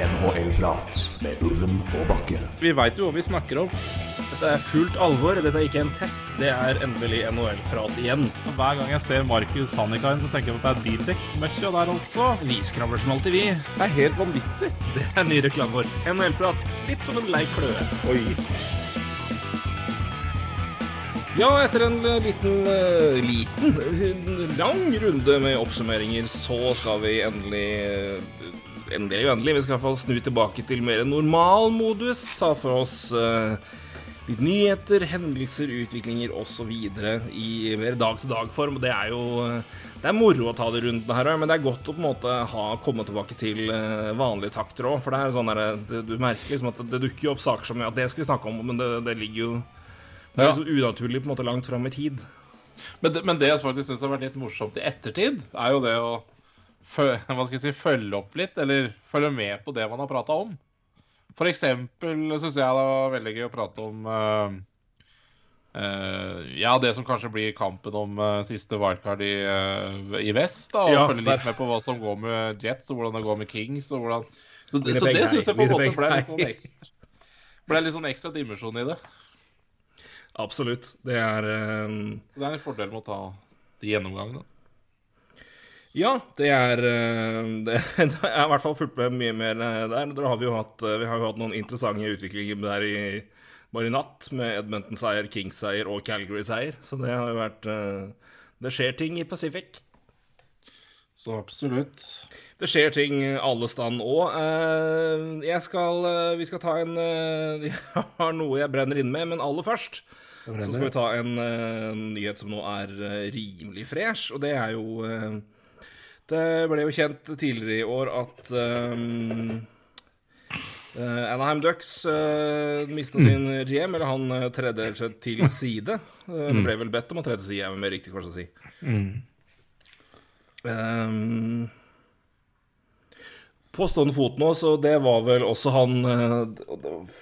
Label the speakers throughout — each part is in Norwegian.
Speaker 1: NHL-prat med Ulven og Bakke.
Speaker 2: Vi veit jo hva vi snakker om.
Speaker 3: Dette er fullt alvor. Dette er ikke en test. Det er endelig NHL-prat igjen.
Speaker 4: Hver gang jeg ser Markus Hannikainen, så tenker jeg på at det er Bildekk-møkkja der altså.
Speaker 3: Vi skravler som alltid, vi.
Speaker 2: Det er helt vanvittig.
Speaker 3: Det er ny reklame vår. NHL-prat. Litt som en lei kløe.
Speaker 2: Oi.
Speaker 3: Ja, etter en eh, liten, eh, liten, eh, lang runde med oppsummeringer, så skal vi endelig Endelig del endelig. Vi skal i hvert fall snu tilbake til mer normal modus. Ta for oss uh, litt nyheter, hendelser, utviklinger osv. i mer dag-til-dag-form. Det er jo eh, Det er moro å ta de rundene her men det er godt å på en måte ha komme tilbake til eh, vanlige takter òg. For det er sånn der, det, du merker liksom at det dukker jo opp saker som ja, det skal vi snakke om, men det, det ligger jo det er så unaturlig på en måte langt fram i tid.
Speaker 2: Men det, men det jeg faktisk syns har vært litt morsomt i ettertid, er jo det å hva skal jeg si, følge opp litt, eller følge med på det man har prata om. For eksempel syns jeg det var veldig gøy å prate om uh, uh, Ja, det som kanskje blir kampen om uh, siste wildcard i, i vest. da, Og
Speaker 3: Ja,
Speaker 2: følge litt med på hva som går med Jets, og hvordan det går med Kings. og hvordan... Så det, så det syns jeg på en måte ble litt sånn ekstra ble litt sånn ekstra dimensjon i det.
Speaker 3: Absolutt. Det er um...
Speaker 2: Det er en fordel med å ta de gjennomgangene.
Speaker 3: Ja, det er eh, det, Jeg har i hvert fall fulgt med mye mer eh, der. Der har vi, jo hatt, eh, vi har jo hatt noen interessante utviklinger der i bare i natt, med Edmonton-seier, Kings-seier og Calgary-seier. Så det har jo vært Det skjer ting i Pacific.
Speaker 2: Så absolutt.
Speaker 3: Det skjer ting alle stand òg. Jeg skal Vi skal ta en Jeg har noe jeg brenner inn med, men aller først så skal vi ta en en nyhet som nå er rimelig fresh, og det er jo Det ble jo kjent tidligere i år at um, Anaheim Ducks uh, mista sin GM, eller han uh, tredde og til side. Eh, Det ble vel bedt om å tre til side, med riktig kors å si. Um, på stående fot nå, så det var vel også han eh,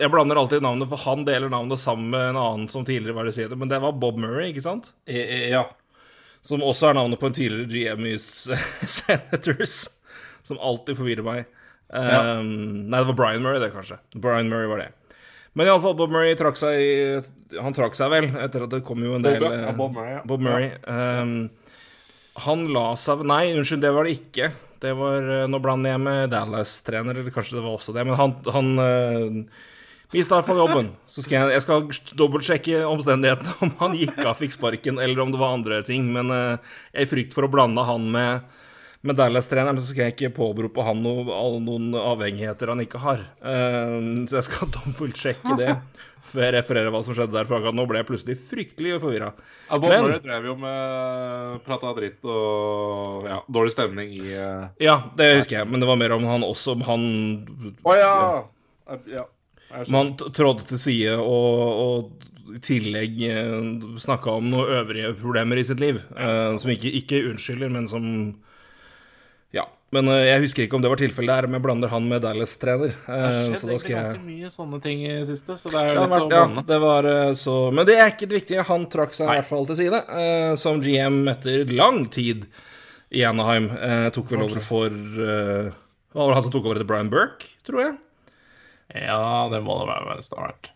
Speaker 3: Jeg blander alltid navnet, for han deler navnet sammen med en annen som tidligere var i stedet, men det var Bob Murray, ikke sant?
Speaker 2: Ja.
Speaker 3: Som også er navnet på en tidligere GM i Senators, som alltid forvirrer meg. Um, Nei, det var Brian Murray, det, kanskje. Brian Murray var det. Men iallfall, Bob Murray trakk seg Han trakk seg vel, etter at det kom jo en del
Speaker 2: Bob, ja,
Speaker 3: eh,
Speaker 2: Bob Murray, ja.
Speaker 3: Bob Murray. Um, han la seg Nei, unnskyld, det var det ikke. Det var, eh, Nå blander jeg med Dallas-trener, eller kanskje det var også det. Men han, han uh, mista iallfall jobben. Så skal jeg, jeg skal dobbeltsjekke omstendighetene, om han gikk av, fikk sparken, eller om det var andre ting. Men uh, i frykt for å blande han med, med Dallas-treneren, så skal jeg ikke påberope han all- noen avhengigheter han ikke har. Uh, så jeg skal dobbeltsjekke det før jeg refererer hva som skjedde der. For nå ble jeg plutselig fryktelig forvirra.
Speaker 2: ja Bob
Speaker 3: Men-
Speaker 2: Murray drev jo med prata dritt og ja, dårlig stemning i uh,
Speaker 3: Ja, det husker jeg, men det var mer om han også Han,
Speaker 2: ja! ja.
Speaker 3: Man trådte til side og, og i tillegg eh, snakka om noen øvrige problemer i sitt liv. Eh, som ikke, ikke unnskylder, men som Ja. Men eh, jeg husker ikke om det var tilfellet der, men jeg blander han med Dallas-trener. Eh, så da skal jeg
Speaker 2: ganske mye sånne ting i siste, så det er litt
Speaker 3: vært,
Speaker 2: å
Speaker 3: ja, det var eh, så Men det er ikke det viktige. Han trakk seg i hvert fall til side, eh, som GM etter lang tid i Anaheim. Eh, tok vel over for Hva var det han som tok over etter Brian Burke, tror jeg?
Speaker 2: Ja, det må det være hvis det har vært.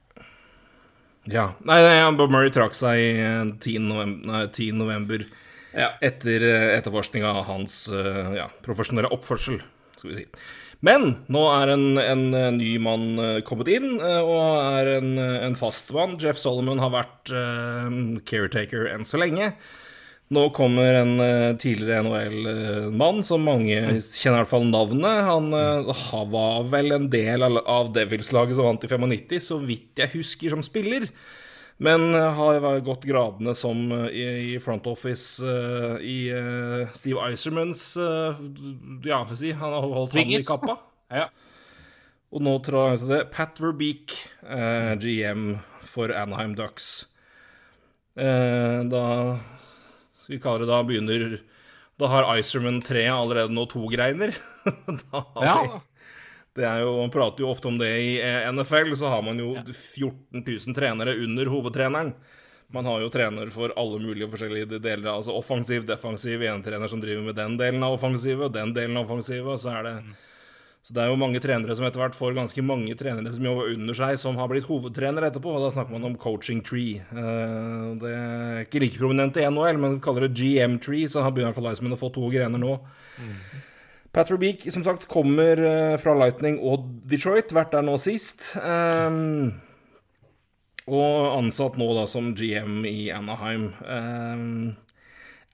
Speaker 3: Ja. Nei, nei Bob Murray trakk seg eh, 10. november, nei, 10. november
Speaker 2: Ja.
Speaker 3: etter etterforskninga av hans eh, ja, profesjonelle oppførsel, skal vi si. Men nå er en, en eh, ny mann eh, kommet inn, eh, og er en, eh, en fast mann. Jeff Solomon har vært eh, caretaker enn så lenge. Nå kommer en eh, tidligere NHL-mann som mange kjenner i hvert fall navnet. Han eh, var vel en del av, Devils-laget som vant i 95, så vidt jeg husker, som spiller. Men eh, har gått gradene som i, front office i Steve Isermans Ja, for å si. Han har holdt hånden i kappa.
Speaker 2: Ja.
Speaker 3: Og nå tror jeg det Pat Verbeek, GM for Anaheim Ducks. Da Vi kalle det da begynner Da har Icerman 3 allerede nå to greiner.
Speaker 2: ja.
Speaker 3: vi, det er jo, Man prater jo ofte om det i eh, NFL, så har man jo 14 000 trenere under hovedtreneren. Man har jo trener for alle mulige forskjellige deler. Altså offensiv, defensiv, en trener som driver med den delen av offensivet, og den delen av offensivet, og så er det så det er jo mange trenere som etter hvert får ganske mange trenere som jobber under seg, som har blitt hovedtrenere etterpå. og Da snakker man om coaching tree. Eh, Det er ikke like prominent i NHL, men kaller det GM tree, så har begynner fall å få to grener nå. Patrick Beak, som sagt, kommer eh, fra Lightning og Detroit. Vært der nå sist. Um, og ansatt nå da som GM i Anaheim. Um,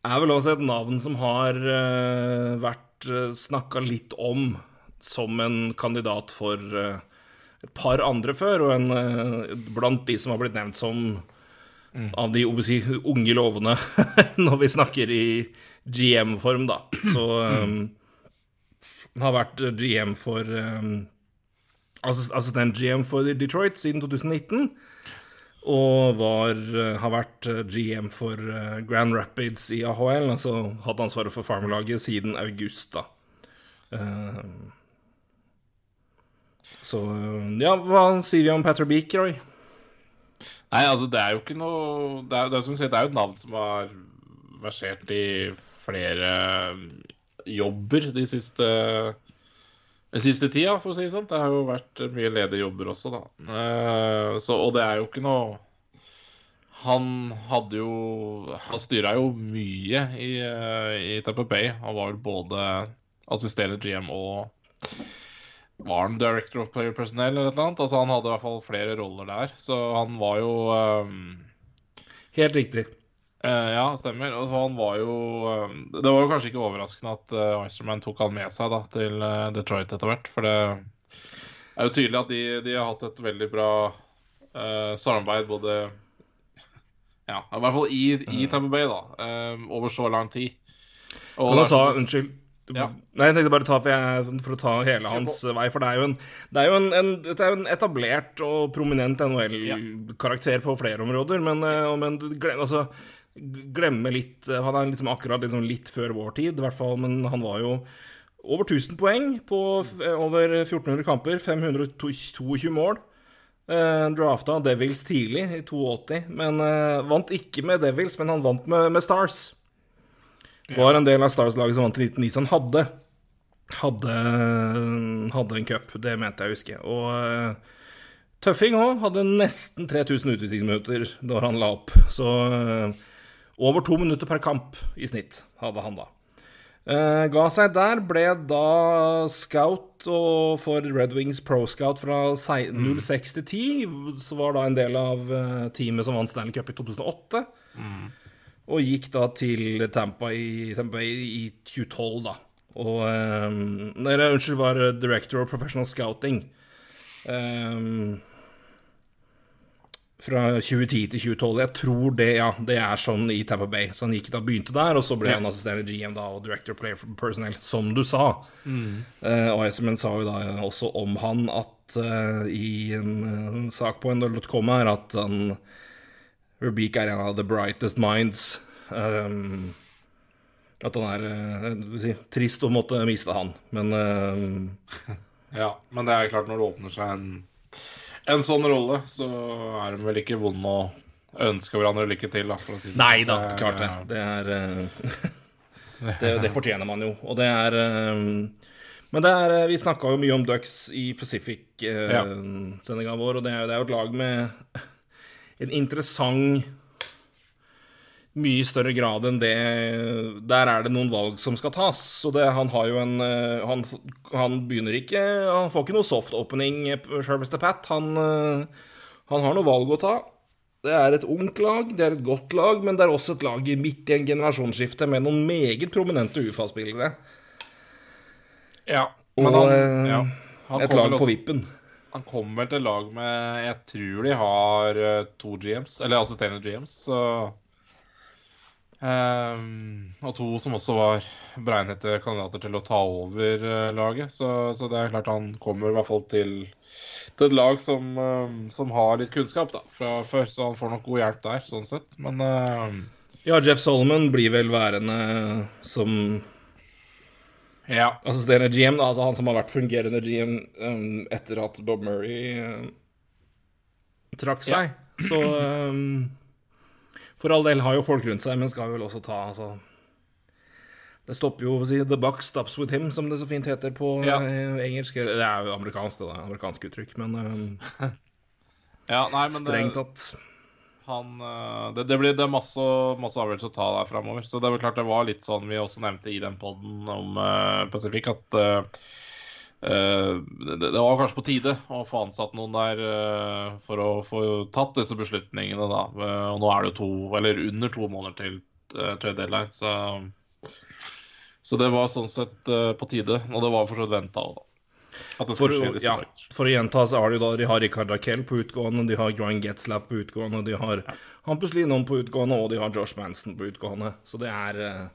Speaker 3: er vel også et navn som har uh, vært uh, snakka litt om som en kandidat for uh, et par andre før, og en, uh, blant de som har blitt nevnt som av de si, unge lovende når vi snakker i GM-form, da. Så um, har vært GM for um, Assistent-GM for Detroit siden 2019. Og var, eh, har vært eh, GM for eh, Grand Rapids i AHL. Altså hatt ansvaret for farmelaget siden august, da. Eh, så Ja, hva sier vi om Patter Beak, Roy?
Speaker 2: Nei, altså, det er jo ikke noe Det er, det er som du sier, det er jo et navn som har versert i flere jobber de siste den siste tida, for å si det sånn. Det har jo vært mye ledige jobber også, da. Eh, så, og det er jo ikke noe Han hadde jo Han styra jo mye i, eh, i Tampa Bay. Han var vel både assisterende GM og var han director of player personnel eller et eller annet? Altså Han hadde i hvert fall flere roller der. Så han var jo um...
Speaker 3: Helt riktig.
Speaker 2: Uh, ja, stemmer. Og han var jo um... Det var jo kanskje ikke overraskende at uh, Icerman tok han med seg da til uh, Detroit etter hvert. For det er jo tydelig at de, de har hatt et veldig bra uh, samarbeid både Ja, i hvert fall i, i Tampa Bay, da. eh, over så lang tid. Og
Speaker 3: Kan du ta Unnskyld.
Speaker 2: Ja.
Speaker 3: Nei, jeg tenkte bare ta for, jeg, for å ta hele hans vei, for det er jo en, det er jo en, en, det er jo en etablert og prominent NHL-karakter på flere områder, men, eh, men glem, altså, glemme litt eh, Han er liksom akkurat liksom litt før vår tid, i hvert fall, men han var jo over 1000 poeng på over 1400 kamper, 522 mål. Uh, drafta Devils tidlig, i 82, men uh, vant ikke med Devils, men han vant med, med Stars. Var en del av Stars-laget som vant i 1909, som hadde hadde, hadde en cup, det mente jeg å huske. Og eh, Tøffing òg hadde nesten 3000 utvisningsminutter da han la opp. Så eh, over to minutter per kamp i snitt hadde han da. Uh, ga seg der, ble da scout og for Red Wings Pro Scout fra 06 til 10. Så var da en del av teamet som vant Stanley Cup i 2008. Og gikk da til Tampa i, Tampa i, i 2012, da. Og um, Nei, unnskyld, var director of professional scouting. Um, fra 2010 til 2012. Jeg tror det ja, det er sånn i Tampa Bay. Så han gikk da begynte der, og så ble han assisterende GM da, og director player player personnel, som du sa. Eh, og Iceman sa jo da også om han at uh, i en en sak på nl.com her at han Rubik er en av the brightest minds. Um, at han er eh, si, trist å måtte miste han, men eh,
Speaker 2: Ja, men det er klart når det åpner seg en, en sånn rolle, så er de vel ikke vond å ønske hverandre lykke til, da, si det
Speaker 3: Nei da,
Speaker 2: sånn.
Speaker 3: klart det. Det er eh, det, det fortjener man jo, og det er um... Men det er Vi snakka jo mye om Ducks i Pacific-sendinga vår, og det er, det er jo et lag med en interessant mye større grad enn det Der er det noen valg som skal tas. Så det, han har jo en eh, han, han begynner ikke Han får ikke noe soft opening, sjølveste Pat. Han, eh, han har noe valg å ta. Det er et ungt lag, det er et godt lag, men det er også et lag midt i en generasjonsskifte med noen meget prominente UFA-spillere.
Speaker 2: Ja, men han,
Speaker 3: eh,
Speaker 2: ja, han
Speaker 3: et lag på vippen.
Speaker 2: Han kommer vel til lag med Jeg tror de har eh, to GMs, eller assisterende GMs, så um, Og to som også var beregnede kandidater til å ta over eh, laget. Så, så det er klart han kommer i hvert fall til, til et lag som, um, som har litt kunnskap da, fra før, så han får nok god hjelp der, sånn sett. Men um,
Speaker 3: Ja, Jeff Solomon blir vel værende som
Speaker 2: ja.
Speaker 3: assisterende GM, da, altså han som har vært fungerende GM um, etter at Bob Murray um, trakk seg. Så um, For all del har jo folk rundt seg, men skal vel også ta altså Det stopper jo å si 'the buck stops with him', som det så fint heter på
Speaker 2: Ja.
Speaker 3: eh, engelsk. Det er jo amerikansk, det da. Amerikansk uttrykk, men eh,
Speaker 2: Ja, nei, men
Speaker 3: strengt
Speaker 2: det,
Speaker 3: tatt
Speaker 2: han, eh, det, det blir det er masse, masse avgjørelser å ta der framover. Så det er vel klart det var litt sånn vi også nevnte i den poden om uh, Pacific, at uh, uh, det, det var kanskje på tide å få ansatt noen der uh, for å få tatt disse beslutningene, da. Og nå er det jo to, eller under to måneder til trade deadline, så Så det var sånn sett på tide, og det var for så vidt venta òg, da.
Speaker 3: For, ja, for å gjenta, så har de da De har Rikard Raquel på utgående, de har Grind Getzlaff på utgående, de har Hampus Linom på utgående, og de har Josh Manson på utgående. Så det er eh,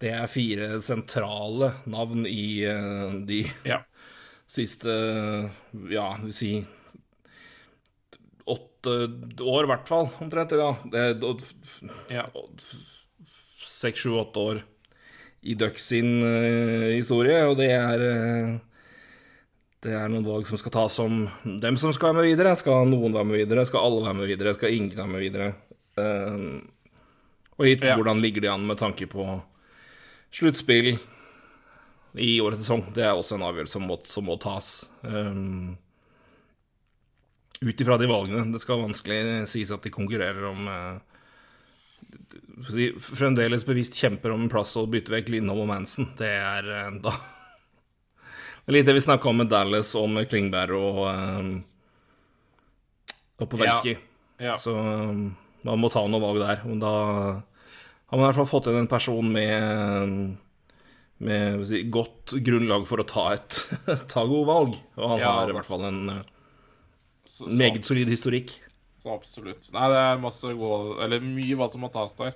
Speaker 3: Det er fire sentrale navn i eh, de
Speaker 2: Ja.
Speaker 3: siste Ja, vi si åtte år, i hvert fall, omtrent. Ja. Det
Speaker 2: Ja.
Speaker 3: seks, sju, åtte år i Ducks sin uh, historie, og det er eh, Det er noen valg som skal tas om dem som skal være med videre. Skal noen være med videre? Skal alle være med videre? Skal ingen være med videre? Uh, og gitt
Speaker 2: Ja.
Speaker 3: hvordan ligger de an med tanke på sluttspill i årets sesong. Det er også en avgjørelse som må, som må tas. Um, Ut ifra de valgene. Det skal vanskelig sies at de konkurrerer om si, fremdeles bevisst kjemper om en plass og bytter vekk Lindholm og Manson. Det er da litt det vi snakka om med Dallas og med Klingberg og um, og Pavelski.
Speaker 2: Ja.
Speaker 3: Så um, man må ta noen valg der. Men da har man i hvert fall fått inn en person med med skal jeg si, godt grunnlag for å ta et ta gode valg. Og han
Speaker 2: Ja.
Speaker 3: har i hvert fall en eh,
Speaker 2: Så- så
Speaker 3: meget solid historikk.
Speaker 2: Så absolutt. Nei, det er masse gode eller mye hva som må tas der.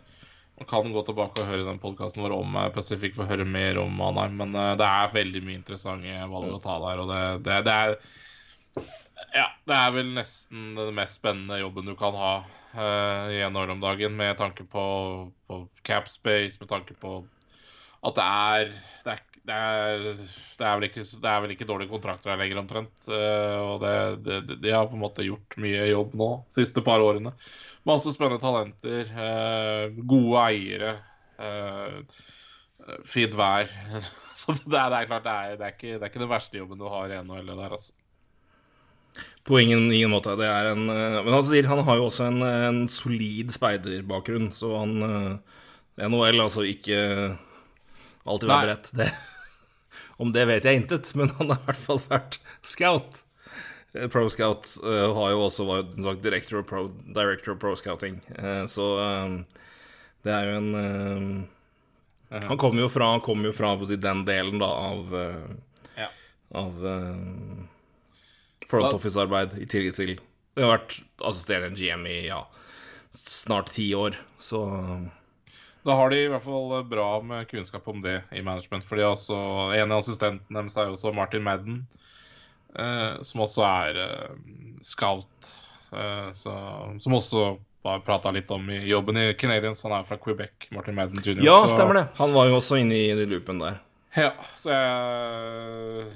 Speaker 2: Kan gå tilbake og høre den podkasten vår om eh, Pacific for å høre mer om Anheim, men eh, det er veldig mye interessante valg å ta der, og det, det, det er Ja, det er vel nesten den mest spennende jobben du kan ha uh, i NHL om dagen, med tanke på, på cap space, med tanke på at det er det er, det er, det er, ikke, det er vel ikke dårlige kontrakter her lenger, omtrent. Eh, og det, de har på en måte gjort mye jobb nå, de siste par årene. Masse spennende talenter, eh, gode eiere, eh, fint vær. Så det er, det er klart, det er, det, ikke, det er ikke den verste jobben du har i NHL der, altså.
Speaker 3: På ingen, ingen måte. Det er en Men han, han har jo også en, en solid speiderbakgrunn, så han NHL, altså ikke alltid være beredt. Det, om det vet jeg intet, men han har i hvert fall vært scout. Eh, Pro Scout uh, har jo også vært director, of pro, director of pro scouting, uh, så um, det er jo en eh, Han kommer jo fra, han kommer jo fra si, den delen da av
Speaker 2: Ja.
Speaker 3: av front office-arbeid i tillegg til Det har vært assisterende GM i ja, snart ti år, så
Speaker 2: Da har de i hvert fall bra med kunnskap om det i management. Fordi altså, En av assistentene deres er jo også Martin Madden, eh, som også er eh, scout. Eh, så, som også var prata litt om i jobben i Canadiens. Han er fra Quebec, Martin Madden jr.
Speaker 3: Ja,
Speaker 2: så,
Speaker 3: stemmer det. Han var jo også inne i den loopen der.
Speaker 2: Ja, så jeg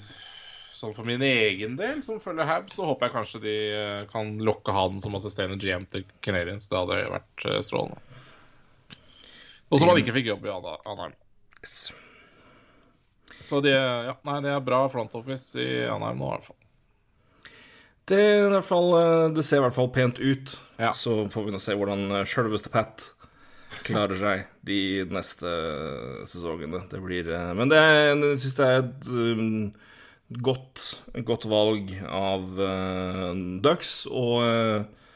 Speaker 2: Sånn for min egen del, som følger Hab, så håper jeg kanskje de eh, kan lokke han som assisterende GM til Canadiens. Det hadde vært eh, strålende. Og som han ikke fikk jobb i Anheim. Yes. Så det, ja, nei, det er bra front office i Anheim nå, i hvert fall.
Speaker 3: Det, i hvert fall, eh, det ser i hvert fall pent ut.
Speaker 2: Ja.
Speaker 3: Så får vi nå se hvordan eh, sjølveste Pat klarer seg de neste sesongene. Det blir eh, Men det, jeg syns det er et um, godt, godt valg av uh, Ducks, og uh,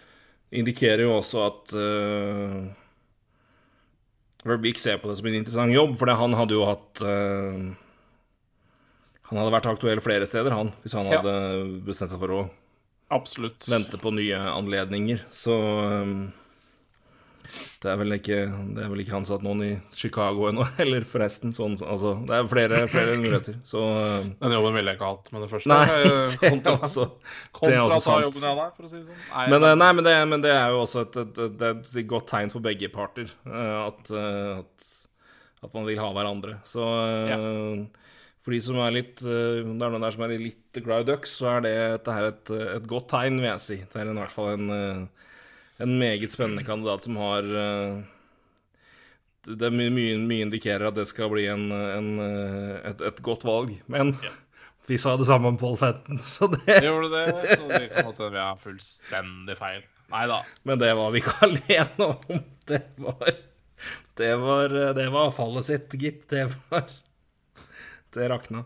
Speaker 3: indikerer jo også at uh, Verbeek ser på det som en interessant jobb, for han hadde jo hatt eh, Han hadde vært aktuell flere steder, han, hvis han
Speaker 2: Ja.
Speaker 3: hadde bestemt seg for å
Speaker 2: Absolutt.
Speaker 3: vente på nye anledninger. Så um, det er vel ikke Det er vel ikke ansatt noen i Chicago ennå, eller forresten. Sånn, altså, det er flere, flere muligheter. Så
Speaker 2: Den jobben ville jeg ikke hatt med det første.
Speaker 3: Nei,
Speaker 2: Eh,
Speaker 3: det er også, det er
Speaker 2: kontra
Speaker 3: også
Speaker 2: jobben i Anheim, for å si det sånn. Nei,
Speaker 3: Men, eh, nei, men, det, men det er jo også et, et, et, godt tegn for begge parter. eh, At, eh, at, at man vil ha hverandre. Så ja. for de som er litt eh, Det er noen der som er litt glad i ducks, så er det dette her et, et godt tegn, vil jeg si. Det er i hvert fall en, eh, en meget spennende kandidat som har eh, Det er mye, mye, indikerer at det skal bli en, en, eh, et, et godt valg. Men vi sa det samme om Paul Fenton, så det
Speaker 2: Gjorde det, så det kan godt hende vi har fullstendig feil. Nei da.
Speaker 3: Men det var vi ikke alene om. Det var Det var, det var fallet sitt, gitt. Det var Det rakna.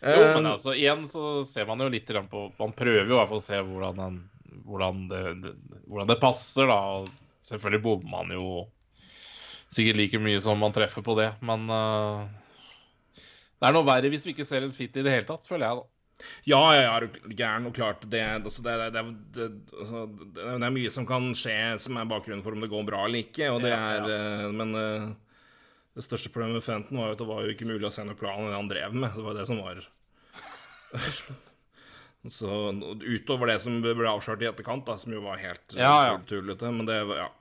Speaker 2: Jo, men
Speaker 3: Eh,
Speaker 2: altså, igjen så ser man jo litt på Man prøver jo i hvert fall å se hvordan, den, hvordan, det, det, hvordan det passer, da. Selvfølgelig bommer man jo sikkert like mye som man treffer på det, men uh, det er noe verre hvis vi ikke ser en fit i det hele tatt, føler jeg, da.
Speaker 3: Ja, ja, ja, er gæren og klart. Det, altså, det, det, det, det, altså, det, er mye som kan skje som er bakgrunnen for om det går bra eller ikke. Og det
Speaker 2: Ja,
Speaker 3: er, eh, Men uh, det største problemet med Fenton var jo at det var jo ikke mulig å se noe plan i det han drev med. Det var jo det som var Så utover det som ble avslørt i etterkant, da, som jo var helt eh,
Speaker 2: Ja, ja.
Speaker 3: tullete. Men det var Ja.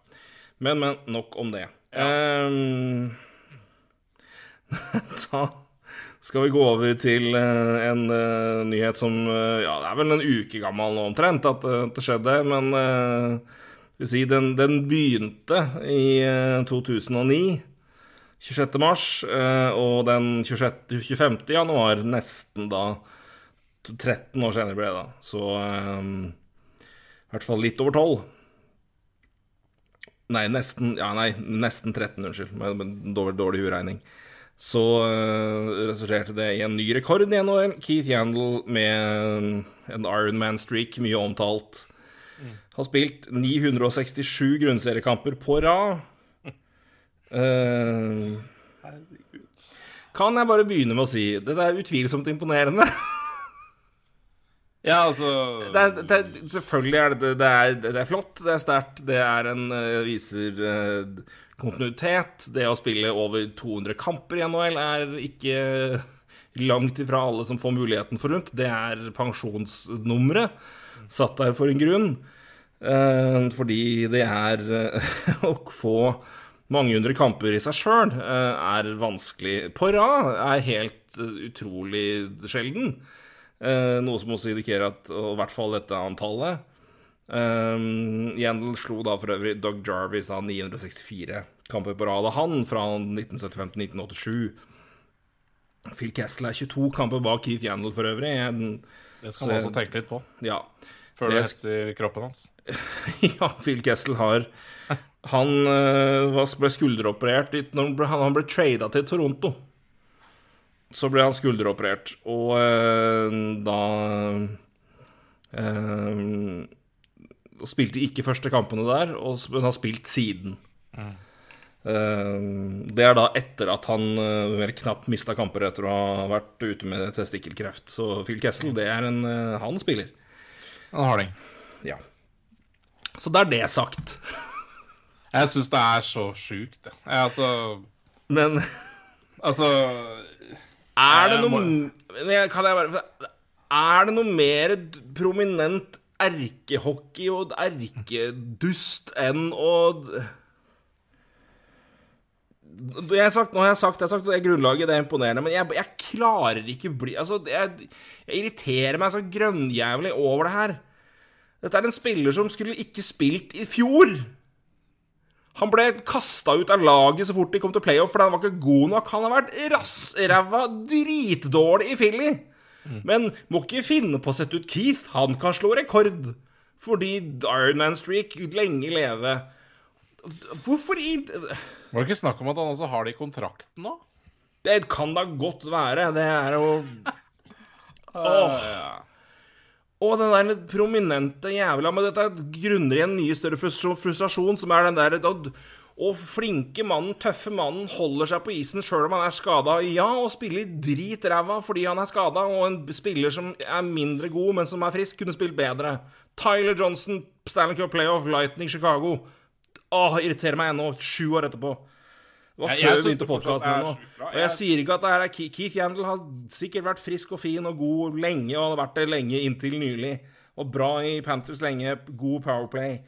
Speaker 3: Men, men, nok om det. Ehm, da skal vi gå over til eh, en uh, nyhet som uh, Ja, det er vel en uke gammel nå omtrent at, at det skjedde, men uh, skal vi si, den, den begynte i eh, 2009. 26. mars, og den 26, 25. januar, nesten da 13 år senere ble det da. Så eh, i hvert fall litt over 12. Nei, nesten Ja, nei, nesten 13, unnskyld. Med, dårlig, dårlig uregning. Så uh, resulterte det i en ny rekord i NHL. Keith Yandel med en Ironman-streak, mye omtalt. Har spilt 967 grunnseriekamper på rad. Eh, kan jeg bare begynne med å si Dette er utvilsomt imponerende.
Speaker 2: Ja, altså
Speaker 3: Det er, det er, selvfølgelig er det, det, er, det er flott, det er sterkt, det er en, eh, viser eh, kontinuitet. Det å spille over 200 kamper i NHL er ikke langt ifra alle som får muligheten for rundt. Det er pensjonsnummeret satt der for en grunn. Eh, fordi det er Å få mange hundre kamper i seg sjøl er vanskelig. På rad er helt utrolig sjelden. Eh, noe som også indikerer at i hvert fall dette antallet um, Yandel slo da for øvrig Doug Jarvis av 964 kamper på rad av han fra 1975 til 1987. Phil Kessel er 22 kamper bak Keith Yandel for øvrig. En-
Speaker 2: Det skal man også tenke litt på
Speaker 3: Ja.
Speaker 2: før
Speaker 3: Det
Speaker 2: det hetser kroppen hans.
Speaker 3: ja, Phil Kessel har Han uh, ble skulderoperert litt når han ble, han ble trada til Toronto. Så ble han skulderoperert, og eh, da eh, Spilte ikke første kampene der, og, men har spilt siden. Eh, det er da etter at han eh, vel knapt mista kamper etter å ha vært ute med testikkelkreft. Så Phil Kessel, det er en eh, Han spiller.
Speaker 2: En harding.
Speaker 3: Ja. Så da er det sagt.
Speaker 2: Jeg syns det er så sjukt, det. Altså
Speaker 3: Men
Speaker 2: Altså
Speaker 3: er det noe Kan jeg bare Er det noe mer prominent erkehockey og erkedust enn å jeg har sagt, nå har jeg sagt, jeg har sagt det grunnlaget, det er imponerende, men jeg, jeg klarer ikke bli Altså, jeg, jeg irriterer meg så grønnjævlig over det her. Dette er en spiller som skulle ikke spilt i fjor. Han ble kasta ut av laget så fort de kom til playoff fordi han var ikke god nok. Han har vært rassræva dritdårlig i Philly. Men må ikke finne på å sette ut Keith. Han kan slå rekord. Fordi Ironman-streak lenge leve. Hvorfor i
Speaker 2: Var det ikke snakk om at han også har det i kontrakten nå?
Speaker 3: Det kan da godt være. Det er jo Åh. Og den der prominente jævla Men dette grunner i en mye større frustrasjon, som er den der og, og flinke mannen, tøffe mannen, holder seg på isen sjøl om han er skada. Ja, og spiller drit ræva fordi han er skada, og en spiller som er mindre god, men som er frisk, kunne spilt bedre. Tyler Johnson, Stanley Cup Playoff, Lightning Chicago. Åh, irriterer meg ennå, sju år etterpå. Det var før
Speaker 2: jeg
Speaker 3: vi begynte podkasten
Speaker 2: bra.
Speaker 3: Og jeg sier ikke at det her er Keith Yandel har sikkert vært frisk og fin og god lenge, og har vært det lenge inntil nylig. Og bra i Panthers lenge, god powerplay.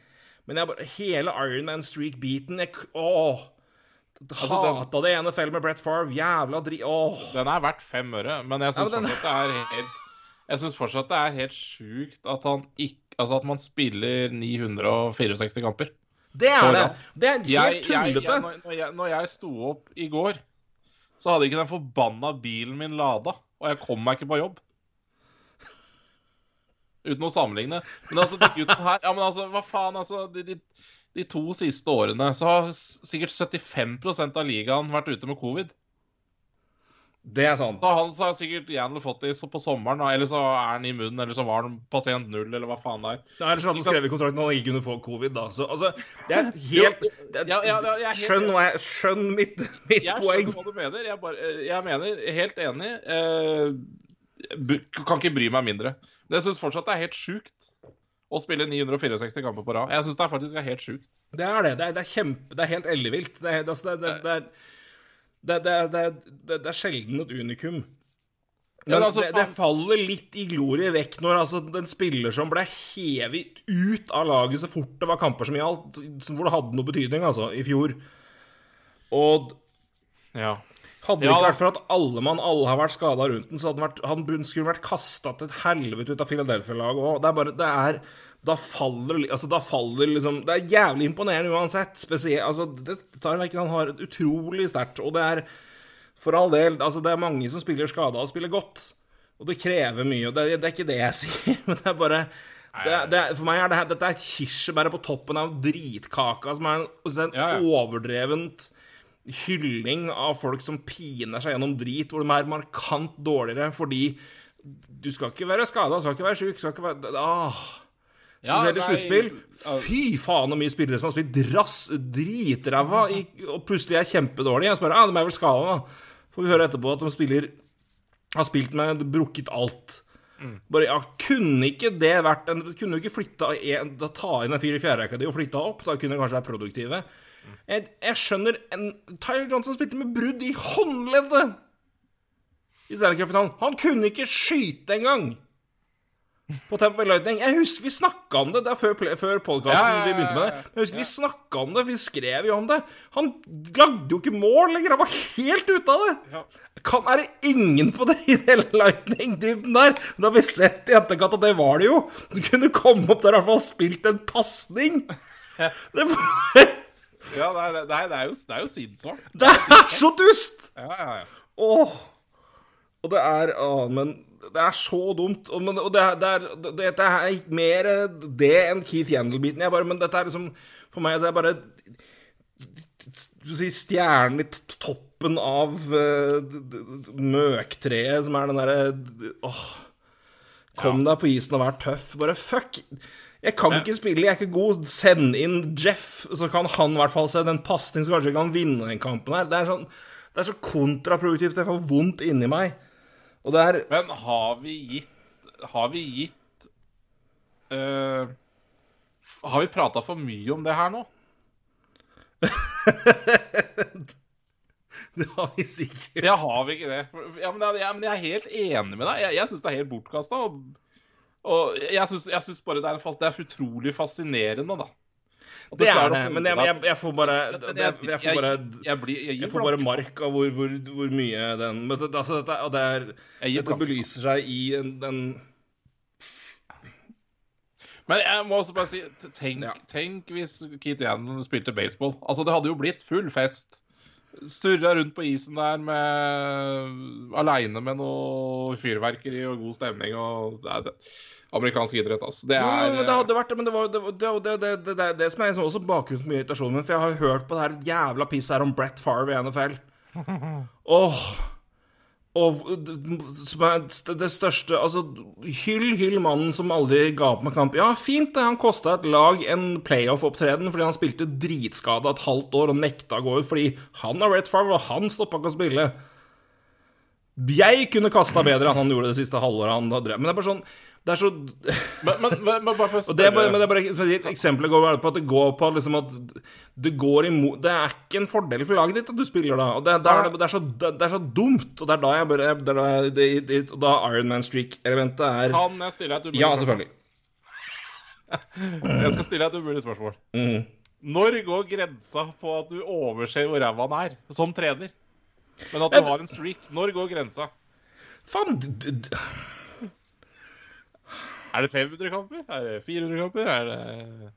Speaker 3: Men jeg bare Hele Ironman Streak-beaten jeg, Åh!
Speaker 2: Altså,
Speaker 3: Hata det ene fellet med Brett Favre. Jævla dri... Åh!
Speaker 2: Den er verdt fem øre, men jeg syns
Speaker 3: Ja, den-
Speaker 2: fortsatt det er helt Jeg syns fortsatt det er helt sjukt at han ikke Altså at man spiller 964 kamper.
Speaker 3: Det er det. Det er helt tullete.
Speaker 2: når, når, jeg, sto opp i går, så hadde ikke den forbanna bilen min lada, og jeg kom meg ikke på jobb. Uten å sammenligne. Men altså, de her Ja, men altså, hva faen, altså De, de, de to siste årene så har sikkert 75% av ligaen vært ute med covid.
Speaker 3: Det er sant.
Speaker 2: Så han så har sikkert Janel fått det på sommeren, eller så er han immun, eller så var han pasient null, eller hva faen det er.
Speaker 3: Det er sånn han skrev i kontrakten at han ikke kunne få covid, da. Så altså, det er helt det er,
Speaker 2: Ja, ja, ja, jeg er helt
Speaker 3: Skjønn jeg Skjønn mitt, mitt
Speaker 2: Jeg
Speaker 3: poeng.
Speaker 2: skjønner hva du mener. Jeg, bare, jeg mener, helt enig eh, Kan ikke bry meg mindre. Men jeg syns fortsatt det er helt sjukt å spille 964 kamper på rad. Jeg syns det er faktisk er helt sjukt.
Speaker 3: Det er det. Det er, det er kjempe Det er helt ellevilt. Det er, altså, det, er- det, det, det, er- det, det, det, det er sjelden et unikum. Men
Speaker 2: altså,
Speaker 3: det, faller litt i glorie vekk når altså, en spiller som ble hevet ut av laget så fort det var kamper som gjaldt, som- hvor det hadde noe betydning, altså, i fjor. Og
Speaker 2: Ja.
Speaker 3: hadde det
Speaker 2: Ja,
Speaker 3: ikke vært for at alle mann alle har vært skada rundt den, så hadde han vært, han skulle vært kasta til et helvete ut av Philadelphia-laget òg. Det er bare Det er da faller, altså, da faller liksom Det er jævlig imponerende uansett. Spesielt Altså, det tar vekk Han har utrolig sterkt Og det er for all del Altså, det er mange som spiller skada og spiller godt. Og det krever mye, og det, det er ikke det jeg sier, men det er bare det, det, For meg er det Dette er kirsebæret på toppen av dritkaka, som er en, en
Speaker 2: Ja, ja.
Speaker 3: overdrevent hylling av folk som piner seg gjennom drit, hvor de er markant dårligere fordi du skal ikke være skada, skal ikke være sjuk, skal ikke være ah.
Speaker 2: Ja,
Speaker 3: Spesielt i sluttspill. Fy faen så mye spillere som har spilt drass, dritræva og plutselig er kjempedårlige. Jeg spør ah, de er vel skada, da. Får vi høre etterpå at de spiller har spilt med brukket alt.
Speaker 2: Mm.
Speaker 3: Bare, ja, Kunne ikke det vært en Kunne du ikke flytta en, da ta inn en fyr i fjerderekka di og flytta opp? Da kunne de kanskje være produktive. Jeg, jeg skjønner en, Tyler Johnson spilte med brudd i håndleddet i Stanley Cup-finalen. Han kunne ikke skyte engang! På Tampa Bay Lightning. Jeg husker vi snakka om det. Det er før, før podkasten vi begynte med det. Men jeg husker vi snakka om det, vi skrev jo om det. Han lagde jo ikke mål lenger. Han var helt ute av det.
Speaker 2: Ja.
Speaker 3: Kan, er det ingen på det i hele Lightning-dybden der? Da har vi sett i etterkant at det var det jo. Du kunne komme opp der og i hvert fall spilt en pasning. Det, var-
Speaker 2: Ja, nei, nei, nei, det, er jo, det er jo sidesvart.
Speaker 3: det er så dust!
Speaker 2: Ja, ja, ja.
Speaker 3: Åh. Og det er Å, men det er så dumt. Og, men, og det, det, er, det, det er mer det enn Keith Yandel-biten. Men dette er liksom For meg det er bare si, stjernen i toppen av eh, d- d- møktreet, som er den derre Åh. Kom deg på isen og vær tøff. Bare fuck. Jeg kan ikke spille, jeg er ikke god. Send inn Jeff, så kan han i hvert fall se den pasning som kanskje kan vinne den kampen her. Det er, sånn, det er så kontraproduktivt. Jeg får vondt inni meg. Og det er
Speaker 2: Men har vi gitt Har vi gitt uh, Har vi prata for mye om det her nå?
Speaker 3: Det har vi sikkert.
Speaker 2: Ja, har vi ikke det? Ja, men jeg, men jeg er helt enig med deg. Jeg, jeg syns det er helt bortkasta. Og, og jeg syns, bare det er, fast, det er utrolig fascinerende, da.
Speaker 3: Det er det, men jeg, jeg, jeg får bare det,
Speaker 2: jeg-
Speaker 3: Jeg får bare
Speaker 2: jeg blir, jeg,
Speaker 3: jeg får bare mark av hvor, hvor, hvor mye den men det, altså, dette, og det er, Dette belyser seg i en, den
Speaker 2: Men jeg må også bare si Tenk,
Speaker 3: Ja.
Speaker 2: tenk hvis Keith Yannon spilte baseball. Altså, det hadde jo blitt full fest. Surra rundt på isen der med Aleine med noe fyrverkeri og god stemning og det det. Amerikansk idrett, altså. Det
Speaker 3: Jo,
Speaker 2: er
Speaker 3: men det hadde vært det, men det var det, det, det, det, det, det, det som er liksom også bakgrunnen for mye irritasjon min, for jeg har hørt på det her jævla pisset her om Brett Favre i NFL. Åh Og som er det største Altså, hyll, hyll mannen som aldri ga opp med kamp. Ja, fint det, han kosta et lag en playoff-opptreden fordi han spilte dritskada et halvt år og nekta å gå ut fordi han er Brett Favre, og han stoppa ikke å spille. Jeg kunne kasta bedre enn han gjorde det siste halvåret han drev Men det er bare sånn Det er så
Speaker 2: men, men, men, bare for å
Speaker 3: spørre det bare, men det er bare et eksempel går på at det går på liksom at det går imot Det er ikke en fordel for laget ditt at du spiller da. Og det, det, er, det, er, så, det, er så dumt. Og det er da jeg bare det er da, jeg, da Ironman Streak-elementet er
Speaker 2: Kan jeg stille deg et umulig
Speaker 3: Ja, selvfølgelig.
Speaker 2: Jeg skal stille deg et umulig spørsmål.
Speaker 3: Mm.
Speaker 2: Når går grensa på at du overser hvor ræva han er, som trener? Men at du har en streak. Når går grensa?
Speaker 3: Faen
Speaker 2: Er det 500 kamper? Er det 400 kamper? Er det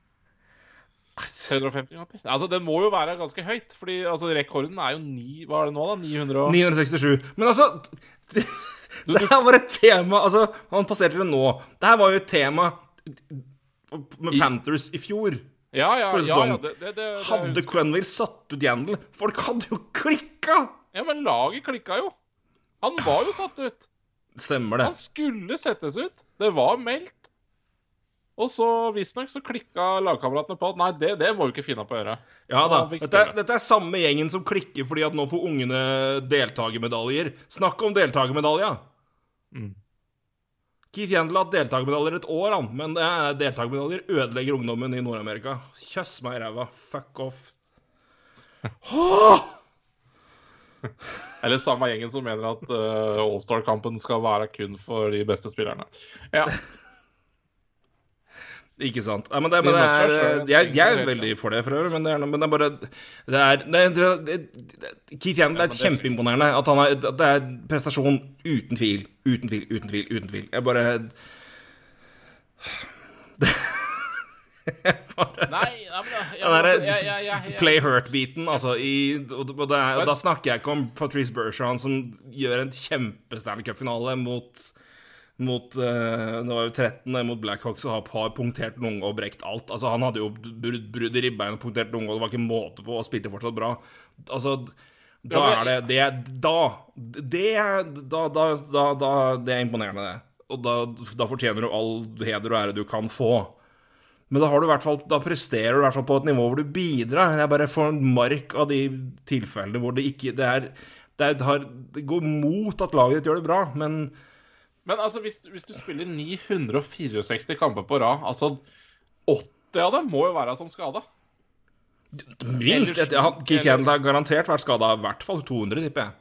Speaker 2: 350 kamper? Altså, Det må jo være ganske høyt, fordi altså, rekorden er jo 9 Hva er det nå, da? 900 og
Speaker 3: 967. Men altså Det her var et tema Altså, han passerte det nå. Det her var jo et tema med Panthers i fjor.
Speaker 2: Ja, ja, ja, ja det, det, det, det
Speaker 3: Hadde Quenville satt ut Yandel Folk hadde jo klikka!
Speaker 2: Ja, men laget klikka jo. Han var jo satt ut.
Speaker 3: Stemmer det.
Speaker 2: Han skulle settes ut. Det var meldt. Og så visstnok så klikka lagkameratene på at nei, det, det må vi ikke finne på å gjøre.
Speaker 3: Ja da. Dette er, dette er samme gjengen som klikker fordi at nå får ungene deltakermedaljer. Snakk om deltakermedalja!
Speaker 2: Mm.
Speaker 3: Keith Yandel har hatt deltakermedaljer et år, han. Men det er deltakermedaljer ødelegger ungdommen i Nord-Amerika. Kjøss meg i ræva. Fuck off.
Speaker 2: Eller samme gjengen som mener at uh, Allstar-kampen skal være kun for de beste spillerne. Ja.
Speaker 3: Ikke sant. Ja, men det, men det er Jeg, jeg er veldig for det, for øvrig, men det er, men det er bare Det er, det det Keith Yandel er
Speaker 2: det er
Speaker 3: kjempeimponerende. At, han er, at det er prestasjon uten tvil. Uten tvil, uten tvil, uten tvil. Jeg bare
Speaker 2: Nei, nei,
Speaker 3: Den derre
Speaker 2: jeg,
Speaker 3: play hurt-biten, altså i, og, og, er, og Da snakker jeg ikke om Patrice Bergeron som gjør en kjempe-Stanley Cup-finale mot mot uh, Det var jo 13. mot Blackhawks og har punktert lunge og brekt alt. Altså Han hadde jo brudd, brudd i ribbein og punktert lunge, og det var ikke måte på, og spilte fortsatt bra. Altså Da
Speaker 2: Ja,
Speaker 3: er det Det Da Det da, da, da, da Det er imponerende, det. Og da, da fortjener du all heder og ære du kan få. Men da har du hvert fall Da presterer du i hvert fall på et nivå hvor du bidrar. Jeg bare får en mark av de tilfellene hvor det ikke Det er det, er, det, har, det går mot at laget ditt gjør det bra, men
Speaker 2: Men altså, hvis, hvis du spiller 964 kamper på rad, altså 80 av dem må jo være som skada.
Speaker 3: minst et, ja, Keith Yandel har garantert vært skada i hvert fall 200, tipper jeg.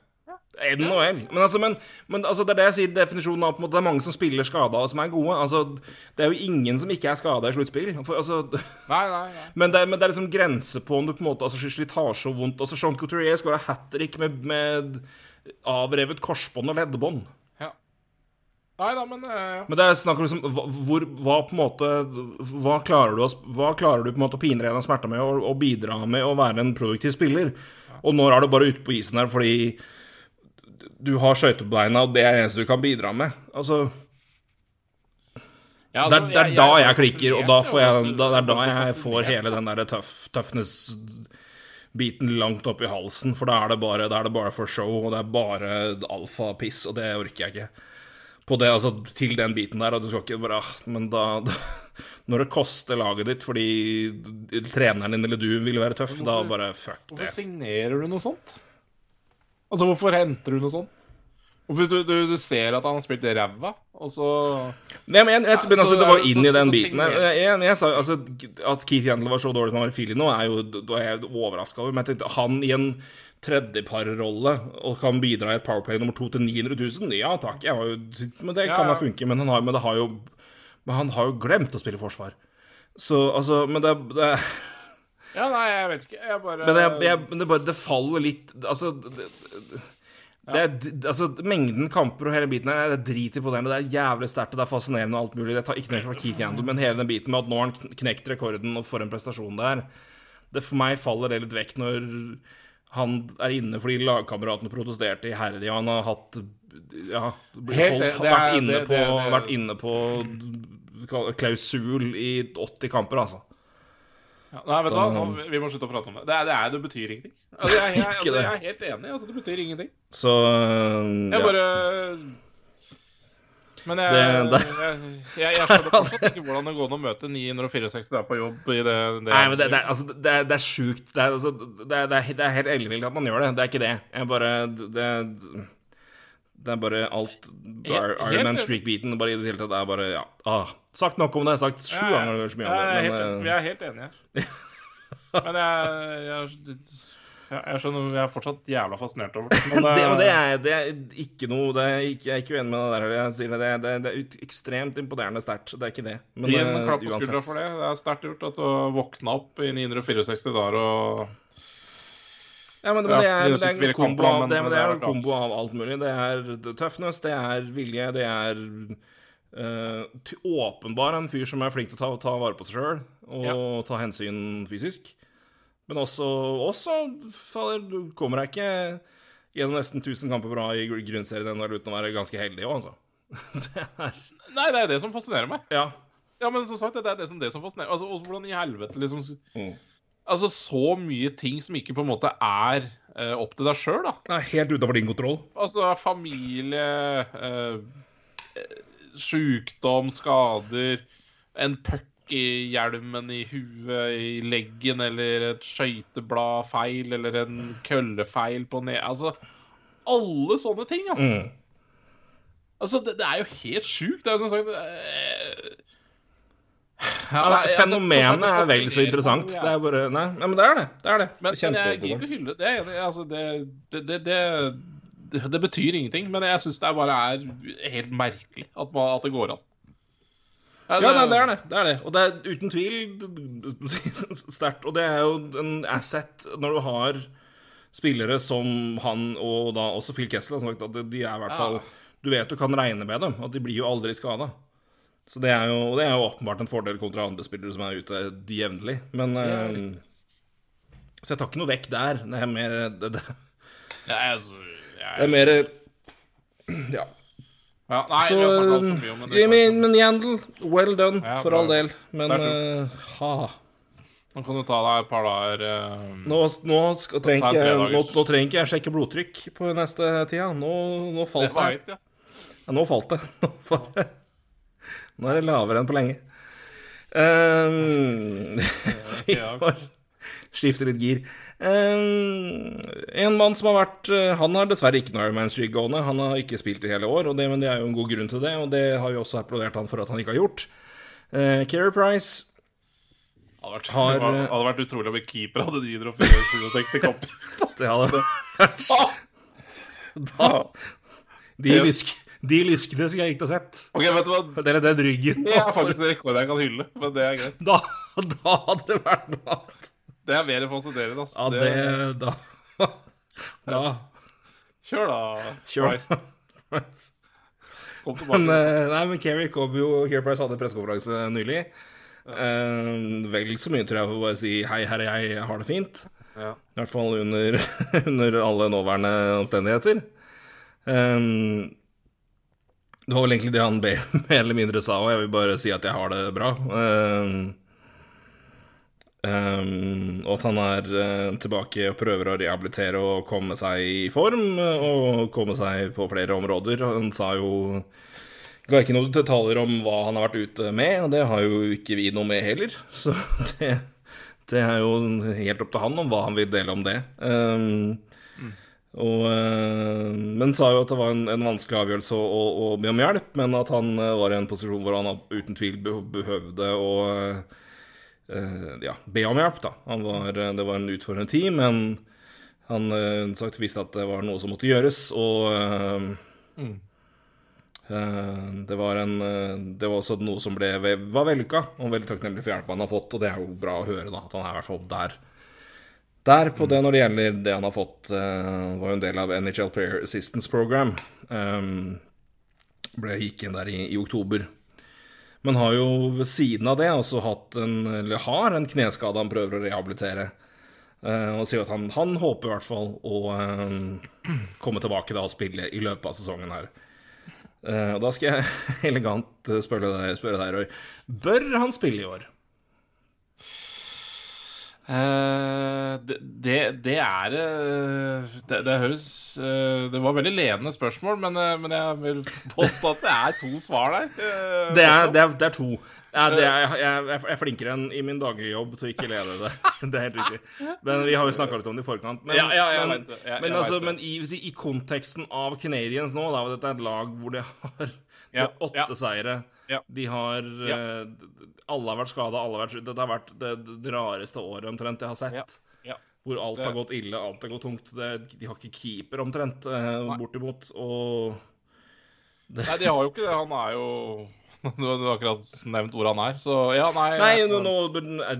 Speaker 3: NHL. Men, altså, men, men altså, det er det jeg sier, definisjonen av på en måte, Det er mange som spiller skada, og som er gode. Altså, det er jo ingen som ikke er skada i sluttspill. Altså,
Speaker 2: Nei, nei, nei.
Speaker 3: men, det, men det er liksom grense på om du på en måte altså, slitasje og vondt altså, Jean Couturier skåra hat trick med, med avrevet korsbånd og leddbånd.
Speaker 2: Ja. Nei da, men eh,
Speaker 3: Men det er snakk om liksom, hva, hvor, hva på en måte Hva klarer du, hva klarer du på en måte å pine deg av smerta med og, og bidra med å være en produktiv spiller? Og når er du bare ute på isen her fordi du har skøytebeina, og det er det eneste du kan bidra med? Altså
Speaker 2: ja,
Speaker 3: Det er,
Speaker 2: altså,
Speaker 3: det er
Speaker 2: jeg-
Speaker 3: da
Speaker 2: jeg
Speaker 3: jeg klikker, og da får jeg, da, det er da jeg får hele den der tøffnes toughness-biten langt opp i halsen. For da er, det bare, da er det bare for show, og det er bare alfapiss, og det orker jeg ikke. På det, altså, til den biten der, og du skal ikke bare ah, Men da, da Når det koster laget ditt fordi treneren din eller du vil være tøff, da
Speaker 2: hvorfor-
Speaker 3: bare fuck
Speaker 2: Hvorfor
Speaker 3: det.
Speaker 2: signerer du noe sånt? Altså, hvorfor henter du noe sånt? Hvorfor du, du, du ser at han har spilt ræva, og så
Speaker 3: Nei, men, jeg, jeg, men altså, det var inn i den biten der. Jeg, jeg, sa altså, At Keith Yandel var så dårlig som han var i Philly nå, er jo da er jeg overraska over. Men jeg tenkte, han i en tredjeparrolle og kan bidra i et Powerplay nummer to til 900 000, ja takk. Jo, men det kan da
Speaker 2: ja.
Speaker 3: funke. Men han har, men det har jo Men han har jo glemt å spille forsvar. Så altså Men det, det
Speaker 2: Ja, nei, jeg vet ikke. Jeg bare
Speaker 3: Men, det, jeg, men det, bare, det faller litt Altså det, det, det er, altså, Mengden kamper og hele biten her det er dritimponerende. Det er jævlig sterkt det er fascinerende og alt mulig. Jeg tar ikke noe fra Keith Yandel, men hele den biten med at nå har han knekt rekorden, og for en prestasjon det er. Det For meg faller det litt vekk når han er inne fordi lagkameratene protesterte iherdig, og han har hatt Ja,
Speaker 2: Helt
Speaker 3: holdt,
Speaker 2: er-
Speaker 3: vært, inne på,
Speaker 2: det- det-
Speaker 3: vært inne på klausul i 80 kamper, altså.
Speaker 2: Ja, Nei, vet du hva, Nå- vi må slutte å prate om det. Det, er, det, er, det betyr ingenting. Altså, jeg, jeg, altså, jeg er helt enig. Altså, det betyr ingenting.
Speaker 3: Så
Speaker 2: Jeg
Speaker 3: ja.
Speaker 2: bare Men jeg,
Speaker 3: Det-
Speaker 2: jeg, skjønner fortsatt ikke hvordan det går an å møte 964 der på jobb i det, det
Speaker 3: Nei, men det, er- altså, det, er- er sjukt. Det altså, det, det, det er helt ellevilt at man gjør det. Det er ikke det. Jeg bare Det, det er bare alt Iron
Speaker 2: helt
Speaker 3: Man. Streak-beaten. Bare i det hele tatt. Er bare Ja. Ah, sagt nok om det. Jeg har sagt sju ganger så mye om det. Men
Speaker 2: vi
Speaker 3: eh,
Speaker 2: er helt enige. Men jeg, jeg, jeg, skjønner Jeg er fortsatt jævla fascinert over det. Men,
Speaker 3: det, men det,
Speaker 2: eh,
Speaker 3: er, det er ikke noe det er ikke, Jeg er ikke uenig med det der. Det, det, det, er- ut- ekstremt imponerende sterkt. Det er ikke det. Men
Speaker 2: en
Speaker 3: eh,
Speaker 2: klapp på skuldra for det. Det er sterkt gjort at du våkna opp i 964 dager og
Speaker 3: Ja, men, men det er,
Speaker 2: det
Speaker 3: det er en kombo av, det, men det
Speaker 2: det
Speaker 3: er en kombo av alt mulig. Det er tøffness, det er vilje, det er uh, åpenbar en fyr som er flink til å ta, ta vare på seg sjøl og
Speaker 2: Ja.
Speaker 3: ta hensyn fysisk. Men også, også fader, du kommer deg ikke gjennom nesten 1000 kamper bra i grunnserien ennå uten å være ganske heldig òg, altså. Det er
Speaker 2: Nei, det er det som fascinerer meg.
Speaker 3: Ja.
Speaker 2: Ja, men som sagt, det er det som, det som fascinerer Altså, hvordan i helvete liksom
Speaker 3: Mm.
Speaker 2: Altså, så mye ting som ikke på en måte er uh, opp til deg sjøl, da.
Speaker 3: Det er helt utover din kontroll.
Speaker 2: Altså familie, eh, eh, sjukdom, skader, en puck i hjelmen, i huet, i leggen, eller et skøyteblad feil, eller en køllefeil på ned... Altså, alle sånne ting, ja.
Speaker 3: Mm.
Speaker 2: Altså, det, det er jo helt sjukt. Det er jo som sagt eh,
Speaker 3: Ja,
Speaker 2: nei, altså,
Speaker 3: fenomenet er vel så interessant. Det er bare Nei, men det er det. Det er det.
Speaker 2: Men, men jeg gidder ikke hylle det. Altså, det, det, det, det, betyr ingenting. Men jeg syns det bare er helt merkelig at, man, at det går an. Altså,
Speaker 3: Ja, nei, det er det. Det er det. Og det er uten tvil sterkt. Og det er jo en asset når du har spillere som han og da også Phil Kessler, har sagt, at de er i hvert fall Du vet du kan regne med dem, at de blir jo aldri skada. Så det er, jo, og det er jo åpenbart en fordel kontra andre spillere som er ute jevnlig. Men eh, Så jeg tar ikke noe vekk der. Det er mer Det, det,
Speaker 2: Ja, altså, jeg,
Speaker 3: det er mer Ja.
Speaker 2: ja, Nei,
Speaker 3: Så
Speaker 2: vi har mye om det.
Speaker 3: Jimmy men Yandel, well done,
Speaker 2: Ja,
Speaker 3: for all del. Men eh, ha
Speaker 2: Nå kan du ta deg et par dager uh,
Speaker 3: Nå, nå, skal, trenger jeg, nå, nå trenger ikke jeg sjekke blodtrykk på neste tida. Nå, nå
Speaker 2: Det
Speaker 3: falt det.
Speaker 2: Heit, jeg.
Speaker 3: Ja, nå falt det. Nå, falt jeg- nå er det lavere enn på lenge. Um, vi får skifte litt gir. Um, en mann som har vært uh, Han har dessverre ikke noe Ironman Streak gående. Han har ikke spilt i hele år, det, men det er jo en god grunn til det, og det har vi også applaudert han for at han ikke har gjort. Uh, Keri Price
Speaker 2: Hadde vært,
Speaker 3: Har,
Speaker 2: det var-
Speaker 3: eh,
Speaker 2: hadde vært utrolig om keeper hadde 967 kamper.
Speaker 3: Det hadde vært
Speaker 2: Ah!
Speaker 3: da, De, de lyskene skulle jeg ikke ha sett.
Speaker 2: OK, vet du hva?
Speaker 3: Eller den ryggen.
Speaker 2: Det er faktisk en rekord jeg kan hylle, men det er greit.
Speaker 3: Da, da hadde det vært noe annet.
Speaker 2: Det er mer fascinerende, da
Speaker 3: Ja, det Da, da
Speaker 2: Kjør, da.
Speaker 3: Kjør.
Speaker 2: Price. Kom
Speaker 3: Men,
Speaker 2: tilbake.
Speaker 3: eh, nei, men Kerry kom jo Keri Price hadde pressekonferanse nylig. Eh, vel så mye, tror jeg, for å bare si hei, her er jeg har det fint.
Speaker 2: Ja.
Speaker 3: I hvert fall under, under alle nåværende omstendigheter. Um, det var vel egentlig det han mer eller mindre sa, og jeg vil bare si at jeg har det bra. Um, um, og at han er eh, tilbake og prøver å rehabilitere og komme seg i form, og komme seg på flere områder. Han sa jo Ga ikke noen detaljer om hva han har vært ute med, og det har jo ikke vi noe med heller. Så det, det er jo helt opp til han om hva han vil dele om det. Um, og, eh, men sa jo at det var en, en vanskelig avgjørelse å, å, å be om hjelp, men at han eh, var i en posisjon hvor han uten tvil behøvde å uh, ja, be om hjelp. da. Han var, det var en utfordrende tid, men han uh, sagt, visste at det var noe som måtte gjøres, og eh, eh, det, var en, det var også noe som ble, var vellykka, og veldig takknemlig for hjelpa han har fått, og det er jo bra å høre, da, at han er i hvert fall der. Der på det når det gjelder det han har fått, uh, var jo en del av NHL Player Assistance Program. Um, ble gikk inn der i, i oktober. Men har jo ved siden av det også hatt en, eller har en kneskade han prøver å rehabilitere. Uh, og sier at han, han håper i hvert fall å uh, komme tilbake da og spille i løpet av sesongen her. Uh, og da skal jeg elegant spørre deg, spørre deg, Røy. Bør han spille i år?
Speaker 2: Eh, det, det, det er eh, det, det høres eh, Det var veldig ledende spørsmål, men, men jeg vil påstå at det er to svar der.
Speaker 3: Det er, det er, det er to. Ja, det er, jeg, jeg, er flinkere enn i min daglige jobb til å ikke lede det. Det er helt riktig. Men vi har jo snakka litt om det i forkant. Men,
Speaker 2: Ja, ja, jeg
Speaker 3: men,
Speaker 2: vet det. Jeg-
Speaker 3: men, altså, men i, i konteksten av Canadiens nå, da, dette er et lag hvor de har, de
Speaker 2: Ja,
Speaker 3: har åtte
Speaker 2: ja.
Speaker 3: seire.
Speaker 2: Ja.
Speaker 3: De har
Speaker 2: Ja.
Speaker 3: eh, Alle har vært skada, alle har vært Det har vært det, det rareste året omtrent jeg har sett. Hvor alt
Speaker 2: Det-
Speaker 3: har gått ille, alt har gått tungt. Det, de har ikke keeper omtrent, eh, bortimot. Og
Speaker 2: Nei, de har jo ikke det. Han er jo Du har akkurat nevnt hvor han er, så ja, nei
Speaker 3: Nei, nå, nå,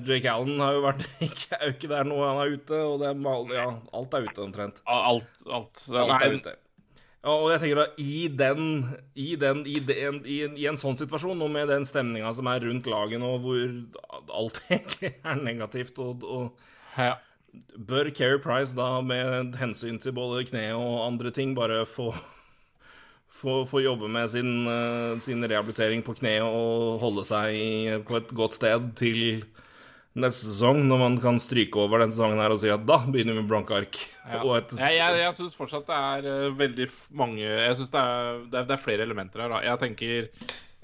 Speaker 3: Jake Allen har jo vært ikke, er jo ikke der nå, han er ute, og det er ja, alt er ute omtrent.
Speaker 2: Alt, alt.
Speaker 3: Alt er
Speaker 2: Nei,
Speaker 3: ute. Ja, og jeg tenker da, i den, i, den, i, den, i, en, i en sånn situasjon, og med den stemninga som er rundt laget nå, hvor alt egentlig er negativt, og, og
Speaker 2: Ja.
Speaker 3: bør Keri Price da, med hensyn til både kne og andre ting, bare få, få, få jobbe med sin, eh, sin rehabilitering på kne og holde seg på et godt sted til neste sesong, når man kan stryke over den sesongen her og si at da begynner vi med blanke ark.
Speaker 2: Ja.
Speaker 3: et,
Speaker 2: Jeg, jeg, jeg syns fortsatt det er eh, veldig mange Jeg syns det, det, det er flere elementer her. Da. Jeg tenker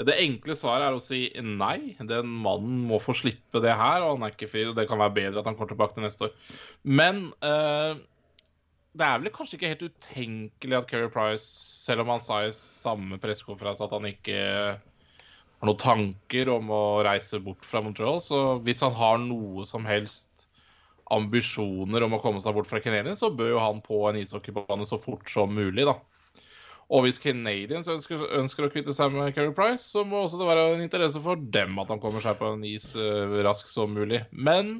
Speaker 2: Det enkle svaret er å si nei. Den mannen må få slippe det her, og han er ikke fri. Og det kan være bedre at han kommer tilbake til neste år. Men uh, det er vel kanskje ikke helt utenkelig at Keri Price, selv om han sa i samme pressekonferanse at han ikke har noen tanker om å reise bort fra Montreal, så hvis han har noe som helst ambisjoner om å komme seg bort fra Canadiens, så bør jo han på en ishockeybane så fort som mulig, da. Og hvis Canadiens ønsker, ønsker å kvitte seg med Keri Price, så må også det være en interesse for dem at han kommer seg på en is uh, raskt som mulig. Men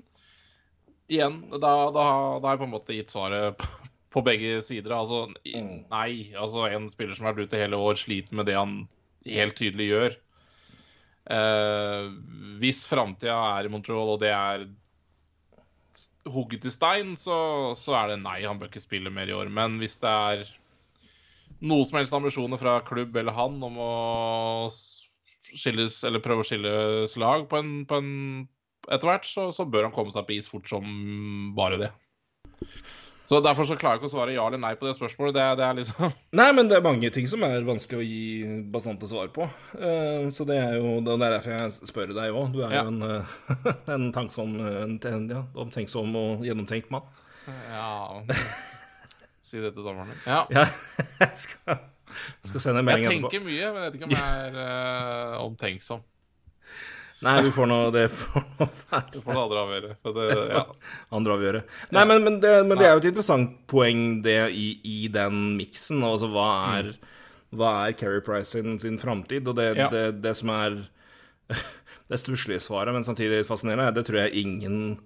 Speaker 2: igjen, da, har jeg på en måte gitt svaret på, på begge sider. Altså
Speaker 3: Mm.
Speaker 2: nei. Altså en spiller som har vært ute hele år, sliter med det han helt tydelig gjør. Eh, hvis framtida er i Montreal, og det er hugget i stein, så, så er det nei, han bør ikke spille mer i år. Men hvis det er noe som helst ambisjoner fra klubb eller han om å skilles, eller prøve å skilles lag på en, en etter hvert, så, så bør han komme seg på is fort som bare det. Så Derfor så klarer jeg ikke å svare ja eller nei på det spørsmålet. Det, det er liksom
Speaker 3: Nei, men det er mange ting som er vanskelig å gi bastante svar på. Eh, så det er jo det er derfor jeg spør deg òg. Du er
Speaker 2: Ja.
Speaker 3: jo en, eh, en tanksom, en, en, ja, omtenksom og gjennomtenkt mann.
Speaker 2: Ja Si det til sommeren min. Ja.
Speaker 3: Ja, jeg skal, skal sende en melding etterpå.
Speaker 2: Jeg tenker mye, men jeg vet ikke om jeg er uh, omtenksom.
Speaker 3: Nei, vi får nå Det får nå være
Speaker 2: får det andre avgjøre. Det, ja.
Speaker 3: andre avgjøre. Nei, men, men, det, men det er jo et interessant poeng, det i, i den miksen. Altså hva er, hva er Keri Price sin, sin framtid? Og det,
Speaker 2: Ja.
Speaker 3: det, det som er det stusslige svaret, men samtidig fascinerende, det tror jeg ingen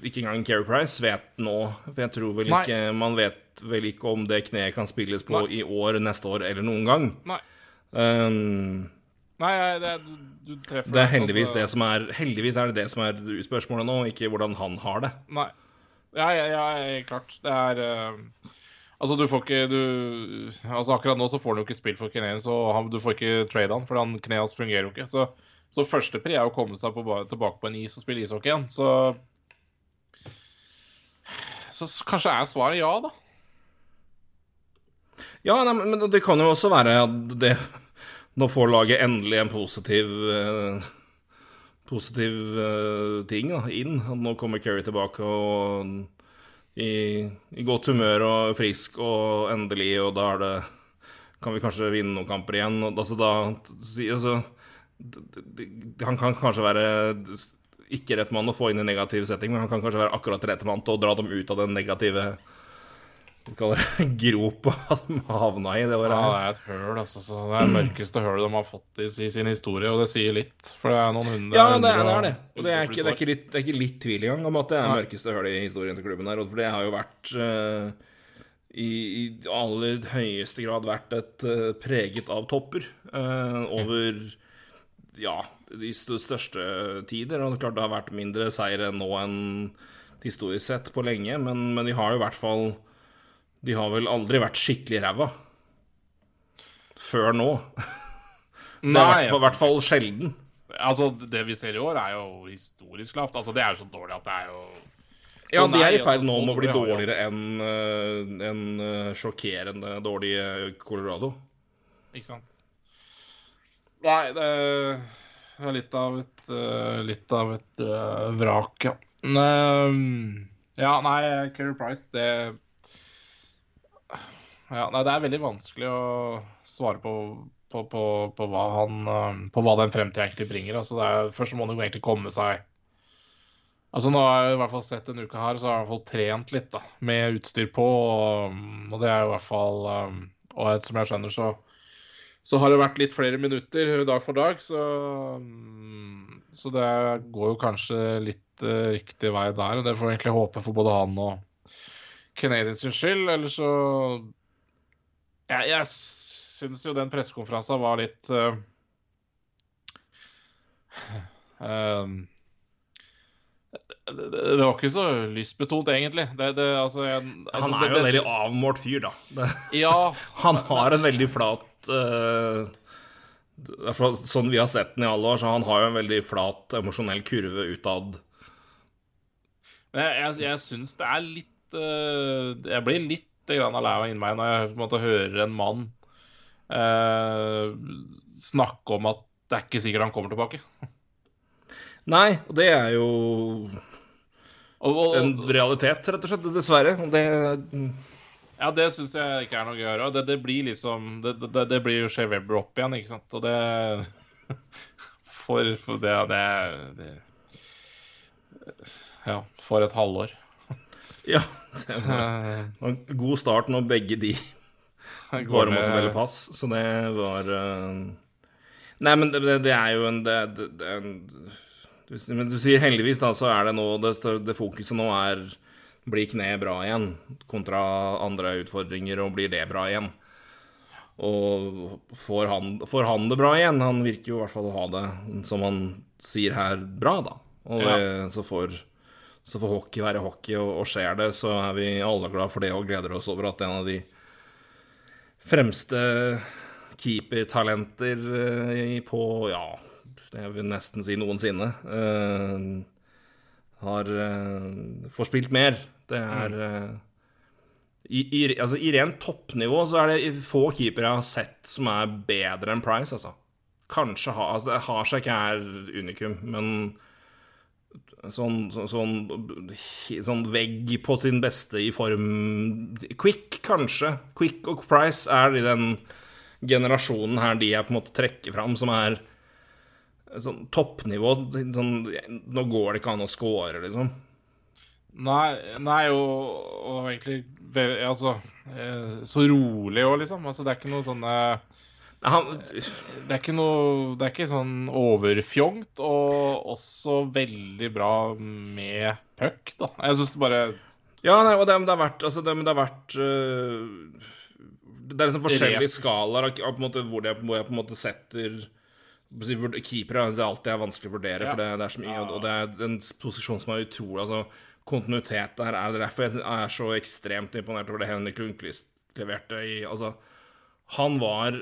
Speaker 3: Ikke engang Keri Price vet nå. For jeg tror vel
Speaker 2: Nei.
Speaker 3: ikke Man vet vel ikke om det kneet kan spilles på
Speaker 2: Nei.
Speaker 3: i år, neste år eller noen gang.
Speaker 2: Nei.
Speaker 3: Um,
Speaker 2: Nei, det, det, du, du treffer
Speaker 3: det er heldigvis
Speaker 2: altså-
Speaker 3: det som er Heldigvis er det det som er spørsmålet nå, ikke hvordan han har det.
Speaker 2: Nei. Ja, ja, ja, klart. Det er uh, Altså, du får ikke du, Altså, akkurat nå så får han jo ikke spilt for Canadiens, og han, du får ikke trade han, for han kneet hans fungerer jo ikke. Så, så førstepri er å komme seg på, tilbake på en is og spille ishockey igjen. Så Så kanskje er svaret ja, da.
Speaker 3: Ja, nei, men men det kan jo også være at det Nå får laget endelig en positiv uh, Positiv uh, ting da, inn. Nå kommer Kerry tilbake og i, i godt humør og frisk og endelig, og da er det Kan vi kanskje vinne noen kamper igjen? Og, altså da altså, Han kan kanskje være ikke rett mann å få inn i negativ setting, men han kan kanskje være akkurat rett mann til å dra dem ut av den negative hva kaller det, gropa de havna i det året.
Speaker 2: Ja, det er et høl, altså. Så det er det mørkeste hølet de har fått i, i sin historie, og det sier litt. For det er noen hundre
Speaker 3: Ja, det er det. Er det. Og det er, ikke, det, er ikke litt, det er ikke litt tvil engang om at det er
Speaker 2: det
Speaker 3: mørkeste hølet i historien til klubben her. For det har jo vært uh, i, i aller høyeste grad vært et uh, preget av topper uh, over ja, de største tider. Og det er klart det har vært mindre seire nå enn historisk sett på lenge, men, men de har jo i hvert fall De har vel aldri vært skikkelig ræva. Før nå. Det er i
Speaker 2: Nei,
Speaker 3: i
Speaker 2: altså,
Speaker 3: hvert fall sjelden.
Speaker 2: altså, det vi ser i år, er jo historisk lavt. Altså, det er jo så dårlig at det er jo
Speaker 3: Ja, de er i ferd nå med å bli dårligere enn en, enn, eh, sjokkerende dårlige Colorado.
Speaker 2: Ikke sant? Nei, det er litt av et eh, Litt av et eh, vrak, ja. Ja, nei, Keri Price, det ja, Nei, det er veldig vanskelig å svare på, på, på, på hva han eh, På hva den fremtiden egentlig bringer. Altså, er, først må han jo egentlig komme seg Altså Nå har jeg i hvert fall sett en uke her, så har jeg i hvert fall trent litt da, med utstyr på. Og, og det er i hvert fall um, Og et- som jeg skjønner, så, så har det vært litt flere minutter dag for dag. Så, um, så det går jo kanskje litt uh, riktig vei der. Og det får vi egentlig håpe for både han og Canadiens skyld. Eller så Jeg, jeg syns jo den pressekonferansen var litt uh, um, det, det, var ikke så lystbetont, egentlig. Det, det, altså, jeg, altså,
Speaker 3: han er jo en veldig avmålt fyr, da.
Speaker 2: ja.
Speaker 3: Han har en veldig flat uh, Sånn vi har sett den i alle år, så han har jo en veldig flat emosjonell kurve utad.
Speaker 2: Jeg, jeg, jeg syns det er litt uh, Jeg blir litt grann lei inni meg når jeg på en måte hører en mann eh, snakke om at det er ikke sikkert han kommer tilbake.
Speaker 3: Nei, og det er jo en realitet, rett og slett. Dessverre. Det
Speaker 2: Ja, det syns jeg ikke er noe gøy å gjøre. Det, det blir liksom Det, det, det blir jo Shea Webber opp igjen, ikke sant. Og det For, for det, det, det Ja, for et halvår.
Speaker 3: Ja. Det var en god start når begge de bare måtte melde pass, så det var uh... Nei, men det, det, er jo en, det, det, en du, Men du sier heldigvis, da, så er det nå Det, det fokuset nå er blir kneet bra igjen, kontra andre utfordringer, og blir det bra igjen? Og får han, får han, det bra igjen? Han virker jo i hvert fall å ha det, som han sier her, bra, da. Og ja. så, får, så, får, hockey være hockey, og, og, skjer det, så er vi alle glad for det og gleder oss over at en av de fremste keepertalenter eh, på ja, det vil nesten si noensinne, uh, har uh, får spilt mer. Det er uh, i, i, altså, I rent toppnivå så er det få keepere jeg har sett som er bedre enn Price, altså. Kanskje ha, altså, Hasek er unikum, men sånn, så, sånn, sånn, vegg på sin beste i form Quick, kanskje. Quick og Price er i den generasjonen her de jeg på en måte trekker fram, som er sånn toppnivå sånn, Nå går det ikke an å score, liksom.
Speaker 2: Nei, nei og, og egentlig Altså eh, Så rolig òg, liksom. Altså, det er ikke noe sånn han, Det er ikke noe Det er ikke sånn overfjongt, og også veldig bra med puck, da. Jeg syns det bare
Speaker 3: Ja, nei, og det, det har vært Altså, det, det har vært uh, Det er liksom forskjellige skalaer hvor, hvor jeg på en måte setter Keepere det er alltid vanskelig å vurdere, ja. for det, det, er så mye, og det er en posisjon som er utrolig altså, Kontinuitet der er det derfor jeg er så ekstremt imponert over det Henrik Lundqvist leverte i Altså, han var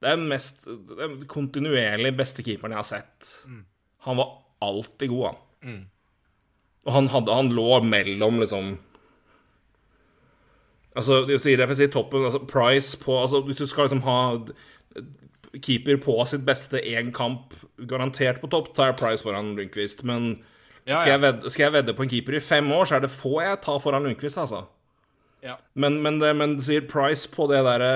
Speaker 3: Det er den mest den kontinuerlig beste keeperen jeg har sett. Mm. Han var alltid god, han. Mm. Og han, hadde, han lå mellom, liksom Altså, jeg sier det, for jeg si toppen altså, Price på altså, Hvis du skal liksom ha keeper på sitt beste én kamp, garantert på topp, tar jeg Price foran Lundqvist. Men ja, ja. Skal, jeg vedde, skal, jeg vedde, på en keeper i fem år, så er det få jeg tar foran Lundqvist, altså.
Speaker 2: Ja.
Speaker 3: Men, men, men sier Price på det derre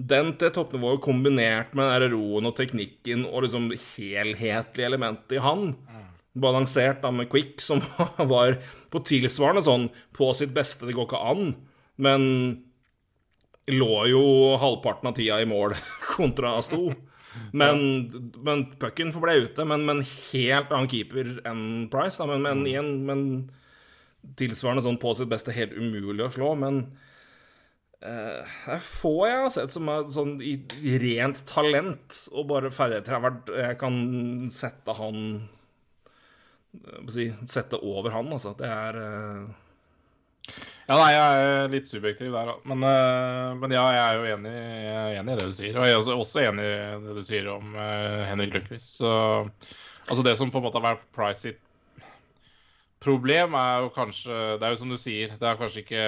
Speaker 3: Den til toppnivået kombinert med den roen og teknikken og liksom helhetlige elementet i han, mm. balansert da med Quick, som var på tilsvarende sånn på sitt beste, det går ikke an, men lå jo halvparten av tida i mål kontra Sto. Men, men pucken forble ute. Men, men helt annen keeper enn Price. Da. Men, men, igjen men tilsvarende sånn på sitt beste helt umulig å slå. Men eh, det er få jeg har sett som er sånn i, rent talent og bare ferdigheter. Jeg kan sette han si, Sette over han, altså. Det er uh...
Speaker 2: ja, nei, jeg er litt subjektiv der, men, uh, men ja, jeg er jo enig, jeg er enig, i det du sier. Og jeg er også enig i det du sier om Henrik Lundqvist. Så altså det som på en måte har vært Price sitt problem, er jo kanskje Det er jo som du sier, det er kanskje ikke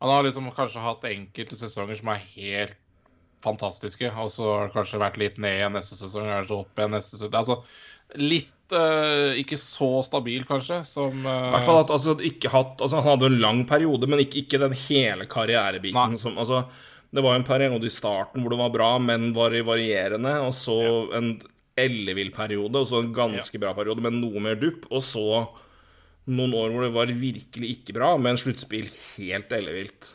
Speaker 2: Han har liksom kanskje hatt enkelte sesonger som er helt fantastiske, og så har det kanskje vært litt ned igjen neste sesong, kanskje opp igjen neste sesong. Altså litt uh, ikke så stabil, kanskje, som uh,
Speaker 3: I hvert fall at altså, ikke hatt Altså, han hadde en lang periode, men ikke, ikke den hele karrierebiten som Altså, det var en periode i starten hvor det var bra, men var varierende, og så ja. en ellevill periode, og så en ganske ja. bra periode, men noe mer dupp, og så noen år hvor det var virkelig ikke bra, med en sluttspill helt ellevilt.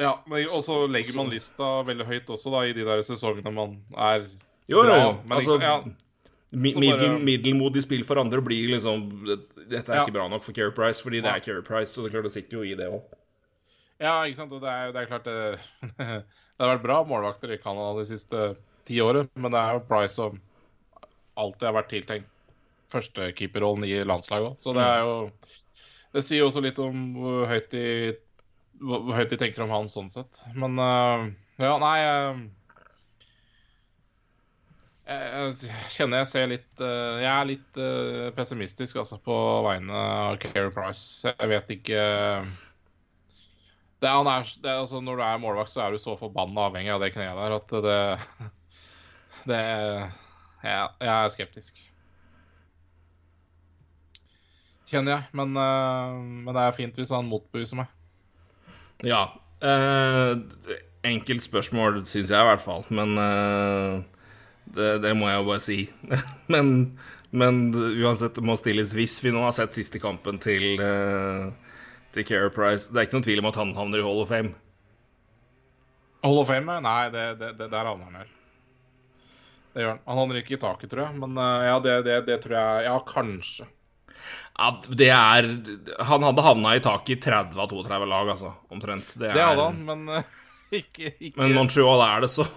Speaker 2: Ja, og så legger man lista veldig høyt også, da, i de der sesongene man er jo, bra. Jo, men
Speaker 3: altså, ja, Middel, middelmodig spill for andre blir liksom Dette er ja. ikke bra nok for Keri Price, fordi det er Keri Price, så det, klart, det sitter jo i det òg.
Speaker 2: Ja, ikke sant. Og det er, det er klart det, det har vært bra målvakter i Canada de siste ti årene, men det er jo Price som alltid har vært tiltenkt førstekeeperrollen i landslaget òg. Så det er jo Det sier jo også litt om hvor høyt de, hvor høyt de tenker om han sånn sett. Men uh, ja, nei uh, jeg, kjenner jeg ser litt uh, Jeg er litt pessimistisk altså, på vegne av Keri Price. Jeg vet ikke det, er, det, altså, Når du er målvakt, så er du så forbanna avhengig av det kneet der at det Det jeg, jeg er skeptisk. Kjenner jeg. Men, uh, men, det er fint hvis han motbeviser meg.
Speaker 3: Ja. Uh, enkelt spørsmål, syns jeg i hvert fall. Men uh, det, det, må jeg jo bare si. men, men, uansett, det må stilles hvis vi nå har sett siste kampen til, til Care Price. Det er ikke noen tvil om at han havner i Hall of Fame.
Speaker 2: Hall of Fame? Nei, det, det, der havner han vel. Det gjør han. Han havner ikke i taket, tror jeg. Men uh, ja, det, det, det, tror jeg Ja, kanskje.
Speaker 3: Ja, det er Han hadde havna i taket i 30 av 32 lag, altså. Omtrent.
Speaker 2: Det, er, det hadde han, men uh, ikke, ikke,
Speaker 3: Men Montreal er det så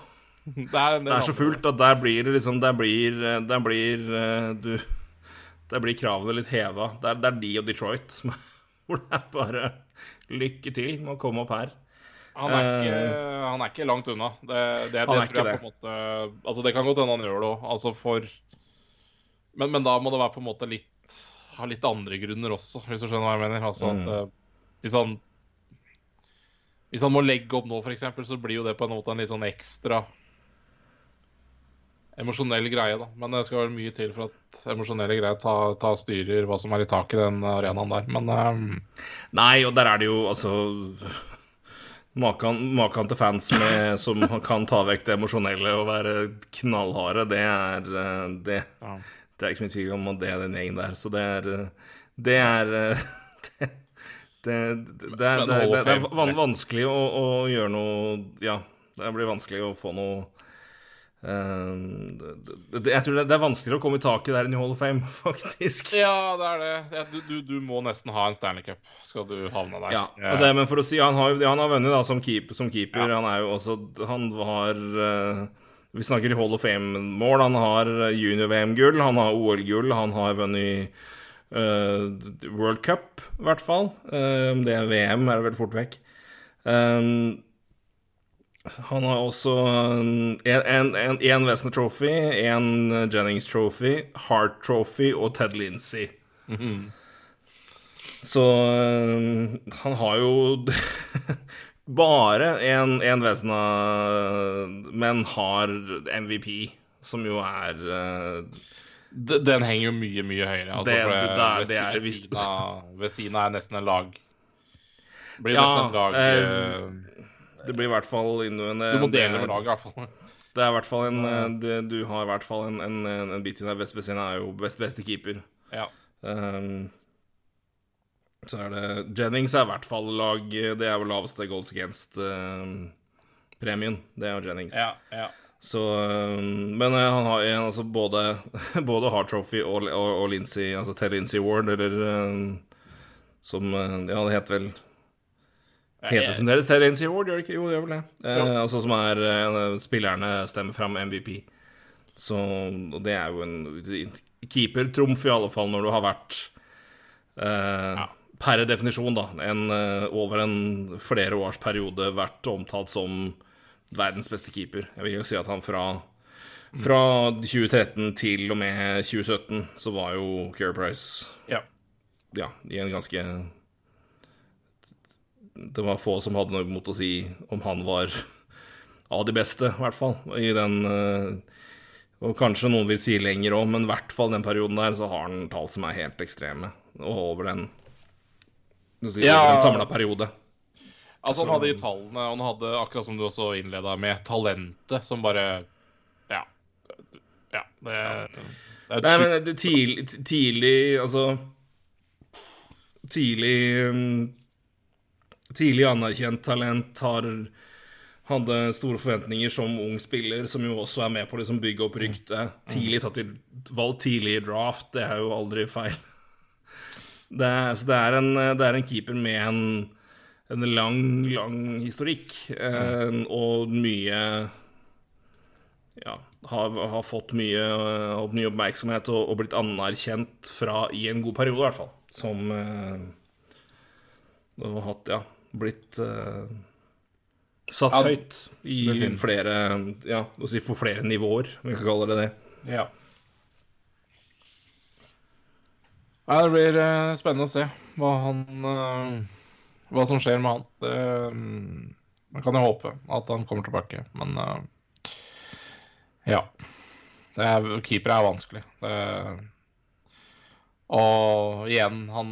Speaker 3: Det er, det er så fullt at der blir det liksom Der blir, der blir uh, du Der blir kravene litt heva. Det er, det er de og Detroit hvor det er bare lykke til med å komme opp her.
Speaker 2: Han er, ikke, uh, han er ikke, langt unna. Det, det, det tror jeg på en måte Altså, det kan godt hende han gjør det òg. Altså for men, men, da må det være på en måte litt Ha litt andre grunner også, hvis du skjønner hva jeg mener. Altså mm. at uh, hvis han Hvis han må legge opp nå, f.eks., så blir jo det på en måte en litt sånn ekstra emosjonell greie, da. Men det skal være mye til for at emosjonelle greier tar ta styrer hva som er i taket i den arenaen der. Men um...
Speaker 3: Nei, og der er det jo altså Maken til fans med, som kan ta vekk det emosjonelle og være knallharde, det er eh, det, det er ikke så mye tvil om at det er den gjengen der. Så det er Det er Det, det, det er, det er vanskelig å, å, gjøre noe Ja, det blir vanskelig å få noe Uh, jeg tror det er vanskeligere å komme i taket der enn i Hall of Fame, faktisk.
Speaker 2: Ja, det er det. Du, du, du må nesten ha en Stanley Cup skal du havne der.
Speaker 3: Ja, det, men for å si Han har, han har vunnet som keeper. Som keeper. Ja. Han er jo også Han har uh, Vi snakker i Hall of Fame-mål. Han har junior-VM-gull, han har OL-gull, han har vunnet uh, World Cup, i hvert fall. det er VM, er det vel fort vekk. Um, han har også én Wesner Trophy, én Jennings Trophy, Hart Trophy og Ted Lindsey. Mm -hmm. Så um, han har jo bare en Vesna, men har MVP, som jo er uh,
Speaker 2: Den henger jo mye, mye høyere. Altså, det, det, det, er, ved, siden av, ved siden av er nesten en lag. Blir ja, nesten en lag uh,
Speaker 3: det blir i hvert fall innvendig
Speaker 2: Du må dele med laget, i hvert fall.
Speaker 3: Det er i hvert fall en du, Du har i hvert fall en, en, en bit i deg. Vestvesina er jo best, beste keeper.
Speaker 2: Ja. Um,
Speaker 3: så er det Jennings er i hvert fall lag Det er jo laveste goals against-premien. Ehm, uh, det er jo Jennings.
Speaker 2: Ja, ja.
Speaker 3: Så um, Men uh, han har en, altså både, både Hard Trophy og, og, og Lindsay, altså Ted Lindsay Ward, eller som Ja, det heter vel Heter fremdeles Ted Lindsay Ward, gjør det ikke? Jo, det gjør vel det. Eh, altså som er eh, Spillerne stemmer fram MVP. Så og det er jo en keeper-trumf, i alle fall, når du har vært eh, ja. Per definisjon, da, en, eh, over en flere års periode vært omtalt som verdens beste keeper. Jeg vil jo si at han fra fra 2013 til og med 2017 så var jo Keir Price
Speaker 2: ja.
Speaker 3: ja, i en ganske det var få som hadde noe imot å si om han var av de beste, i hvert fall. I den eh, Og kanskje noen vil si lenger òg, men i hvert fall den perioden der så har han tall som er helt ekstreme. Og over den ja. en samla periode.
Speaker 2: Altså, han hadde de tallene, og han hadde, akkurat som du også innleda med, talentet som bare Ja. Ja, det,
Speaker 3: det er Nei, men det tidlig, tidlig Altså Tidlig um, tidlig anerkjent talent, har, hadde store forventninger som ung spiller, som jo også er med på å liksom bygge opp ryktet. Tidlig tatt i valg tidlig i draft, det er jo aldri feil. Det så det er, en, det er en keeper med en en lang, lang historikk. Eh, og mye Ja, har, har fått mye, eh, mye oppmerksomhet og, og blitt anerkjent fra i en god periode, i hvert fall. Som eh, har hatt, ja, blitt eh, satt
Speaker 2: Ja,
Speaker 3: høyt i flere Ja, si på flere nivåer, om vi kan kalle det det.
Speaker 2: Ja. Nei, det blir uh, spennende å se hva han uh, Hva som skjer med han. Det, mm, man kan jo håpe at han kommer tilbake, men uh, Ja. Det er, keeper er vanskelig. Det, og igjen, han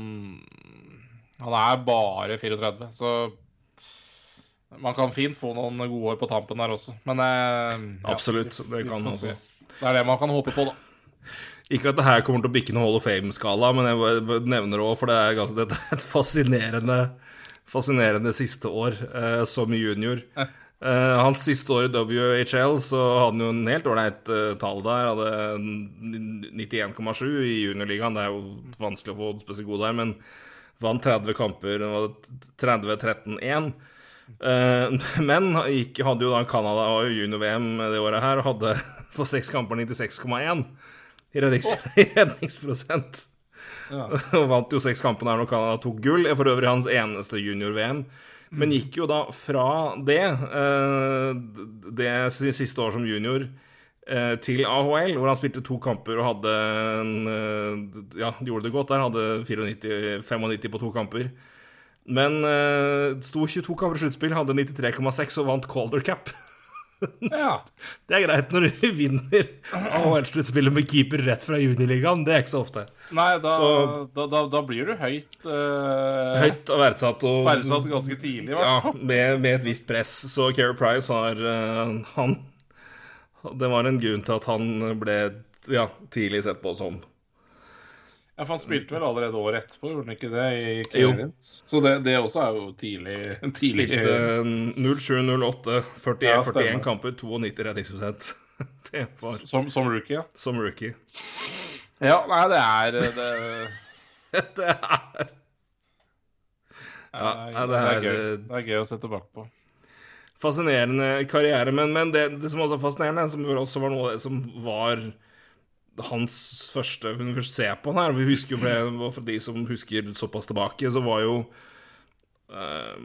Speaker 2: Han er bare 34, så man kan fint få noen gode år på tampen der også, men eh, ja,
Speaker 3: Absolutt. Det kan man si.
Speaker 2: Det er det man kan håpe på, da.
Speaker 3: Ikke at det her kommer til å bikke noen Hall of Fame-skala, men jeg nevner det òg, for det er, ganske, det er et fascinerende, fascinerende siste år eh, som junior. Eh, hans siste år i WHL så hadde han jo en helt ålreit eh, tall der. Hadde 91,7 i juniorligaen. Det er jo vanskelig å få spesielt god der, men vant 30 kamper. det var 30-13-1. Eh, men gikk, hadde jo da Canada og junior-VM det året her, og hadde på seks kamper 96,1 i rednings, i redningsprosent.
Speaker 2: Ja.
Speaker 3: Og vant jo seks kampene her når Canada tok gull. For øvrig hans eneste junior-VM. Men gikk jo da fra det, eh, det siste år som junior, eh, til AHL, hvor han spilte to kamper og hadde en, eh, Ja, gjorde det godt der. Hadde 94, 95 på to kamper. Men sto 22 kamper i sluttspill, hadde 93,6 og vant Calder Cap.
Speaker 2: Ja.
Speaker 3: Det er greit når du vinner AHL-sluttspillet med keeper rett fra juniorligaen. Det er ikke så ofte.
Speaker 2: Nei, da,
Speaker 3: Så-
Speaker 2: da, da, da blir du høyt uh,
Speaker 3: Høyt og verdsatt. Og,
Speaker 2: verdsatt ganske tidlig, i
Speaker 3: Ja, med, med et visst press. Så Keri Price har uh, Han Det var en grunn til at han ble ja, tidlig sett på som
Speaker 2: Ja, for han spilte vel allerede året etterpå, gjorde han ikke det? i
Speaker 3: Jo.
Speaker 2: Så det, det også er jo tidlig, tidlig
Speaker 3: Spilte 07-08, 41,
Speaker 2: Ja,
Speaker 3: 41
Speaker 2: stemmer.
Speaker 3: kamper, 92 redningsprosent. Det var
Speaker 2: som, som rookie, ja.
Speaker 3: som rookie.
Speaker 2: Ja, nei, det er eh, det,
Speaker 3: Det er Ja,
Speaker 2: er-
Speaker 3: ja, det
Speaker 2: det, er
Speaker 3: er,
Speaker 2: gøy.
Speaker 3: eh,
Speaker 2: det er gøy å se tilbake på.
Speaker 3: fascinerende karriere, men, men det, det som også er fascinerende, som også var noe av det som var hans første Hun først ser på han her Vi husker jo for, for de som husker såpass tilbake, så var jo uh,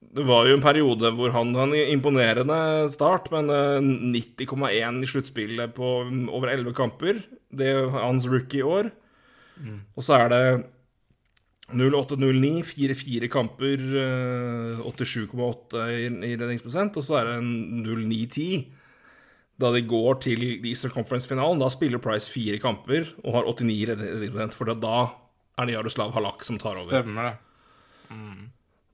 Speaker 3: Det var jo en periode hvor han hadde en imponerende start, men eh, 90,1 i sluttspillet på over 11 kamper. Det er hans rookie-år. Og så er det 08-09, 4-4 kamper, eh, 87,8 i, i redningsprosent, og så er det en 09-10. Da de går til Eastern Conference-finalen, da spiller Price fire kamper og har 89 redningsprosent, for da er det Jaroslav Halak som tar over.
Speaker 2: Stemmer det.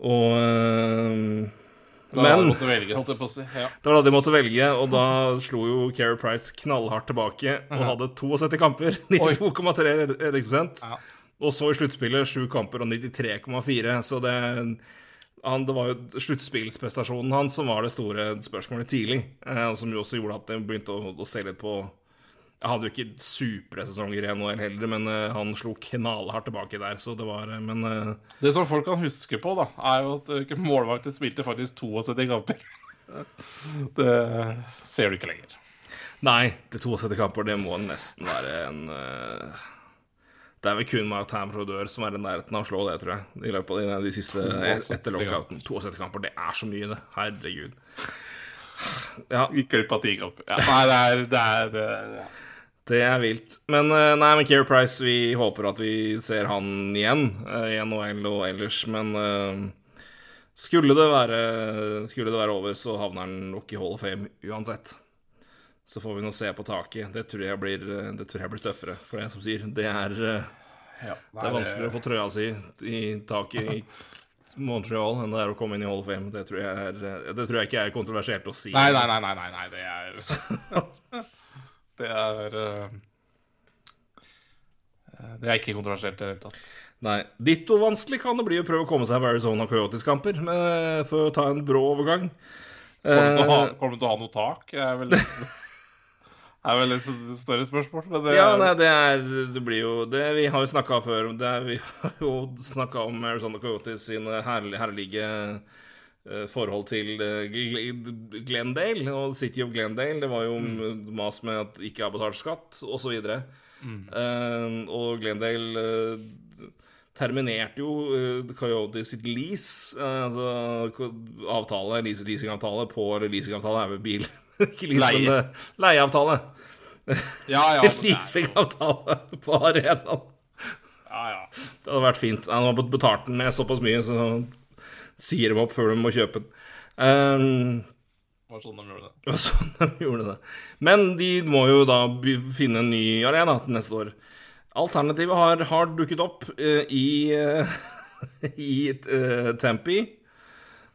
Speaker 3: Og øh,
Speaker 2: Da
Speaker 3: Men
Speaker 2: måtte velge, holdt jeg på å si. Ja.
Speaker 3: det var da de måtte velge, og da slo jo Keri Price knallhardt tilbake og hadde 72 kamper, 92,3 redningsprosent.
Speaker 2: Ja.
Speaker 3: Og så i sluttspillet sju kamper og 93,4, så det han, Det var jo sluttspillsprestasjonen hans som var det store spørsmålet tidlig, eh, og som jo også gjorde at det begynte å, å se litt på Jeg hadde jo ikke supre sesonger i NHL heller, men eh, han slo knallhardt tilbake der, så det var eh, Men eh,
Speaker 2: Det som folk kan huske på, da, er jo at eh, målvakten spilte faktisk 72 kamper. Det ser du ikke lenger.
Speaker 3: Nei, til 72 kamper, det må nesten være en eh, Det er vel kun Mark Tamrodør som er i nærheten av å slå det, tror jeg. I løpet av de, de siste etter lockouten. 72 kamper, det er så mye, det. Herregud. Ja,
Speaker 2: Gikk glipp av ti kamper. Ja, nei, det er, det er, det er ja.
Speaker 3: det er vilt. Men eh, nei, men Keir Price, vi håper at vi ser han igjen eh, i NHL og ellers, men eh, skulle det være Skulle det være over, så havner han nok i Hall of Fame uansett. Så får vi nå se på taket. Det tror jeg blir, eh, det tror jeg blir tøffere, for det som sier. Det er, eh,
Speaker 2: Ja,
Speaker 3: det er vanskeligere å få trøya si i taket i Montreal enn det er å komme inn i Hall of Fame. Det tror jeg, er, eh, det tror jeg ikke er kontroversielt å si.
Speaker 2: Nei, nei, nei, nei, nei, nei det er Det er Det er ikke kontroversielt i det hele tatt.
Speaker 3: Nei. Ditto vanskelig kan det bli å prøve å komme seg på Arizona Coyotes-kamper, for å ta en brå overgang.
Speaker 2: Kommer du til å ha noe tak? Jeg er vel er vel et større spørsmål. Men det,
Speaker 3: Ja, nei, det er Det blir jo det Vi har jo snakka før om det. Vi har jo snakka om Arizona Coyotes sine herlige, herlige eh, forhold til eh, Glendale og City of Glendale. Det var jo mas med at ikke har betalt skatt, osv. Uh, og Glendale eh, terminerte jo uh, Coyote sitt lease, eh, altså avtale, lease- leasingavtale på Eller leasingavtale er vel bil, ikke lease,
Speaker 2: Leie.
Speaker 3: men eh, leieavtale.
Speaker 2: ja, ja, det
Speaker 3: Leasingavtale på arenaen.
Speaker 2: ja, ja.
Speaker 3: Det hadde vært fint. Han har betalt den med såpass mye, så sier de opp før de må kjøpe den. Um,
Speaker 2: Det var sånn de gjorde det.
Speaker 3: det var sånn de gjorde det. Men de må jo da finne en ny arena til neste år. Alternativet har, har dukket opp uh, i uh, i uh, Tempi.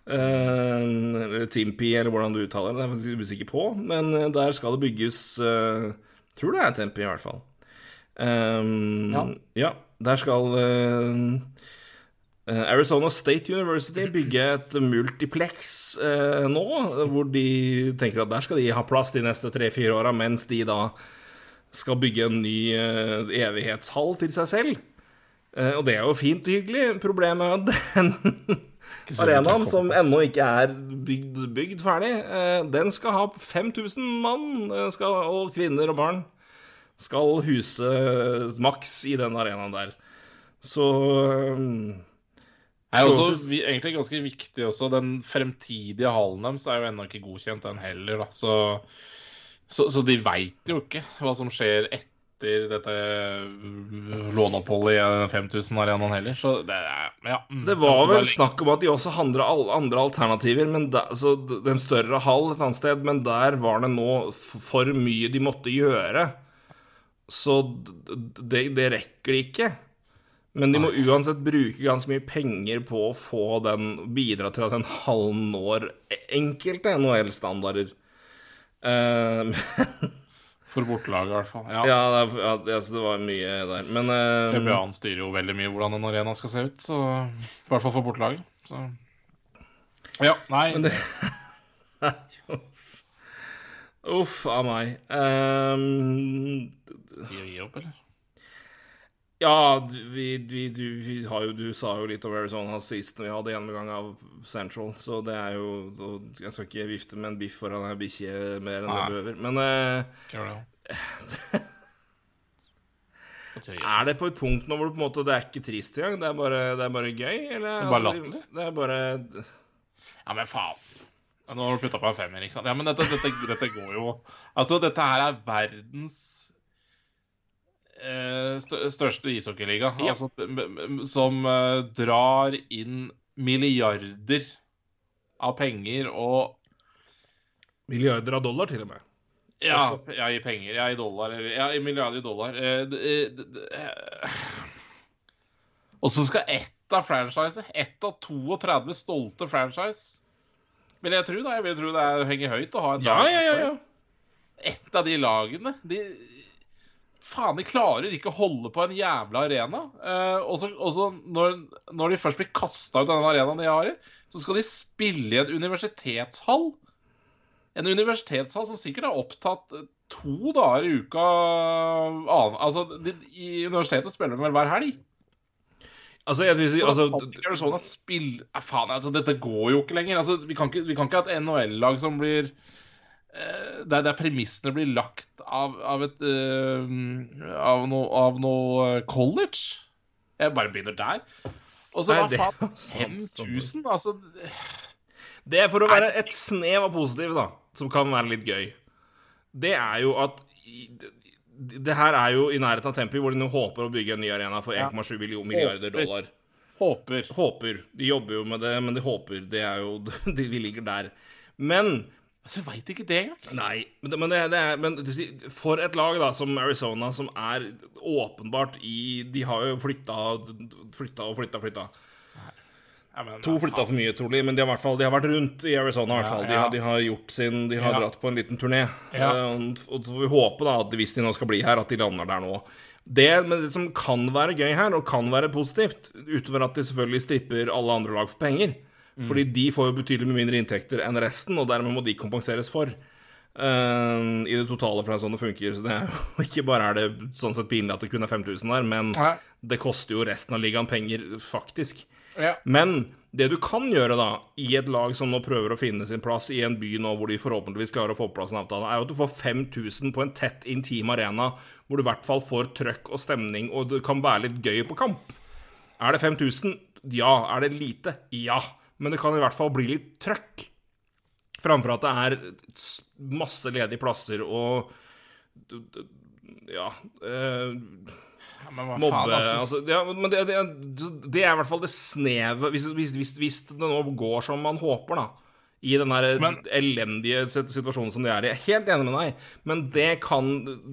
Speaker 3: Timpi, eller hvordan du uttaler det. Er jeg usikker på. Men der skal det bygges Tror det er Tempi, i hvert fall. Um,
Speaker 2: Ja.
Speaker 3: ja. Der skal Arizona State University bygge et multiplex nå, hvor de tenker at der skal de ha plass de neste tre-fire åra, mens de da skal bygge en ny eh, evighetshall til seg selv. Eh, og det er jo fint og hyggelig. Problemet er at den arenaen, som ennå ikke er bygd, bygd ferdig, eh, den skal ha 5000 mann skal, og kvinner og barn. Skal huse maks i den arenaen der. Så
Speaker 2: Det er også vi, egentlig ganske viktig også. Den fremtidige hallen deres er jo ennå ikke godkjent, den heller. Da. Så, så, så de veit jo ikke hva som skjer etter dette låneoppholdet i 5000-arenaen heller. Så det er ja. mm.
Speaker 3: Det var vel snakk om at de også handla andre alternativer, men da, så den større hall et annet sted, men der var det nå for mye de måtte gjøre. Så det, det rekker de ikke. Men de må uansett bruke ganske mye penger på å få den Bidra til at den hallen når enkelte NHL-standarder. Eh,
Speaker 2: For bortelaget, i hvert fall. Ja.
Speaker 3: ja, det, er- ja, altså, det var mye der. Men uh,
Speaker 2: CBA-en styrer jo veldig mye hvordan en arena skal se ut. Så, I hvert fall for bortelaget. Så. Ja, nei
Speaker 3: Men det Uff a meg. Um,
Speaker 2: Tid å gi opp, eller?
Speaker 3: Ja, vi, vi, du, vi har jo, du sa jo litt om Arizona sist vi hadde gjennomgang av Central, så det er jo og Jeg skal ikke vifte med en biff foran ei bikkje mer enn det
Speaker 2: Nei.
Speaker 3: behøver. Men
Speaker 2: uh, det
Speaker 3: er det på et punkt nå hvor det måte Det er ikke trist engang? Det er bare, det er bare gøy? Eller?
Speaker 2: er bare
Speaker 3: altså,
Speaker 2: latterlig.
Speaker 3: Det er bare
Speaker 2: Ja, men faen. Nå har du putta på en femmer, ikke sant? Ja, men dette, dette, dette går jo Altså, dette her er verdens største ishockeyliga.
Speaker 3: Ja.
Speaker 2: Altså, som eh, drar inn milliarder av penger og
Speaker 3: Milliarder av dollar, til og med.
Speaker 2: Ja, ja i penger. Ja, i dollar. Eller, ja, i milliarder dollar. Eh, eh, eh. Og så skal ett av franchiset, ett av 32 stolte franchise Vil jeg tro, da. Jeg vil tro det er, henger høyt å ha et lag.
Speaker 3: ja, ja. ja.
Speaker 2: Et av de lagene de, Faen, de klarer ikke å holde på en jævla arena. Eh, og så når, når de først blir kasta ut av den arenaen de har i, så skal de spille i en universitetshall. En universitetshall som sikkert har opptatt eh, to dager i uka Altså, de, I universitetet spiller de vel hver helg.
Speaker 3: Altså, jeg vil si altså,
Speaker 2: Arizona spill... ja, faen, altså, dette går jo ikke lenger. Altså, vi, kan ikke, vi kan ikke ha et NHL-lag som blir der, der premissene blir lagt av, av et uh, av noe, av noe college. Jeg bare begynner der. Og så var
Speaker 3: det er
Speaker 2: faen?
Speaker 3: jo sant, sant.
Speaker 2: 5000? Altså
Speaker 3: Det er for å være et snev av positiv, da, som kan være litt gøy. Det er jo at det, her er jo i nærheten av Tempi, hvor de nå håper å bygge en ny arena for 1,7 million- milliarder dollar.
Speaker 2: Håper.
Speaker 3: Håper. De jobber jo med det, men de håper. Det er jo de, Vi ligger der. Men
Speaker 2: Altså, jeg veit ikke det engang.
Speaker 3: Nei, men, det, men, det, det er, men du for et lag da, som Arizona, som er åpenbart i De har jo flytta flytta og flytta. flytta.
Speaker 2: Ja, men,
Speaker 3: To flytta for mye, trolig, men de har, fall, de har vært rundt i Arizona. i hvert fall. De,
Speaker 2: ja.
Speaker 3: har, de har gjort sin De har
Speaker 2: Ja.
Speaker 3: dratt på en liten turné.
Speaker 2: Ja.
Speaker 3: Eh, og så får vi håpe da at hvis de nå skal bli her, at de lander der nå. Det, men det som kan være gøy her, og kan være positivt, utover at de selvfølgelig stripper alle andre lag for penger
Speaker 2: Mm.
Speaker 3: Fordi de får jo betydelig mindre inntekter enn resten, og dermed må de kompenseres for. Uh, i det totale for det er sånn det funker. Så det er ikke bare er det sånn sett pinlig at det kun er 5000 der, men
Speaker 2: Nei.
Speaker 3: det koster jo resten av ligaen penger, faktisk.
Speaker 2: Ja.
Speaker 3: Men det du kan gjøre da, i et lag som nå prøver å finne sin plass i en by nå hvor de forhåpentligvis klarer å få på plass en avtale, er jo at du får 5000 på en tett, intim arena hvor du i hvert fall får trøkk og stemning, og det kan være litt gøy på kamp. Er det 5000? Ja. Er det lite? Ja. Men det kan i hvert fall bli litt trøkk. Framfor at det er masse ledige plasser og Ja d- Ja
Speaker 2: Men hva
Speaker 3: Mobbe
Speaker 2: faen, altså.
Speaker 3: altså, ja, Men det, det, det er i hvert fall det snevet hvis, hvis, hvis, hvis det nå går som man håper, da. I den der
Speaker 2: Men-
Speaker 3: elendige situasjonen som de er i. Jeg er helt enig med deg, men det kan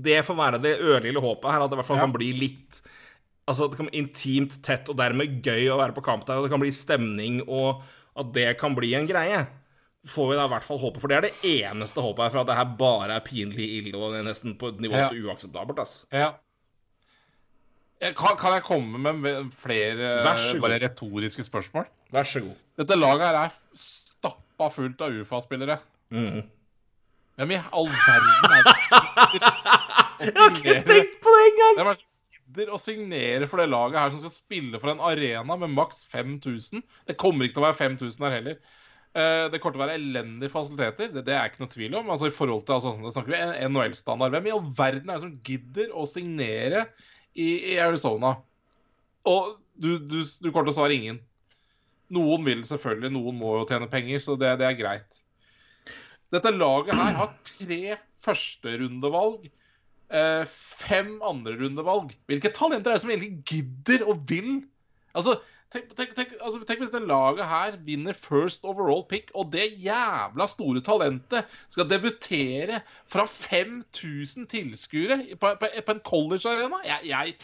Speaker 3: Det får være det ørlille håpet her, at det i hvert fall
Speaker 2: Ja.
Speaker 3: kan bli litt Altså det kan bli intimt, tett og dermed gøy å være på kamp der, og det kan bli stemning, og at det kan bli en greie. Får vi da i hvert fall håpe, for det er det eneste håpet her, for at det her bare er pinlig ille og det er nesten på et nivå
Speaker 2: Ja.
Speaker 3: uakseptabelt, altså.
Speaker 2: Ja. Kan, kan jeg komme med flere bare retoriske spørsmål?
Speaker 3: Vær så god.
Speaker 2: Dette laget her er stappa fullt av UFA-spillere.
Speaker 3: Mm.
Speaker 2: Hvem i all verden er det Jeg har ikke
Speaker 3: tenkt på det engang!
Speaker 2: Er gidder å signere for det laget her som skal spille for en arena med maks 5000? Det kommer ikke til å være 5000 her heller. Eh, Det kommer til å være elendige fasiliteter, det, det er ikke noe tvil om. Altså i forhold til, altså, snakker vi NHL-standard. Hvem i all verden er det som gidder å signere i, i Arizona? Og du, du, du kommer til å svare ingen. Noen vil selvfølgelig, noen må jo tjene penger, så det, det er greit. Dette laget her har tre førsterundevalg, eh, fem andrerundevalg. Hvilke talenter er det som egentlig gidder og vil? Altså, tenk, tenk, tenk, altså, tenk hvis det laget her vinner first overall pick, og det jævla store talentet skal debutere fra 5000 tilskuere på, på, på en college-arena. Jeg, jeg,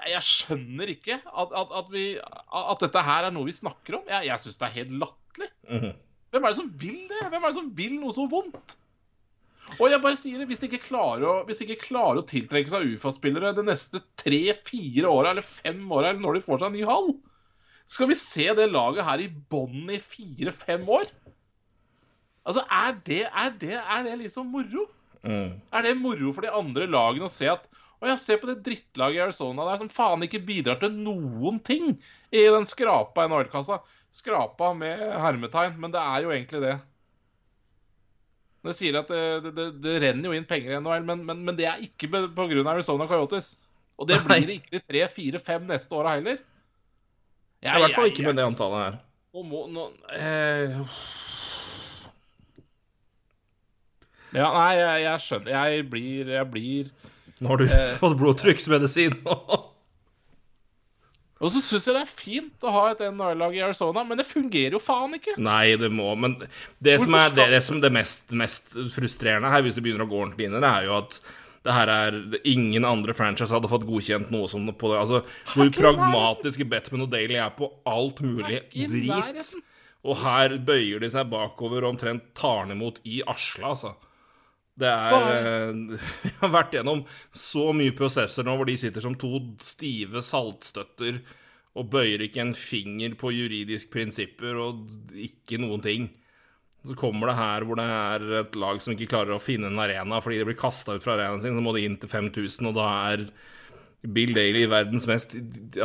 Speaker 2: jeg, skjønner ikke at, at, at, vi, at dette her er noe vi snakker om. Jeg, jeg syns det er helt latterlig.
Speaker 3: Mhm.
Speaker 2: Hvem er det som vil det? Hvem er det som vil noe så vondt? Og jeg bare sier det, hvis de ikke klarer å, hvis de ikke klarer å tiltrekke seg UFA-spillere de neste tre-fire åra eller fem åra, eller når de får seg en ny hall, skal vi se det laget her i bånn i fire-fem år? Altså, er det, er, det, er det liksom moro?
Speaker 3: Mm.
Speaker 2: Er det moro for de andre lagene å se at Å ja, se på det drittlaget i Arizona der som faen ikke bidrar til noen ting i den skrapa NHL-kassa. Skrapa med hermetegn, men det er jo egentlig det. Det sier at det, det, det renner jo inn penger i NHL, men, men, men det er ikke pga. Arizona Coyotes. Og det blir det ikke de tre, fire, fem neste åra heller.
Speaker 3: I hvert fall ikke med det antallet her.
Speaker 2: Nå må nå, eh, Ja, nei, jeg, jeg skjønner. Jeg blir, jeg blir
Speaker 3: Nå har du
Speaker 2: Eh,
Speaker 3: fått blodtrykksmedisin.
Speaker 2: Og så syns jeg det er fint å ha et NHL-lag i Arizona, men det fungerer jo faen ikke.
Speaker 3: Nei, det må Men det som er det, det, som det mest, mest frustrerende her, hvis du begynner å gå ordentlig inn i det, er jo at det her er Ingen andre franchise hadde fått godkjent noe som på det. Altså, hvor pragmatiske Betman og Daly er på alt mulig drit. Og her bøyer de seg bakover og omtrent tar den imot i Asla, altså. Det er eh, Jeg har vært gjennom så mye prosesser nå hvor de sitter som to stive saltstøtter og bøyer ikke en finger på juridiske prinsipper og ikke noen ting. Så kommer det her hvor det er et lag som ikke klarer å finne en arena fordi de blir kasta ut fra arenaen sin, så må de inn til 5000, og da er Bill Daly verdens mest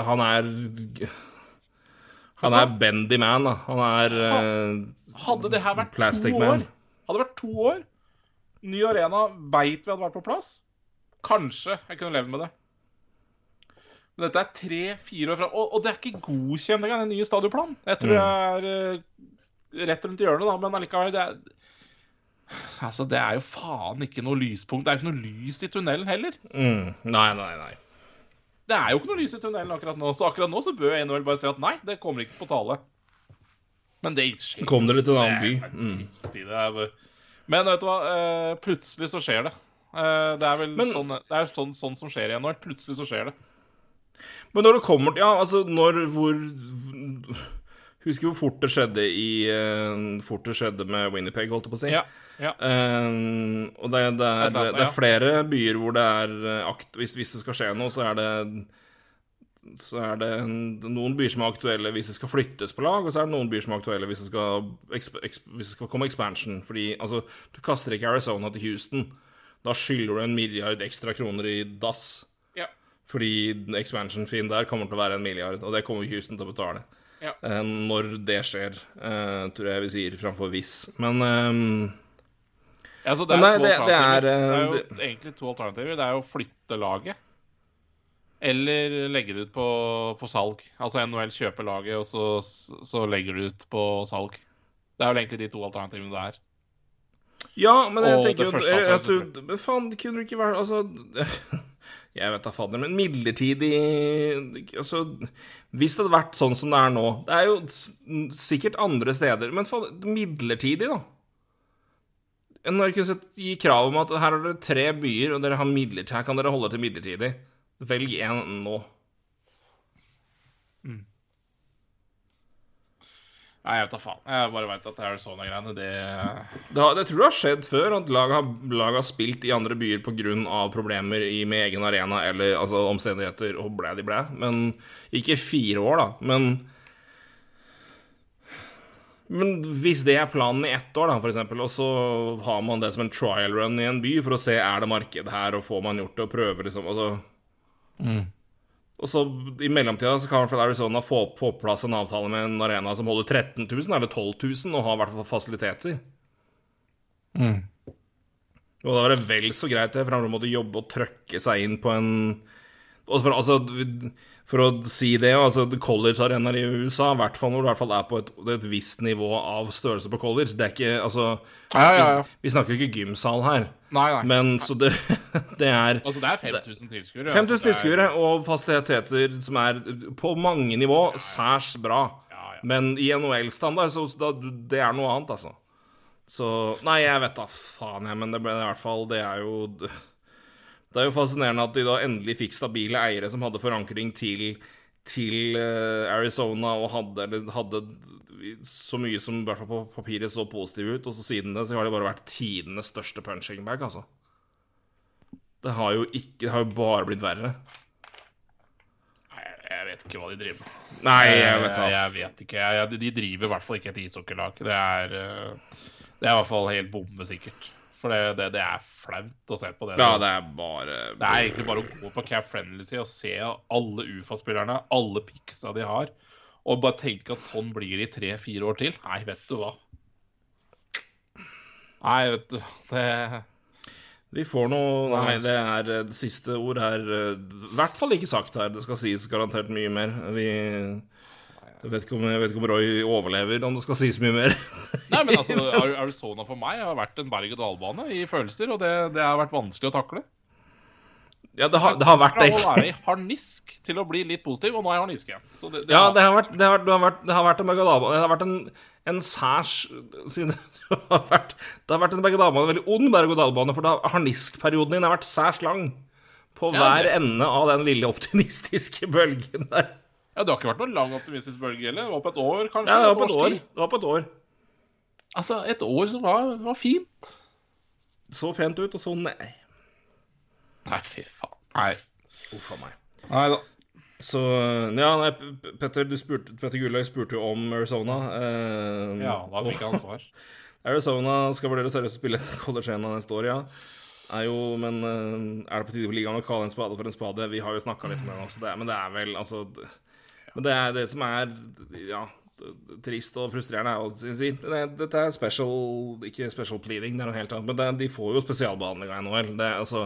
Speaker 3: Han er Han er bendy man, da. Han er eh,
Speaker 2: Hadde det her vært
Speaker 3: to
Speaker 2: to
Speaker 3: Man.
Speaker 2: år Hadde det vært to år Ny arena veit vi hadde vært på plass. Kanskje jeg kunne levd med det. Men dette er tre-fire år fra og, og det er ikke godkjent engang, den nye stadionplanen. Jeg tror
Speaker 3: Mm.
Speaker 2: jeg er uh, rett rundt hjørnet, da, men allikevel det er, Altså, det er jo faen ikke noe lyspunkt. Det er jo ikke noe lys i tunnelen heller.
Speaker 3: mm, Nei, nei, nei.
Speaker 2: Det er jo ikke noe lys i tunnelen akkurat nå, så akkurat nå så bør NHL bare si at nei, det kommer ikke på tale. Men det skjer.
Speaker 3: Kom dere til en annen by.
Speaker 2: Det
Speaker 3: Mm.
Speaker 2: det er bare- Men vet du hva, eh, plutselig så skjer det. Eh, Det er vel
Speaker 3: Men-
Speaker 2: sånn, det er sånn, sånn som skjer i NHL. Plutselig så skjer det.
Speaker 3: Men når det kommer til Ja, altså, når Hvor Husker hvor fort det skjedde i uh, Fort det skjedde med Winnipeg, holdt jeg på å si.
Speaker 2: Ja, ja.
Speaker 3: Uh, og det, det, er, det er flere byer hvor det er akt... Hvis, hvis det skal skje noe, så er det så er det noen byer som er aktuelle hvis det skal flyttes på lag, og så er det noen byer som er aktuelle hvis det skal, hvis det skal komme expansion. Fordi altså, du kaster ikke Arizona til Houston. Da skylder du en milliard ekstra kroner i dass.
Speaker 2: Ja.
Speaker 3: Fordi expansion-fin der kommer til å være en milliard, og det kommer Houston til å betale.
Speaker 2: Ja.
Speaker 3: Eh, når det skjer, eh, tror jeg vi sier framfor hvis. Men eh,
Speaker 2: Altså, det, er
Speaker 3: nei, det- det er,
Speaker 2: alternativer. det er
Speaker 3: eh,
Speaker 2: jo egentlig to alternativer. Det er jo å flytte laget. Eller legge det ut på, for salg. Altså NHL kjøper laget, og så, så legger du ut på salg. Det er vel egentlig de to alternativene det er.
Speaker 3: Ja, men jeg
Speaker 2: Og
Speaker 3: tenker jo at du faen, kunne du ikke vært Altså Jeg vet da fader, men midlertidig Altså Hvis det hadde vært sånn som det er nå Det er jo sikkert andre steder, men faen, midlertidig, da. Når kunne sett gi krav om at her har dere tre byer, og dere har midlertidig Her kan dere holde til midlertidig. Velg én nå.
Speaker 2: Nei, jeg vet da faen. Jeg bare veit at Arizona-greiene, det
Speaker 3: Det, har, det tror jeg har skjedd før, at lag har, lag har spilt i andre byer pga. problemer i, med egen arena eller altså, omstendigheter og blæ de blæ. Men ikke fire år, da. Men Men hvis det er planen i ett år, da, for eksempel, og så har man det som en trial run i en by for å se er det marked her, og får man gjort det, og prøver liksom altså, Og så i mellomtida så kan hvert Arizona få, få på plass en avtale med en arena som holder 13 000 eller 12 000, og har i hvert fall fasiliteter. Og da var det vel så greit det, for han måtte jobbe og trøkke seg inn på en for, altså, for å si det, altså college-arenaer i USA, i hvert fall når du hvert fall er på et, et visst nivå av størrelse på college Det er ikke Altså,
Speaker 2: Ja, ja, ja.
Speaker 3: vi snakker jo ikke gymsal her,
Speaker 2: Nei, nei.
Speaker 3: men så det, det er
Speaker 2: Altså, det er 5000 tilskuere.
Speaker 3: 5000
Speaker 2: altså, er-
Speaker 3: tilskuere og fasiliteter som er på mange nivå særs bra.
Speaker 2: Ja, ja.
Speaker 3: Men i NHL-standard, så da, det er noe annet, altså. Så Nei, jeg vet da faen, jeg, men det ble i hvert fall Det er jo Det er jo fascinerende at de da endelig fikk stabile eiere som hadde forankring til til eh, Arizona og hadde, hadde så mye som i hvert fall på papiret så positivt ut, og så siden det så har det bare vært tidenes største punching bag, altså. Det har jo ikke Det har jo bare blitt verre.
Speaker 2: Jeg vet ikke hva de driver med.
Speaker 3: Nei, jeg vet da.
Speaker 2: Eh, Jeg vet ikke. Jeg, jeg, de driver i hvert fall ikke et ishockeylag. Det er eh, Det er i hvert fall helt bombesikkert. For det, det, det er flaut å se på det.
Speaker 3: Ja, det er bare
Speaker 2: Det er egentlig bare å gå på Cap Friendly og se alle UFA-spillerne, alle picksa de har, og bare tenke at sånn blir det i tre-fire år til. Nei, vet du hva. Nei, vet du Det
Speaker 3: Vi får noe Nei, det er eh, det siste ord her eh, I hvert fall ikke sagt her. Det skal sies garantert mye mer. Vi jeg vet, ikke om, jeg vet ikke om Roy overlever, om det skal sies mye mer.
Speaker 2: Nei, men altså, Ar- Arizona for meg har vært en berg-og-dal-bane i følelser, og det, det har vært vanskelig å takle.
Speaker 3: ja, det har, det har vært
Speaker 2: Fra
Speaker 3: Jeg
Speaker 2: å være i harnisk til å bli litt positiv, og nå er jeg harnisk igjen. Så det, det
Speaker 3: Ja,
Speaker 2: har-
Speaker 3: det har vært, det har, det har vært, det har vært en berg-og-dal-bane. Det har vært en, en særs siden det har vært, det har vært en berg-og-dal-bane, veldig ond berg-og-dal-bane, for harniskperioden din har vært særs lang. På
Speaker 2: Ja,
Speaker 3: hver
Speaker 2: det-
Speaker 3: ende av den lille optimistiske bølgen der.
Speaker 2: Ja, det har ikke vært noen lang optimistisk bølge heller. Det var på et år, kanskje.
Speaker 3: Ja, det var på et år. Det var på et år.
Speaker 2: Altså, et år som var, var fint.
Speaker 3: Så pent ut, og så nei.
Speaker 2: Nei, fy faen. Nei.
Speaker 3: Uff a meg.
Speaker 2: Nei da.
Speaker 3: Så Ja, nei, Petter, du spurte, Petter Gulløy spurte jo om Arizona. Eh,
Speaker 2: Ja, da fikk jeg ansvar.
Speaker 3: Arizona skal vurdere seriøst å spille college 1 neste år, ja. Er jo, men eh, er det på tide for ligaen å kalle en spade for en spade? Vi har jo snakka litt om det nå, så det men det er vel altså Men det er det som er ja, trist og frustrerende, er å si det, Dette er special Ikke special pleading, det er noe helt annet, men det, de får jo spesialbehandling av NHL. Det altså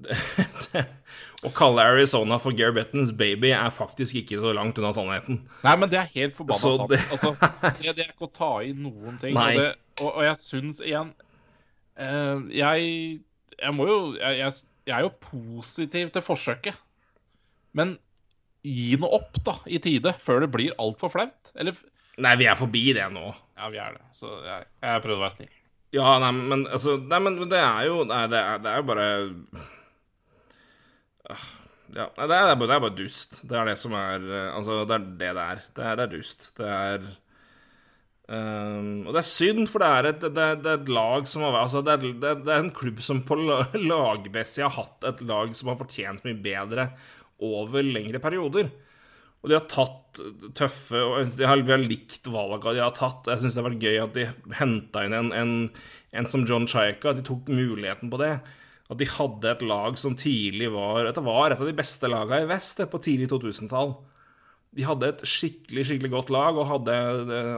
Speaker 3: Å kalle Arizona for Gary Bettons baby er faktisk ikke så langt unna sannheten.
Speaker 2: Nei, men det er helt forbanna sant.
Speaker 3: det-
Speaker 2: Altså, det, er ikke å ta i noen ting. Og, det, og, og jeg syns igjen uh, Jeg Jeg må jo jeg, jeg, jeg er jo positiv til forsøket. Men gi noe opp, da, i tide, før det blir altfor flaut. Eller
Speaker 3: Nei, vi er forbi det nå.
Speaker 2: Ja, vi er det. Så jeg, jeg prøvde å være snill.
Speaker 3: Ja, nei, men altså Nei, men det er jo Nei, det er, det er bare Ah, Ja, nei, det er, det er bare dust. Det er det som er eh, Altså, det er det det er. Det er, det er dust. Det er um, Og det er synd, for det er et, det er, er et lag som har Altså, det er, det er, det er en klubb som på la- lagmessig har hatt et lag som har fortjent mye bedre. Over lengre perioder. Og de har tatt tøffe og Jeg har, har likt valga de har tatt. Jeg syns det har vært gøy at de henta inn en, en, en som John Chaika. At de tok muligheten på det. At de hadde et lag som tidlig var Dette var et av de beste lagene i vest på tidlig 2000-tall. De hadde et skikkelig skikkelig godt lag og hadde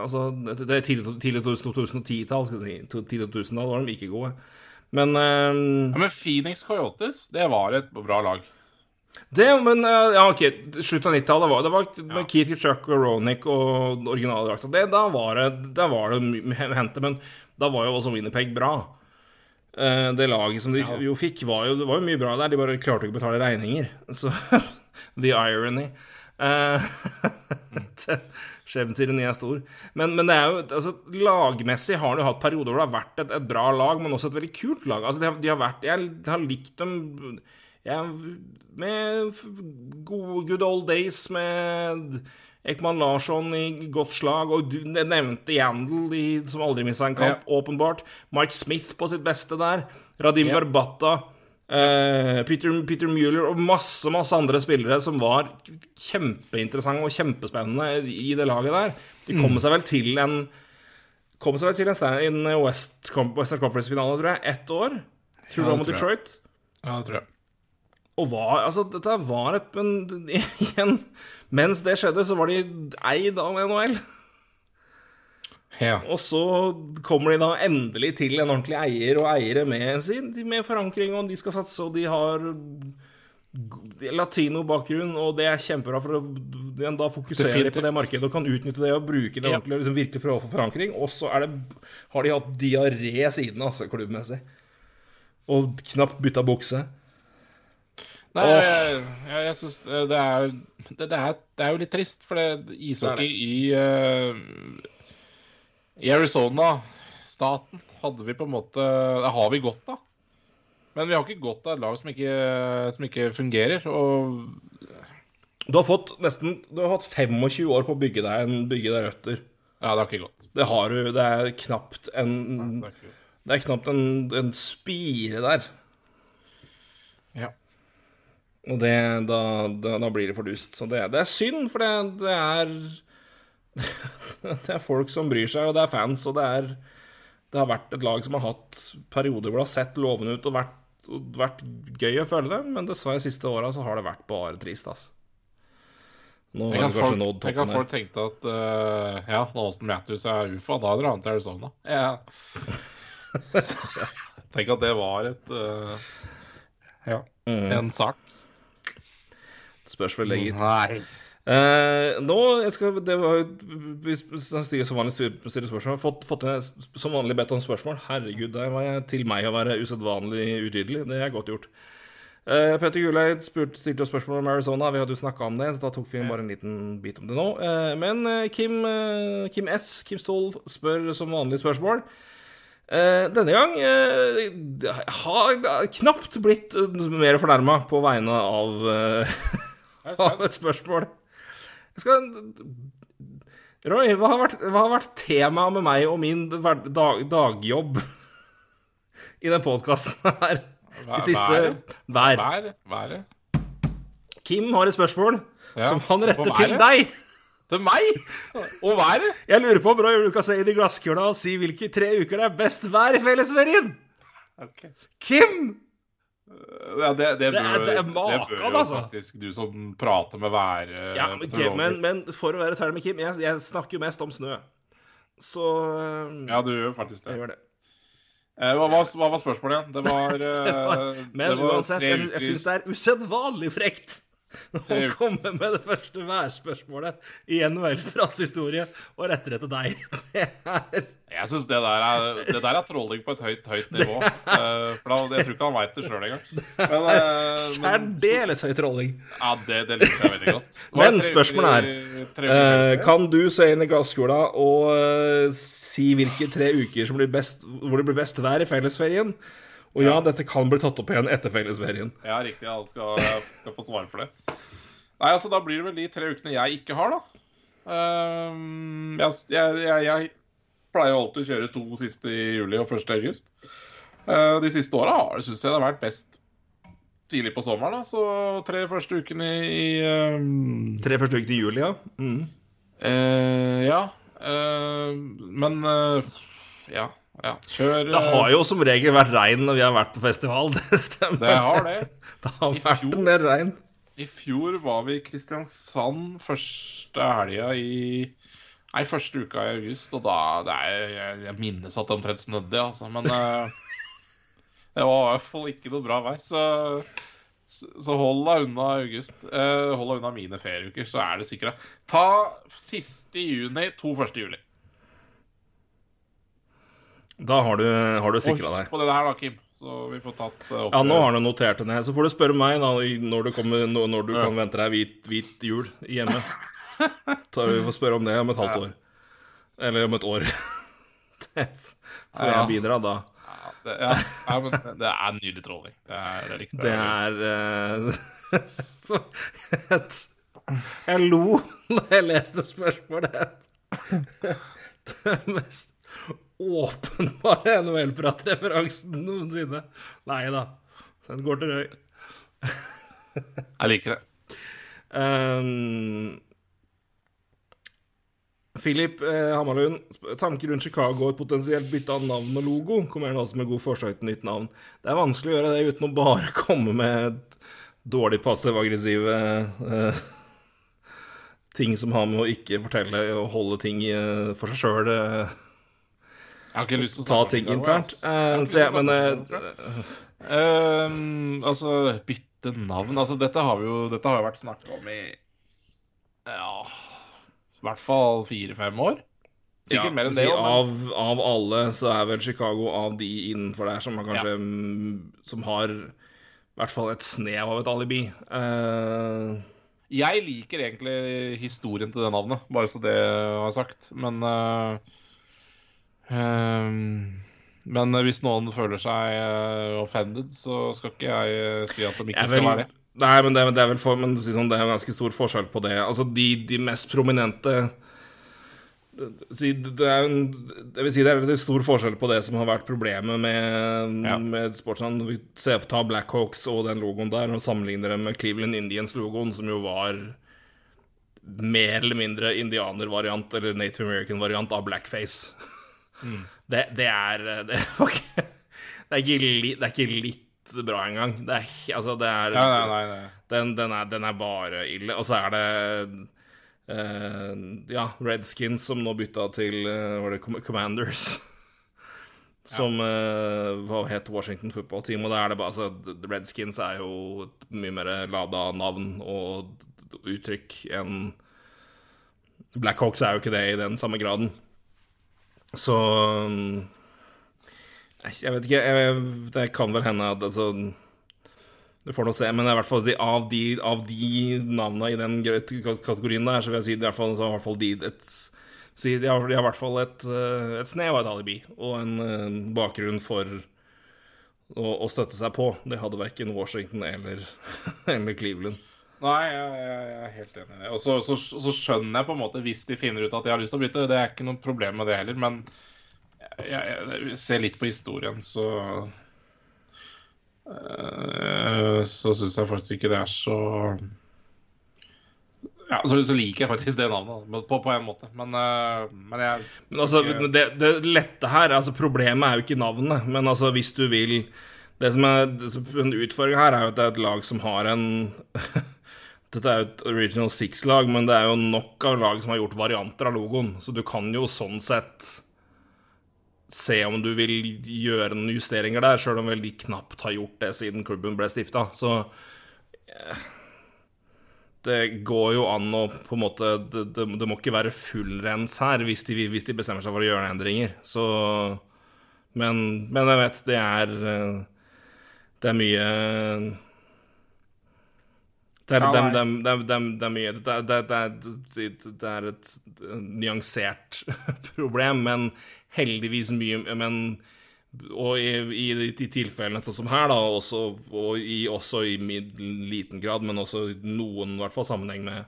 Speaker 3: altså, det tidlig, tidlig 2010-tall, skal jeg si. Tidlig 2000-tall var de ikke gode. Men um,
Speaker 2: Ja, men Phoenix Coyotes, det var et bra lag.
Speaker 3: Det, men eh, Ja, OK, slutten av 90-tallet var det var med Keith Chuck og Ronick og originaldrakta. Da var det, da var det hente, men da var jo også Winnerpeg bra. Eh, det laget som de jo fikk, var jo, det var jo mye bra der. De bare klarte ikke å betale regninger. Så The irony. Uh, Skjebnens er stor. Men, men, det er jo altså, lagmessig har de hatt perioder hvor det har vært et, et, bra lag, men også et veldig kult lag. Altså, de har, de har vært, jeg har likt dem jeg, med gode good old days med Ekman Larsson i godt slag, og du nevnte Yandel som aldri mista en kamp, ja. åpenbart. Mike Smith på sitt beste der. Radim ja. Garbata. Uh, Peter, Peter Mueller og masse masse andre spillere som var kjempeinteressante og kjempespennende i det laget der. De kom mm. seg vel til en Kom seg vel til en, en West, Western Conference-finale, tror jeg. Ett år. Tror du ja, det var mot Detroit?
Speaker 2: Ja, det tror jeg.
Speaker 3: Og var, altså, dette var et Men igjen, mens det skjedde, så var de eid av NHL.
Speaker 2: Ja.
Speaker 3: Og så kommer de da endelig til en ordentlig eier og eiere med, med forankring, og de skal satse, og de har latinobakgrunn, og det er kjempebra for å da fokusere på det markedet og kan utnytte det og bruke det ja. ordentlig liksom virkelig for å få forankring. Og så har de hatt diaré siden, altså, klubbmessig. Og knapt bytta bukse.
Speaker 2: Nei, oh. jeg, jeg, jeg syns det, det, det, det, er jo litt trist, for det ishockey i uh, i Arizona, staten, hadde vi på en måte Det har vi godt av. Men vi har ikke godt av et lag som ikke, som ikke fungerer. Og
Speaker 3: Du har fått nesten Du har hatt 25 år på å bygge deg, en, bygge deg røtter.
Speaker 2: Ja, det har ikke gått.
Speaker 3: Det har du. Det er knapt en Nei, det, er det, er knapt en, en spire der. Og det, da, da, da, blir det fordust. Så det, det er synd, for det, det er det er folk som bryr seg, og det er fans, og det er Det har vært et lag som har hatt perioder hvor det har sett lovende ut og vært, og vært gøy å følge det, men dessverre de siste åra så har det vært bare trist, altså.
Speaker 2: Nå har at, folk, nådd Tenk at folk tenkte at uh, ja, når Austin Matthews er UFA, da drar han til Arizona. Ja. Tenk at det var et uh, Ja, mm. en sak.
Speaker 3: Det spørs vel, gitt.
Speaker 2: Nei.
Speaker 3: Eh, nå jeg skal, Det var jo som vanlig stiller spørsmål Fått, fått som vanlig bedt om spørsmål. Herregud, der var jeg til meg å være usedvanlig utydelig. Det er godt gjort. Eh, Petter Guleid stilte spørsmål om Arizona. Vi hadde jo snakka om det, så da tok vi bare en liten bit om det nå. Eh, men eh, Kim, eh, Kim, S, Kim Stoll, spør som vanlig spørsmål. Eh, denne gang har knapt blitt mer fornærma på vegne av, av et spørsmål. Jeg skal Roy, hva har, vært, hva har vært temaet med meg og min dag, dagjobb i den podkasten her? De siste
Speaker 2: Vær. Vær. Været.
Speaker 3: Kim har et spørsmål ja. som han retter til deg.
Speaker 2: Til meg? Og været?
Speaker 3: Jeg lurer på om Roy, du kan se inn i glasskula og si hvilke tre uker det er best vær i fellesferien.
Speaker 2: Okay.
Speaker 3: Kim!
Speaker 2: Ja, det, det, bør,
Speaker 3: det, er
Speaker 2: jo altså. faktisk du som prater med været
Speaker 3: ja, okay, men, men, for å være ferdig med Kim, jeg, jeg snakker jo mest om snø. Så um,
Speaker 2: Ja, du gjør faktisk det.
Speaker 3: Jeg gjør det.
Speaker 2: Eh, hva, var, hva, var, spørsmålet igjen? Det var, det var
Speaker 3: eh, Men var uansett, jeg, jeg syns det er usedvanlig frekt å kommer med det første værspørsmålet i NHL-Frans historie og retter det til deg. Det er
Speaker 2: jeg syns det, det, der er trolling på et høyt, høyt nivå. uh, for da, Jeg tror ikke han veit det sjøl engang.
Speaker 3: Uh, Særdeles høy trolling.
Speaker 2: Ja, det, det liker jeg veldig godt.
Speaker 3: Men spørsmålet er uh, Kan du se inn i glasskula og si hvilke tre uker som blir best, hvor det blir best vær i fellesferien? Og ja, dette kan bli tatt opp igjen etter fellesferien.
Speaker 2: Ja, riktig. Jeg skal, skal få svare for det. Nei, altså, da blir det vel de tre ukene jeg ikke har, da. jeg, jeg, jeg pleier jo alltid å kjøre to siste i juli og første august. Uh, de siste åra syns jeg det har vært best tidlig på sommeren, da. Så tre første ukene i um,
Speaker 3: Tre første ukene i juli, ja. Mm.
Speaker 2: Uh, Ja. Uh, men eh, ja. Ja, kjør
Speaker 3: Det har jo som regel vært regn når vi har vært på festival, det stemmer.
Speaker 2: Det har det.
Speaker 3: Det har
Speaker 2: I
Speaker 3: vært
Speaker 2: fjor-
Speaker 3: en del regn.
Speaker 2: I fjor var vi i Kristiansand første helga i Nei, første uka i august, og da det er, jeg, jeg minnes at det omtrent snødde, altså. Men eh, det var i hvert fall ikke noe bra vær, så så hold deg unna august. Eh, hold deg unna mine ferieuker, så er det sikkert. Ta siste juni, to første juli.
Speaker 3: Da har du, har du sikra
Speaker 2: Husk
Speaker 3: deg.
Speaker 2: på det her, da, Kim. Så vi får tatt eh, opp
Speaker 3: Ja, nå har du notert det ned. Så får du spørre meg da, når du, kommer, når du kan vente deg hvit, hvit jul hjemme. Så vi får spørre om det om et halvt år. Eller om et år. Det får jeg bidra da.
Speaker 2: Ja, det, ja, ja, men det er nydelig trolling. Det er det likte
Speaker 3: Det er eh, Jeg lo da jeg leste spørsmålet. Det mest åpenbare NHL-pratreferansen noensinne. Nei da. Den går til Røy.
Speaker 2: Jeg liker det.
Speaker 3: Um, Philip eh, Hammarlund, tanker rundt Chicago og et potensielt bytte av navn og logo. Kommer gjerne også med god forslag til nytt navn. Det er vanskelig å gjøre det uten å bare komme med dårlig passiv-aggressive eh, ting som har med å ikke fortelle og holde ting eh, for seg sjøl.
Speaker 2: Jeg har ikke lyst til å
Speaker 3: ta ting internt.
Speaker 2: ikke
Speaker 3: så
Speaker 2: å
Speaker 3: men
Speaker 2: uh, altså, bytte navn Altså, dette har vi jo Dette har jo vært snakket om i Ja I hvert fall fire-fem år. Sikkert
Speaker 3: ja,
Speaker 2: mer enn det Si,
Speaker 3: av, av alle så er vel Chicago av de innenfor der som har kanskje mm, Som har i hvert fall et snev av et alibi. Uh...
Speaker 2: jeg liker egentlig historien til det navnet, bare så det er sagt. Men eh, ehm, Men hvis noen føler seg eh, offended, så skal ikke jeg eh, si at de ikke
Speaker 3: jeg
Speaker 2: skal være det.
Speaker 3: Nei, men det, er- det er vel for, men sånn, det er en ganske stor forskjell på det. Altså, de, de mest prominente det er en, Jeg vil si det er en stor forskjell på det som har vært problemet med,
Speaker 2: Ja.
Speaker 3: med sportsland. Når vi ser ta Blackhawks og den logoen der, og sammenligner det med Cleveland Indians-logoen, som jo var mer eller mindre indianervariant eller Native American-variant av blackface. Det, det er det, okay. det, er ikke li, det er ikke litt bra engang. Det er, altså, det er
Speaker 2: Ja, nei, nei, nei.
Speaker 3: den, den, er, den er bare ille. Og så er det uh, ja, Redskins som nå bytta til uh, var det Commanders. Som eh, hva het Washington Football Team. Og da er det bare altså, Redskins er jo et mye mer lada navn og uttrykk enn Blackhawks er jo ikke det i den samme graden. Så mm, Jeg vet ikke. Jeg, det kan vel hende at altså du får nå se, men i hvert fall av de, av de navnene i den kategorien der, så vil jeg si fall de har, de har i hvert fall et, eh, et snev av et alibi og en en bakgrunn for å, å støtte seg på. Det hadde verken Washington eller, eller Cleveland.
Speaker 2: Nei, jeg, jeg, er helt enig i det. Og så, så, så skjønner jeg på en måte hvis de finner ut at de har lyst til å bytte. Det er ikke noe problem med det heller, men jeg, jeg, jeg ser litt på historien, så øh, Så syns jeg faktisk ikke det er så Ja, så, så liker jeg faktisk det navnet, på, på en måte. Men, øh, men jeg
Speaker 3: Men altså,
Speaker 2: ikke-
Speaker 3: det, det lette her altså Problemet er jo ikke navnet, men altså, hvis du vil Det som er det som- En utfordring her er jo at det er et lag som har en Dette er jo et Original Six-lag, men det er jo nok av lag som har gjort varianter av logoen, så du kan jo sånn sett se om du vil gjøre noen justeringer der, sjøl om vel de knapt har gjort det siden klubben ble stifta. Så eh, det går jo an å på en måte Det, det, det må ikke være fullrens her hvis de, hvis de bestemmer seg for å gjøre endringer. Så Men, men jeg vet, det er eh, Det er mye det er, et nyansert problem, men heldigvis mye Men og i, i de tilfellene sånn som her, da, også, og i, også i liten grad, men også i noen, i hvert fall sammenheng med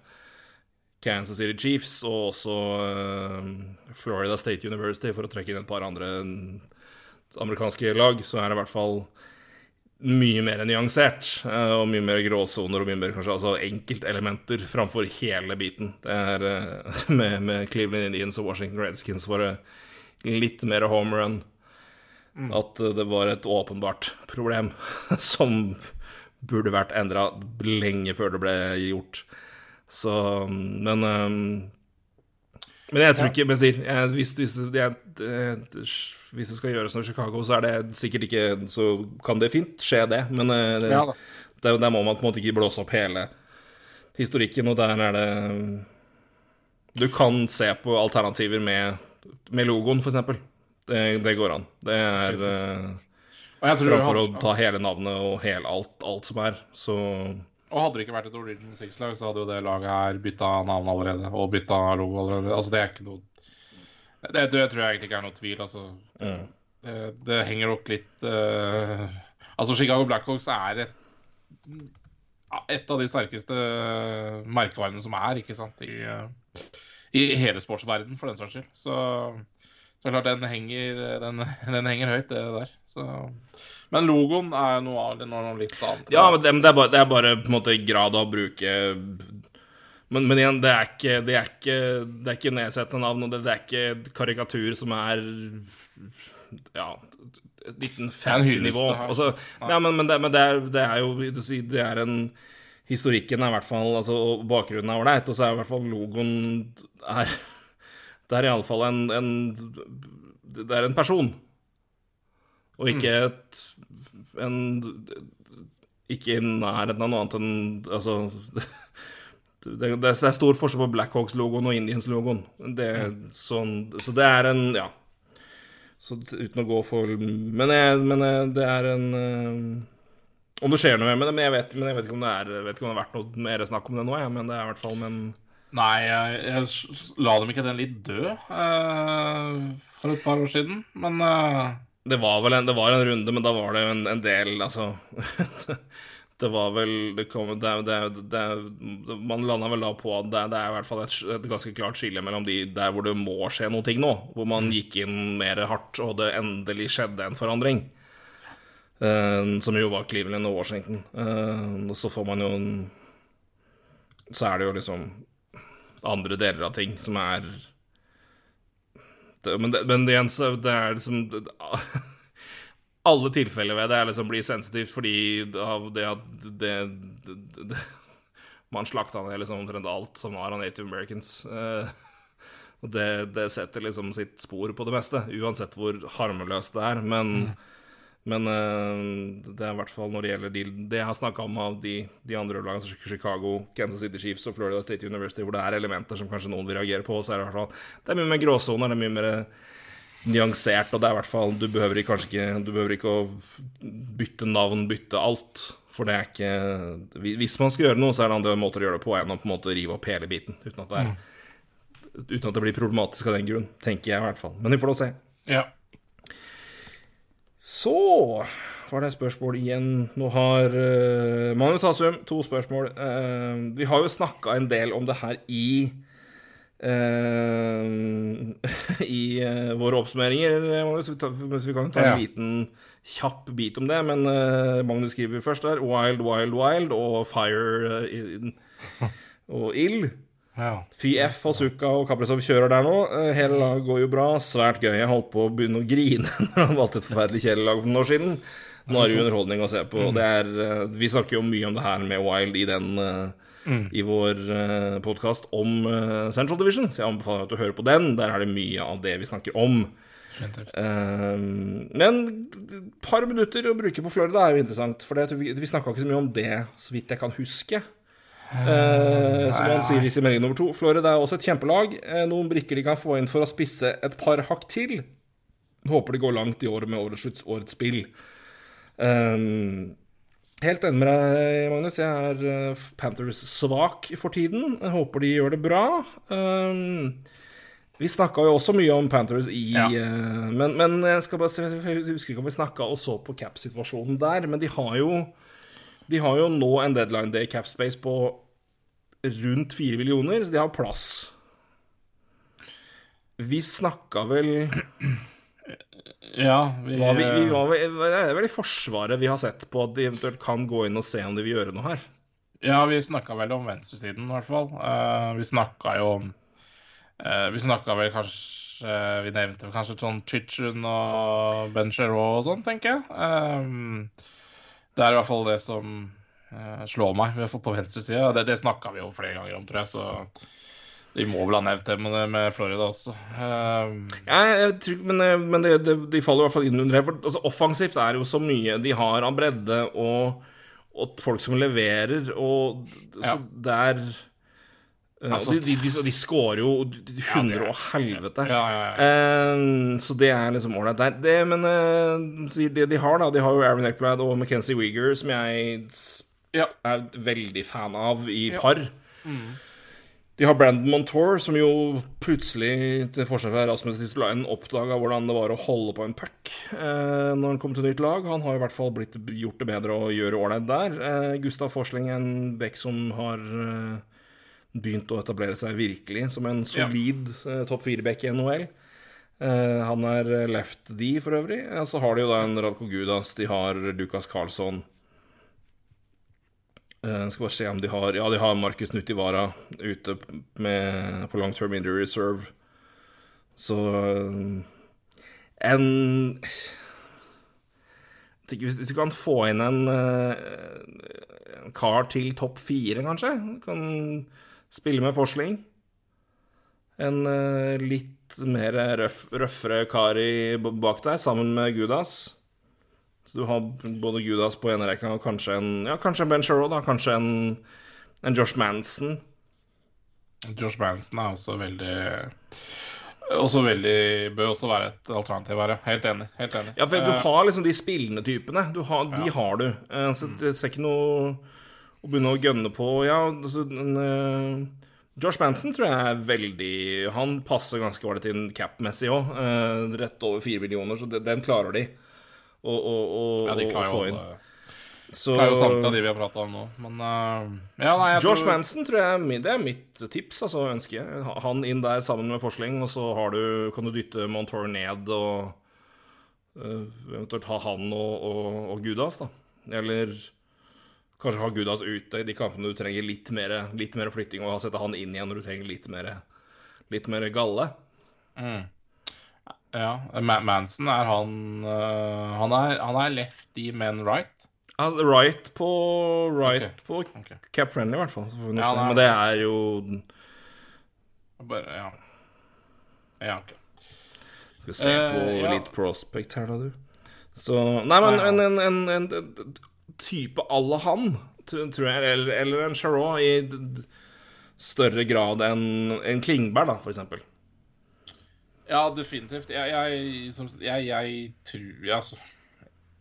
Speaker 3: Kansas City Chiefs og også uh, Florida State University, for å trekke inn et par andre amerikanske lag, så er det i hvert fall mye mer nyansert, eh, og mye mer gråsoner og mye mer kanskje altså enkeltelementer framfor hele biten. Det er eh, med, med Cleveland Indians og Washington Redskins var det litt mer home run. At eh, det var et åpenbart problem som burde vært endra lenge før det ble gjort. Så Men eh, men jeg tror ikke Men sier, jeg, hvis, hvis, jeg, eh, hvis det skal gjøres noe i Chicago, så er det sikkert ikke Så kan det fint skje, det. Men eh, det,
Speaker 2: Ja
Speaker 3: der, der må man på en måte ikke blåse opp hele historikken, og der er det Du kan se på alternativer med, med logoen, eksempel. Det, det går an. Det er eh, Framfor å ta hele navnet og hele alt, alt som er. Så
Speaker 2: og hadde det ikke vært et Original Six-lag, så hadde jo det laget her bytta navn allerede. Og bytta logo allerede. Altså, det er ikke noe Det, det tror jeg egentlig ikke er noe tvil, altså.
Speaker 3: ja.
Speaker 2: Det, det henger nok litt uh... Altså, Chicago Blackhawks er et et av de sterkeste merkevarene som er, ikke sant, i, eh, i hele sportsverden for den saks skyld. Så, så klart, den henger, den, den henger høyt, det der. Så, men logoen er noe, av- det, noe litt annet.
Speaker 3: Ja, men det, men det, er bare, det er bare på en måte grad av å bruke men, men igjen, det er ikke, det er ikke, det er ikke nedsettende navn, og det, det er ikke karikatur som er Ja,
Speaker 2: Det er en
Speaker 3: 1950-nivå.
Speaker 2: hyllest, det her.
Speaker 3: Altså, ja, men, men, det, men det, er, det er jo si, Det er en Historikken er i hvert fall altså, og Bakgrunnen er ålreit, og så er i hvert fall logoen er, Det er iallfall en, en Det er en person. Og ikke et en Ikke i nærheten av noe annet enn Altså det, det er stor forskjell på Blackhawks-logoen og Indians-logoen. Det, er sånn, så det er en Ja. Så uten å gå for Men, jeg, men jeg, det er en eh, Om det skjer noe med det, men jeg vet, men jeg vet ikke om det er vet ikke om det har vært noe mer snakk om det nå, jeg, men det er i hvert fall men,
Speaker 2: Nei, jeg, jeg la dem ikke den litt død eh, for et par år siden, men eh,
Speaker 3: Det var vel en, det var en runde, men da var det jo en, en del, altså Det var vel det kom, det, det, Man landa vel da på at det, det er i hvert fall et, et ganske klart skille mellom de der hvor det må skje noe ting nå, hvor man gikk inn mer hardt, og det endelig skjedde en forandring. Eh, som jo var Cleveland og Washington. Eh, og så får man jo en Så er det jo liksom andre deler av ting som er det, men, det, men igjen, så det er liksom det, Alle tilfeller ved det er liksom blir sensitivt fordi av det at det, Man slakta ned liksom omtrent alt som var av Native Americans. Og det, det setter liksom sitt spor på det meste, uansett hvor harmløst det er. Men, men eh, det er i hvert fall når det gjelder de, det jeg har snakka om av de, de andre lagene, som Chicago, Kansas City Chiefs og Florida State University, hvor det er elementer som kanskje noen vil reagere på, så er det i hvert fall Det er mye mer gråsoner, det er mye mer nyansert, og det er i hvert fall Du behøver kanskje ikke Du behøver ikke å bytte navn, bytte alt. For det er ikke Hvis man skal gjøre noe, så er det andre måter å gjøre det på enn å på en måte rive opp hele biten. Uten at det er Uten at det blir problematisk av den grunn, tenker jeg i hvert fall. Men vi får da se.
Speaker 2: ja.
Speaker 3: Så var det et spørsmål igjen. Nå har uh, Magnus Hasum to spørsmål. Uh, vi har jo snakka en del om det her i uh, I våre oppsummeringer, Magnus. Vi, ta, vi kan ta en
Speaker 2: Ja.
Speaker 3: liten kjapp bit om det. Men Magnus skriver først der Wild, wild, wild og Fire in- og ild.
Speaker 2: Ja.
Speaker 3: F og Sukka og Kaprizov kjører der nå. Eh, Hele laget går jo bra. Svært gøy. Jeg holdt på å begynne å grine når han valgte et forferdelig kjedelig lag for noen år siden. Nå er det jo underholdning å se på. Det er, eh, vi snakker jo mye om det her med Wild i den mm. i vår uh, podkast om eh, Central Division, så jeg anbefaler at du hører på den. Der er det mye av det vi snakker om. Eh, men et par minutter å bruke på Florida er jo interessant, for det, vi, vi snakka ikke så mye om det, så vidt jeg kan huske. Eh, som han sier i sin melding nummer to. Florida er også et kjempelag. Eh, noen brikker de kan få inn for å spisse et par hakk til. Håper det går langt i året med årets, årets spill. Um, helt enig med deg, Magnus. Jeg er uh, Panthers svak for tiden. Jeg håper de gjør det bra. Um, vi snakka jo også mye om Panthers i
Speaker 2: Ja.
Speaker 3: uh, men, men jeg skal bare se Jeg husker ikke om vi snakka og så på cap-situasjonen der, men de har jo De har jo nå en deadline day cap space på rundt 4 millioner, så de har plass. Vi snakka vel
Speaker 2: Ja, vi,
Speaker 3: var vi, vi, var, vi- det er vel i Forsvaret vi har sett på at de eventuelt kan gå inn og se om de vil gjøre noe her.
Speaker 2: Ja, vi snakka vel om venstresiden, i hvert fall. Uh, vi snakka jo om uh, Vi snakka vel kanskje Vi nevnte vel kanskje sånn Chichen og Ben Sherrow og sånn, tenker jeg. Um, det er i hvert fall det som eh, slår meg, i hvert fall på venstresida. Det, det snakka vi jo flere ganger om, tror jeg, så vi må vel ha nevnt det med, med Florida også. Eh,
Speaker 3: Ja, jeg tror, men eh, men det, det, de faller i hvert fall inn under det. For altså, offensivt er jo så mye de har av bredde og, og folk som leverer, og så
Speaker 2: Ja.
Speaker 3: det er eh,
Speaker 2: Altså-
Speaker 3: de, de, de, de scorer jo hundre og helvete.
Speaker 2: ja, ja, ja.
Speaker 3: Eh, så det er liksom ålreit der. Det, men uh, det de har, da De har jo Aaron Eckblad og Mackenzie Weeger, som jeg
Speaker 2: ja.
Speaker 3: er veldig fan av i
Speaker 2: Ja.
Speaker 3: par. De har Brandon Montour, som jo plutselig, til forskjell fra Rasmus Tistolainen, oppdaga hvordan det var å holde på en puck eh, når han kom til nytt lag. Han har i hvert fall blitt, gjort det bedre å gjøre ålreit der. Eh, Gustav Forsling, en bekk som har eh, begynt å etablere seg virkelig som en solid eh, topp fire-bekk i NHL. Eh, han er left D, for øvrig. Så har de jo da en Radko Gudas, de har Lukas Karlsson. Eh, skal bare se om de har Ja, de har Markus Nutivara ute med, på long term injury reserve. Så eh, En hvis, hvis du kan få inn en, eh, en kar til topp fire, kanskje du Kan spille med Forsling. En litt mer røff, røffere kar i, bak der, sammen med Gudas. Så du har både Gudas på ene rekka og kanskje en Ja, kanskje en Ben Sherrow, da. Kanskje en, en Josh Manson.
Speaker 2: Josh Manson er også veldig også veldig, Bør også være et alternativ her. Helt enig. Helt enig.
Speaker 3: Ja, for du
Speaker 2: Eh,
Speaker 3: har liksom de spillende typene. Du har, de
Speaker 2: Ja.
Speaker 3: har du. Eh, Så det ser ikke noe å begynne å gønne på Ja, altså en, eh, Josh Manson tror jeg er veldig Han passer ganske ålreit inn cap-messig òg. Rett over fire millioner, så den klarer de å, å, å,
Speaker 2: ja, de
Speaker 3: å få inn. Så
Speaker 2: klarer jo samtlige av de vi har prata om nå, men uh, Ja, nei,
Speaker 3: Josh
Speaker 2: tror
Speaker 3: Manson tror jeg det er mitt tips, altså, ønsker jeg. Han inn der sammen med Forsling, og så har du, kan du dytte Montour ned og uh, eventuelt ha han og, og, og Gudas, da. Eller kanskje ha Gudas ute i de kampene du trenger litt mer, litt mer flytting, og sette han inn igjen når du trenger litt mer, litt mer galle.
Speaker 2: Ja, Manson er han eh, Han er, han er lefty, men right.
Speaker 3: Right på Right
Speaker 2: okay.
Speaker 3: på
Speaker 2: okay.
Speaker 3: Cap Friendly, i hvert fall. Så får vi
Speaker 2: Ja, er-
Speaker 3: Men det er jo
Speaker 2: Bare, ja. Ja, ok.
Speaker 3: Skal vi se
Speaker 2: Eh,
Speaker 3: på
Speaker 2: ja.
Speaker 3: litt prospect her, da, du. Så Nei, men
Speaker 2: Nei,
Speaker 3: en, en, en, en, type à la han, tror jeg, eller, eller en Charot i større grad enn en Klingberg, da, for eksempel.
Speaker 2: Ja, definitivt. Jeg, jeg, som, jeg, jeg tror altså,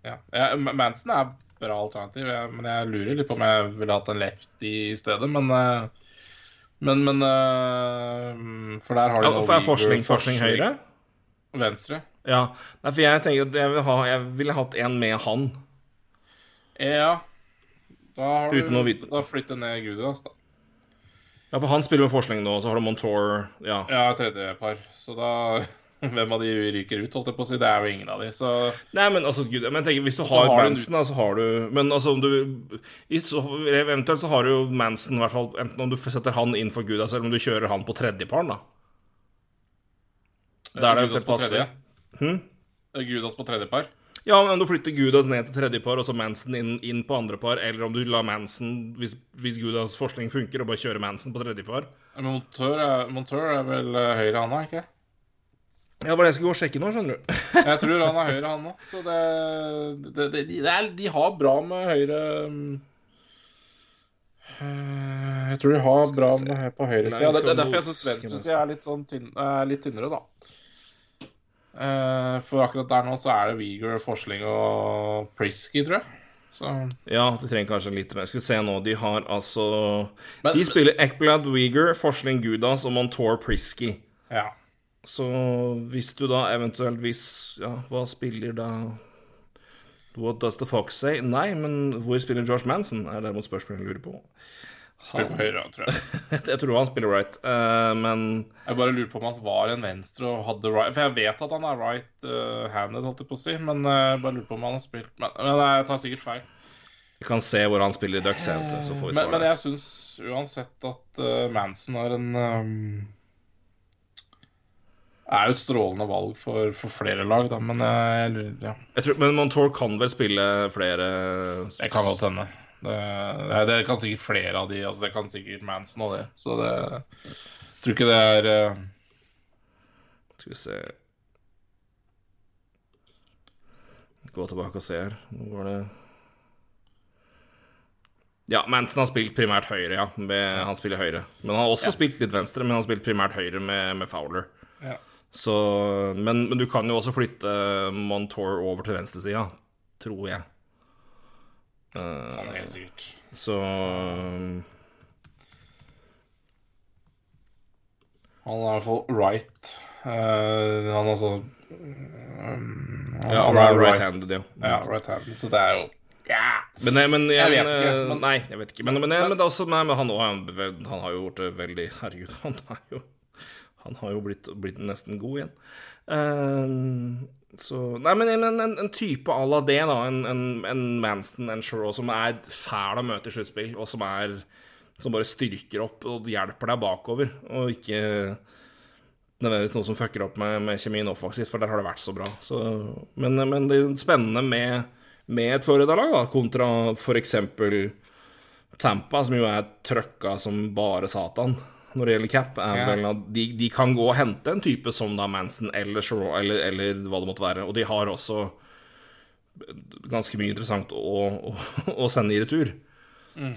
Speaker 2: ja. Manson er bra alternativ, men jeg lurer litt på om jeg ville hatt en lefty i stedet. Men eh, Men, men eh, For der har du
Speaker 3: Ja, for er forskning, forskning høyre?
Speaker 2: Venstre.
Speaker 3: Ja. Nei, for jeg tenker at jeg ville ha, jeg ville hatt en med han.
Speaker 2: Ja. Da har du
Speaker 3: Uten å vite.
Speaker 2: Da flytter ned Gudas, da.
Speaker 3: Ja, for han spiller med forskning nå, så har du Montour Ja.
Speaker 2: Ja, tredje par. Så da Hvem av de ryker ut, holdt jeg på å si? Det er jo ingen av de, så
Speaker 3: Nei, men altså, gud, men tenk, hvis du har,
Speaker 2: har
Speaker 3: Manson, da, så har du Men altså, om du i så, Eventuelt så har du jo Manson, i hvert fall enten om du setter han inn for Guda, selv om du kjører han på tredjeparen, da. Der er det eventuelt passe. Hm?
Speaker 2: Gudas på tredje par.
Speaker 3: Ja, men om du flytter Gudas ned til tredje par, og så Manson inn, inn på andrepar, eller om du lar Manson, hvis, hvis Gudas forskning funker, og bare kjører Manson på tredjepar
Speaker 2: Montør er, Monteur er vel eh, høyre, han da, ikke?
Speaker 3: Ja, det var det jeg skulle gå og sjekke nå, skjønner du.
Speaker 2: Jeg tror han er høyre, han òg. Så det, det, det, de, det er, de har bra med høyre mm, eh, Jeg tror de har bra med på høyre
Speaker 3: Nei,
Speaker 2: sida. Det, er derfor jeg syns venstresida er litt sånn tynn, er litt tynnere, da. Eh, for akkurat der nå så er det Weegar, Forsling og Prisky, tror jeg. Så
Speaker 3: Ja, de trenger kanskje litt mer. Skal vi se nå, de har altså
Speaker 2: Men-
Speaker 3: De spiller Ekblad, Weegar, Forsling, Gudas og Montour Prisky.
Speaker 2: ja.
Speaker 3: Så hvis du da eventuelt Hvis Ja, hva spiller da What does the fox say? Nei, men hvor spiller Josh Manson? er derimot spørsmålet jeg lurer på.
Speaker 2: Spiller på høyre, tror jeg.
Speaker 3: Jeg tror han spiller right, uh, men
Speaker 2: Jeg bare lurer på om han var en venstre og hadde right For jeg vet at han er right-handed, holdt jeg på å si, men eh, jeg bare lurer på om han har spilt Men, men jeg tar sikkert feil.
Speaker 3: vi kan se hvor han spiller i Ducks, så får vi
Speaker 2: Men,
Speaker 3: svar
Speaker 2: men
Speaker 3: der.
Speaker 2: jeg syns uansett at uh, Manson er en um, Er jo et strålende valg for, for flere lag, da, men jeg lurer Ja,
Speaker 3: Jeg tror, men Montour kan vel spille flere
Speaker 2: det kan godt hende. Det, det, kan sikkert flere av de. Altså det kan sikkert Manson og det. Så det jeg tror ikke det er uh...
Speaker 3: Skal vi se Gå tilbake og se her. Nå var det Ja, Manson har spilt primært høyre, ja. Med, han spiller høyre. Men han har også spilt litt venstre, men han har spilt primært høyre med, med Fowler.
Speaker 2: ja.
Speaker 3: Så, men, men du kan jo også flytte Montour over til venstresida, tror jeg. Eh,
Speaker 2: Han er helt sikkert.
Speaker 3: så
Speaker 2: Han er i hvert fall right. Uh, han er altså um, han
Speaker 3: Ja,
Speaker 2: er
Speaker 3: right- right-handed, ja.
Speaker 2: Ja, right-handed. Så det er jo yeah.
Speaker 3: Men, nei, men
Speaker 2: Jeg vet ikke,
Speaker 3: eh,
Speaker 2: men-
Speaker 3: Nei, jeg vet ikke. Men, men, men, det er også, nei, men han, også, han, han har jo gjort det veldig Herregud, han er jo Han har jo blitt, blitt nesten god igjen. Eh, så Nei, men en, en, en type à la det, da. En, en, Manston, en Shaw, som er fæl å møte i sluttspill, og som er Som bare styrker opp og hjelper deg bakover, og ikke nødvendigvis noe som fucker opp med, med kjemien offensivt, for der har det vært så bra. Så, men, men det er spennende med, med et Florida-lag, da, kontra f.eks. Tampa, som jo er trøkka som bare satan når det gjelder cap. Er
Speaker 2: Ja.
Speaker 3: vel at de, de kan gå og hente en type som da Manson eller Shaw, eller, eller hva det måtte være. Og de har også ganske mye interessant å, å, å sende i retur.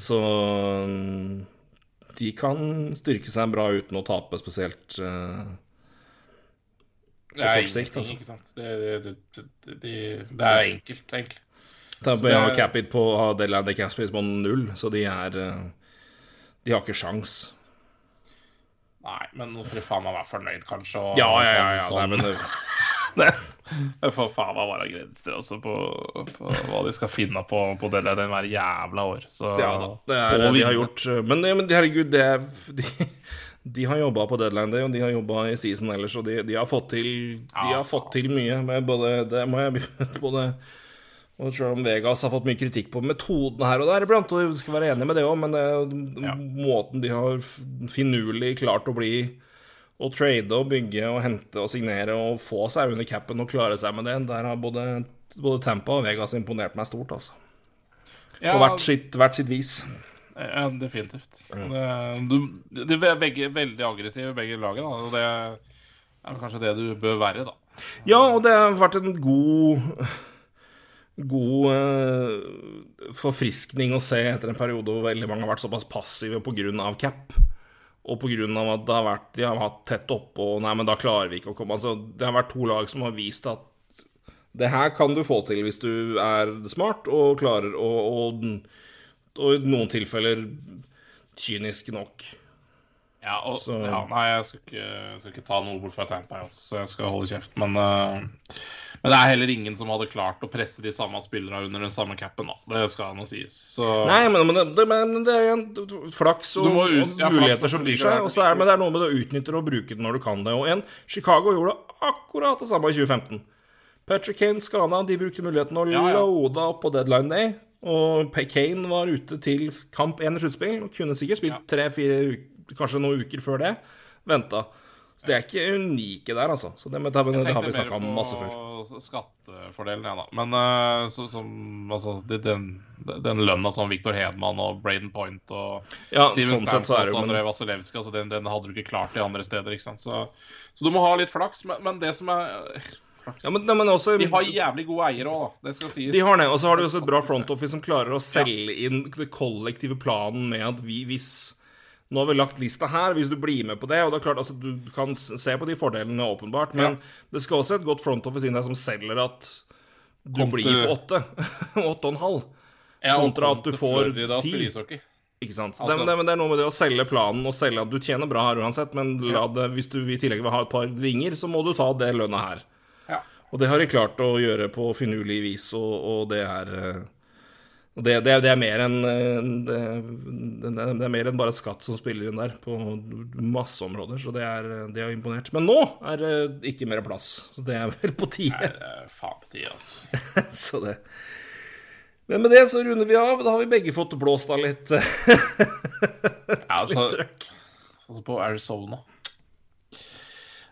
Speaker 3: Så mm, de kan styrke seg bra uten å tape spesielt
Speaker 2: uh, er
Speaker 3: kort sikt, altså.
Speaker 2: ikke sant. Det, det, det, det, er enkelt, egentlig.
Speaker 3: Tampa har capit på har deadline day cap space på null, så de er eh, De har ikke sjans.
Speaker 2: Nei, men nå får du faen meg være fornøyd, kanskje. Og,
Speaker 3: Ja, ja, ja. ja.
Speaker 2: sånn-
Speaker 3: Nei, men det,
Speaker 2: Det det får faen meg være grenser også på, på hva de skal finne på på deadline hver jævla år. Så
Speaker 3: ja da. Det er,
Speaker 2: det
Speaker 3: de har gjort Men, det- men herregud, det er De, de har jobba på deadline day, og de har jobba i season ellers, og de, de har fått til De har fått til mye med både Det må jeg både og selv om Vegas har fått mye kritikk på metoden her og der iblant, og vi skal være enige med det òg, men det,
Speaker 2: Ja.
Speaker 3: måten de har finurlig klart å bli å trade og bygge og hente og signere og få seg under capen og klare seg med det, der har både, både Tampa og Vegas imponert meg stort, altså.
Speaker 2: ja,
Speaker 3: På hvert sitt, hvert sitt vis.
Speaker 2: Ja, definitivt. Det, du, de er begge veldig aggressive, begge lagene. Og det er kanskje det du bør være, da.
Speaker 3: Ja, og det har vært en god God eh, forfriskning å se etter en periode hvor veldig mange har vært såpass passive pga. cap. Og pga. at det har vært, de har hatt tett oppå og Nei, men da klarer vi ikke å komme Altså, Det har vært to lag som har vist at det her kan du få til hvis du er smart og klarer å Og, og i noen tilfeller kynisk nok.
Speaker 2: Ja, og,
Speaker 3: Så-
Speaker 2: ja, nei, jeg skal, ikke, jeg skal ikke ta noe bort fra Tampa, også, så jeg skal holde kjeft. Men, eh, men det er heller ingen som hadde klart å presse de samme spillerne under den samme capen, da. Det skal nå sies. Så
Speaker 3: Nei, men, men, det, men det er en flaks og,
Speaker 2: ut-
Speaker 3: og
Speaker 2: ja,
Speaker 3: muligheter
Speaker 2: og
Speaker 3: som byr seg. Og er, men det er noe med det å utnytte det og bruke det når du kan det. Og en, Chicago gjorde akkurat det samme i 2015. Patrick Kane skada, de brukte muligheten å
Speaker 2: Ja, ja.
Speaker 3: loade opp på deadline day. Og Kane var ute til kamp én i sluttspill og kunne sikkert spilt tre-fire kanskje noen uker før det. Venta. Så det er ikke unike der, altså. Så det, det, det, det har vi snakka om masse før.
Speaker 2: Skattefordelen, ja da. Men eh, så, som, altså, det, den, den lønna som Victor Hedman og Braden Point og
Speaker 3: Ja,
Speaker 2: Steven
Speaker 3: sånn sett så er
Speaker 2: Stamkos
Speaker 3: det
Speaker 2: og Andrej
Speaker 3: men,
Speaker 2: Vasilevskij, altså den, den hadde du ikke klart i andre steder. ikke sant? Så, så du må ha litt flaks. Men, men det som er
Speaker 3: ja, men, men også,
Speaker 2: De har jævlig gode eiere òg. Det skal sies.
Speaker 3: De har det, og så har de også et bra front office som klarer å selge inn den kollektive planen med at vi, hvis Nå har vi lagt lista her, hvis du blir med på det Og det er klart, altså, du kan se på de fordelene, åpenbart, men det skal også et godt front office inn der som selger at du
Speaker 2: Kom
Speaker 3: blir
Speaker 2: til-
Speaker 3: på åtte. Åtte og en halv.
Speaker 2: Ja,
Speaker 3: kontra at du får ti. Ikke sant?
Speaker 2: Altså-
Speaker 3: det, det, det er noe med det å selge planen og selge at du tjener bra her uansett, men la det, hvis du i tillegg vil ha et par ringer, så må du ta det lønna her.
Speaker 2: Ja.
Speaker 3: Og det har de klart å gjøre på finurlig vis, og, og det er eh, Og det, det, det er mer enn en bare skatt som spiller inn der, på masse områder. Så det er, det er imponert. Men nå er det ikke mer plass. Så det er vel på tide.
Speaker 2: det er faen på tide, altså.
Speaker 3: Så det Men med det så runder vi av. Da har vi begge fått blåst av litt,
Speaker 2: Ja, altså,
Speaker 3: trøkk.
Speaker 2: altså på Arizona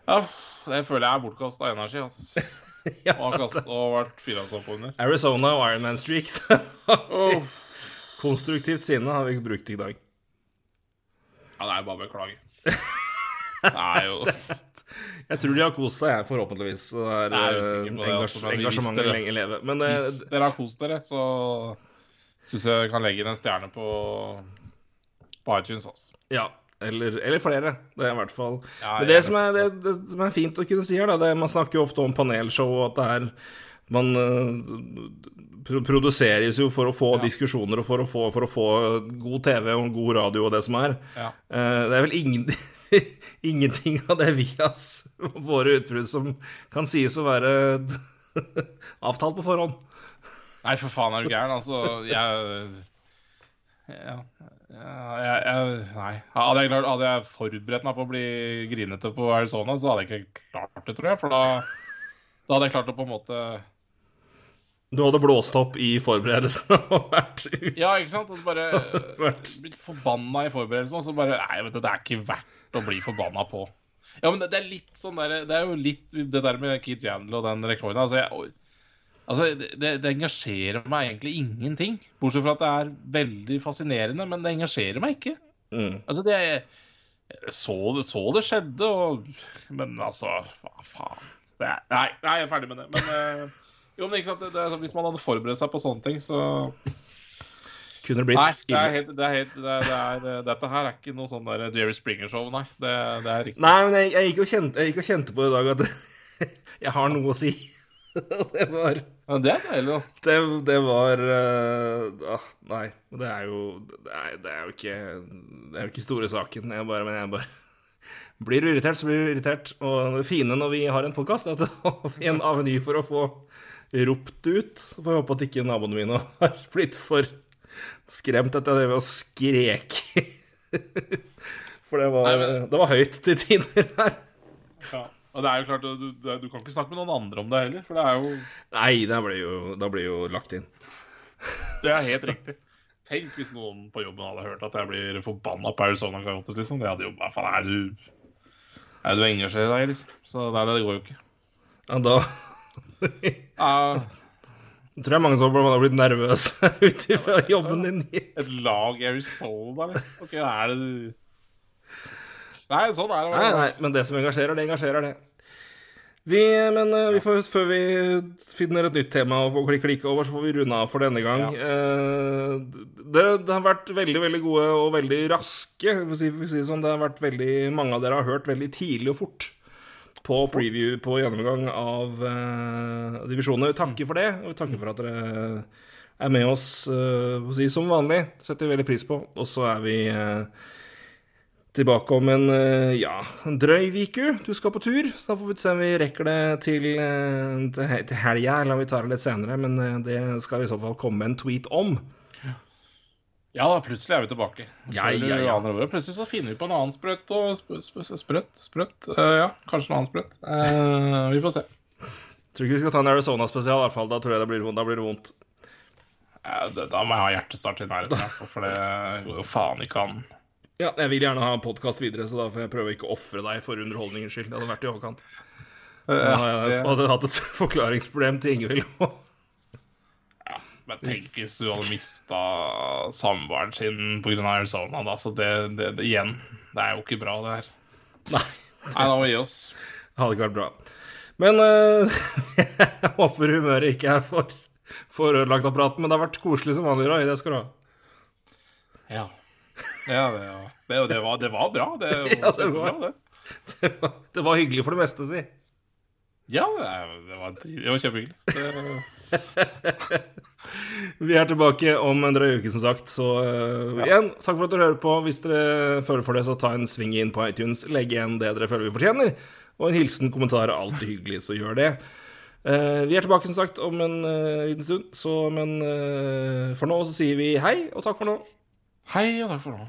Speaker 2: Ja, det føler jeg er bortkasta energi, altså.
Speaker 3: Ja,
Speaker 2: Og har kastet, og vært frilansoppunder.
Speaker 3: Arizona og Ironman Streak.
Speaker 2: Oh.
Speaker 3: Konstruktivt sinne har vi ikke brukt i dag.
Speaker 2: Ja, det er bare å beklage. Det er jo
Speaker 3: Jeg tror de har kost seg, jeg, forhåpentligvis. Så det
Speaker 2: Jeg er
Speaker 3: eh,
Speaker 2: på det,
Speaker 3: engasj
Speaker 2: altså,
Speaker 3: engasjementet
Speaker 2: dere-
Speaker 3: lenge leve. Men det,
Speaker 2: Hvis dere har kost dere, så syns jeg vi kan legge inn en stjerne på, på iTunes, altså.
Speaker 3: ja. Eller, eller flere. Det er i hvert fall
Speaker 2: Ja,
Speaker 3: Men det som, er, det, det som er fint å kunne si her, da, det, man snakker jo ofte om panelshow, og at det er Man pro- produseres jo for å få
Speaker 2: Ja.
Speaker 3: diskusjoner og for å få, for å få god TV og god radio og det som er.
Speaker 2: Ja.
Speaker 3: Eh, det er vel ingen, ingenting av det vi har våre utbrudd som kan sies å være avtalt på forhånd.
Speaker 2: Nei, for faen, er du gæren? Altså, jeg ja, jeg, jeg, Nei. Hadde jeg, klart, hadde jeg forberedt meg på å bli grinete på Arizona, så hadde jeg ikke klart det, tror jeg. For da, da hadde jeg klart å på en måte
Speaker 3: Du hadde blåst opp i forberedelsene og vært ute.
Speaker 2: Ja, ikke sant? Og bare blitt forbanna i forberedelsen, og så bare Nei, vet du, det er ikke verdt å bli forbanna på. Ja, men det, det er litt sånn der Det er jo litt det der med Keith Jandel og den rekorden. Altså, jeg, altså det, det, engasjerer meg egentlig ingenting. Bortsett fra at det er veldig fascinerende, men det engasjerer meg ikke.
Speaker 3: Mm.
Speaker 2: Altså, det så det, så det skjedde, og Men altså, hva faen. Er, nei, nei, jeg er ferdig med det. Men uh, jo, men ikke sant, det, det er sånn, hvis man hadde forberedt seg på sånne ting, så Nei, det er helt, det er helt det er, det er, dette her er ikke noe sånn der Jerry Springer-show, nei. Det, det er riktig.
Speaker 3: Nei, men jeg, jeg, gikk kjente, jeg gikk og kjente på i dag at jeg har noe å si. det var
Speaker 2: Ja, det er deilig, da.
Speaker 3: Det, det var uh, ah, Nei, det er jo det er, det er jo ikke Det er jo ikke store saken. Jeg bare, men jeg bare Blir du irritert, så blir du irritert. Og det fine når vi har en podkast, er at da har vi en aveny for å få ropt ut. Så får jeg håpe at ikke naboene mine har blitt for skremt etter at jeg å skreke. skrek. For det var,
Speaker 2: Nei, men-
Speaker 3: det var høyt til tider her.
Speaker 2: Ja. Og det er jo klart, du, du, du kan ikke snakke med noen andre om det heller, for det er jo
Speaker 3: Nei, da blir jo, da blir jo lagt inn.
Speaker 2: Det er helt riktig. Tenk hvis noen på jobben hadde hørt at jeg blir forbanna på Arizona Coyotes, liksom. Det hadde jo Hva faen er du Er det du engasjerer deg liksom? Så nei, det går jo ikke.
Speaker 3: Ja, da
Speaker 2: Jeg
Speaker 3: tror jeg mange som har blitt nervøse ut ifra jobben din hit.
Speaker 2: et lag i Arizona, liksom. Ok, er det du Nei, sånn er det.
Speaker 3: Nei, nei, men det som engasjerer, det engasjerer, det. Vi, men uh, vi får, før vi finner et nytt tema får klikke klikke over, så får vi runde av for denne gang. Eh, det, det har vært veldig veldig gode og veldig raske. For å si, for å si det sånn, det har vært veldig, mange av dere har hørt veldig tidlig og fort på preview på gjennomgang av uh, divisjonene. Vi takker for det, og vi takker for at dere er med oss uh, å si, som vanlig. setter vi veldig pris på. Og så er vi eh, tilbake om en eh, ja, en drøy uke. Du skal på tur, så da får vi se om vi rekker det til, eh, til, he- helga, eller om vi tar det litt senere. Men eh, det skal vi i så fall komme en tweet om.
Speaker 2: Ja da, plutselig er vi tilbake.
Speaker 3: Ja, ja, ja.
Speaker 2: Plutselig så finner vi på en annen sprøtt og sp sp sprøtt. Sprøtt. uh, ja, kanskje en annen sprøtt. Uh, vi får se.
Speaker 3: Tror ikke vi skal ta en Arizona-spesial, i hvert fall. Da tror jeg det blir, da blir det vondt.
Speaker 2: Det, da må jeg ha hjertestart i nærheten, for det går jo faen ikke an.
Speaker 3: Ja, jeg vil gjerne ha en podkast videre, så da får jeg prøve å ikke ofre deg for underholdningens skyld. Det hadde vært i overkant. Jeg hadde hatt et forklaringsproblem til Ingvild.
Speaker 2: Ja, men tenk hvis du hadde mista samboeren sin pga. Arizona. Da, så det, det, det igjen Det er jo ikke bra, det her.
Speaker 3: Nei,
Speaker 2: Nei, da må vi gi oss.
Speaker 3: det hadde ikke vært bra. Men uh, jeg håper humøret ikke er for, for ødelagt av praten. Men det har vært koselig som vanlig, Roy. Det skal du ha.
Speaker 2: Ja. Ja, det, ja. det, det, var, det var bra. Det,
Speaker 3: Ja, det
Speaker 2: var, bra, det.
Speaker 3: Det var, det var hyggelig for det meste, si.
Speaker 2: Ja, det, var, det var kjempehyggelig.
Speaker 3: Vi er tilbake om en drøy uke, som sagt. Så eh, igjen, takk for at dere hører på. Hvis dere føler for det, så ta en sving inn på iTunes. Legg igjen det dere føler vi fortjener. Og en hilsen, kommentar er alltid hyggelig, så gjør det. Uh, vi er tilbake som sagt om en uh, liten stund, så men for nå så sier vi hei og takk for nå.
Speaker 2: Hei og takk for nå.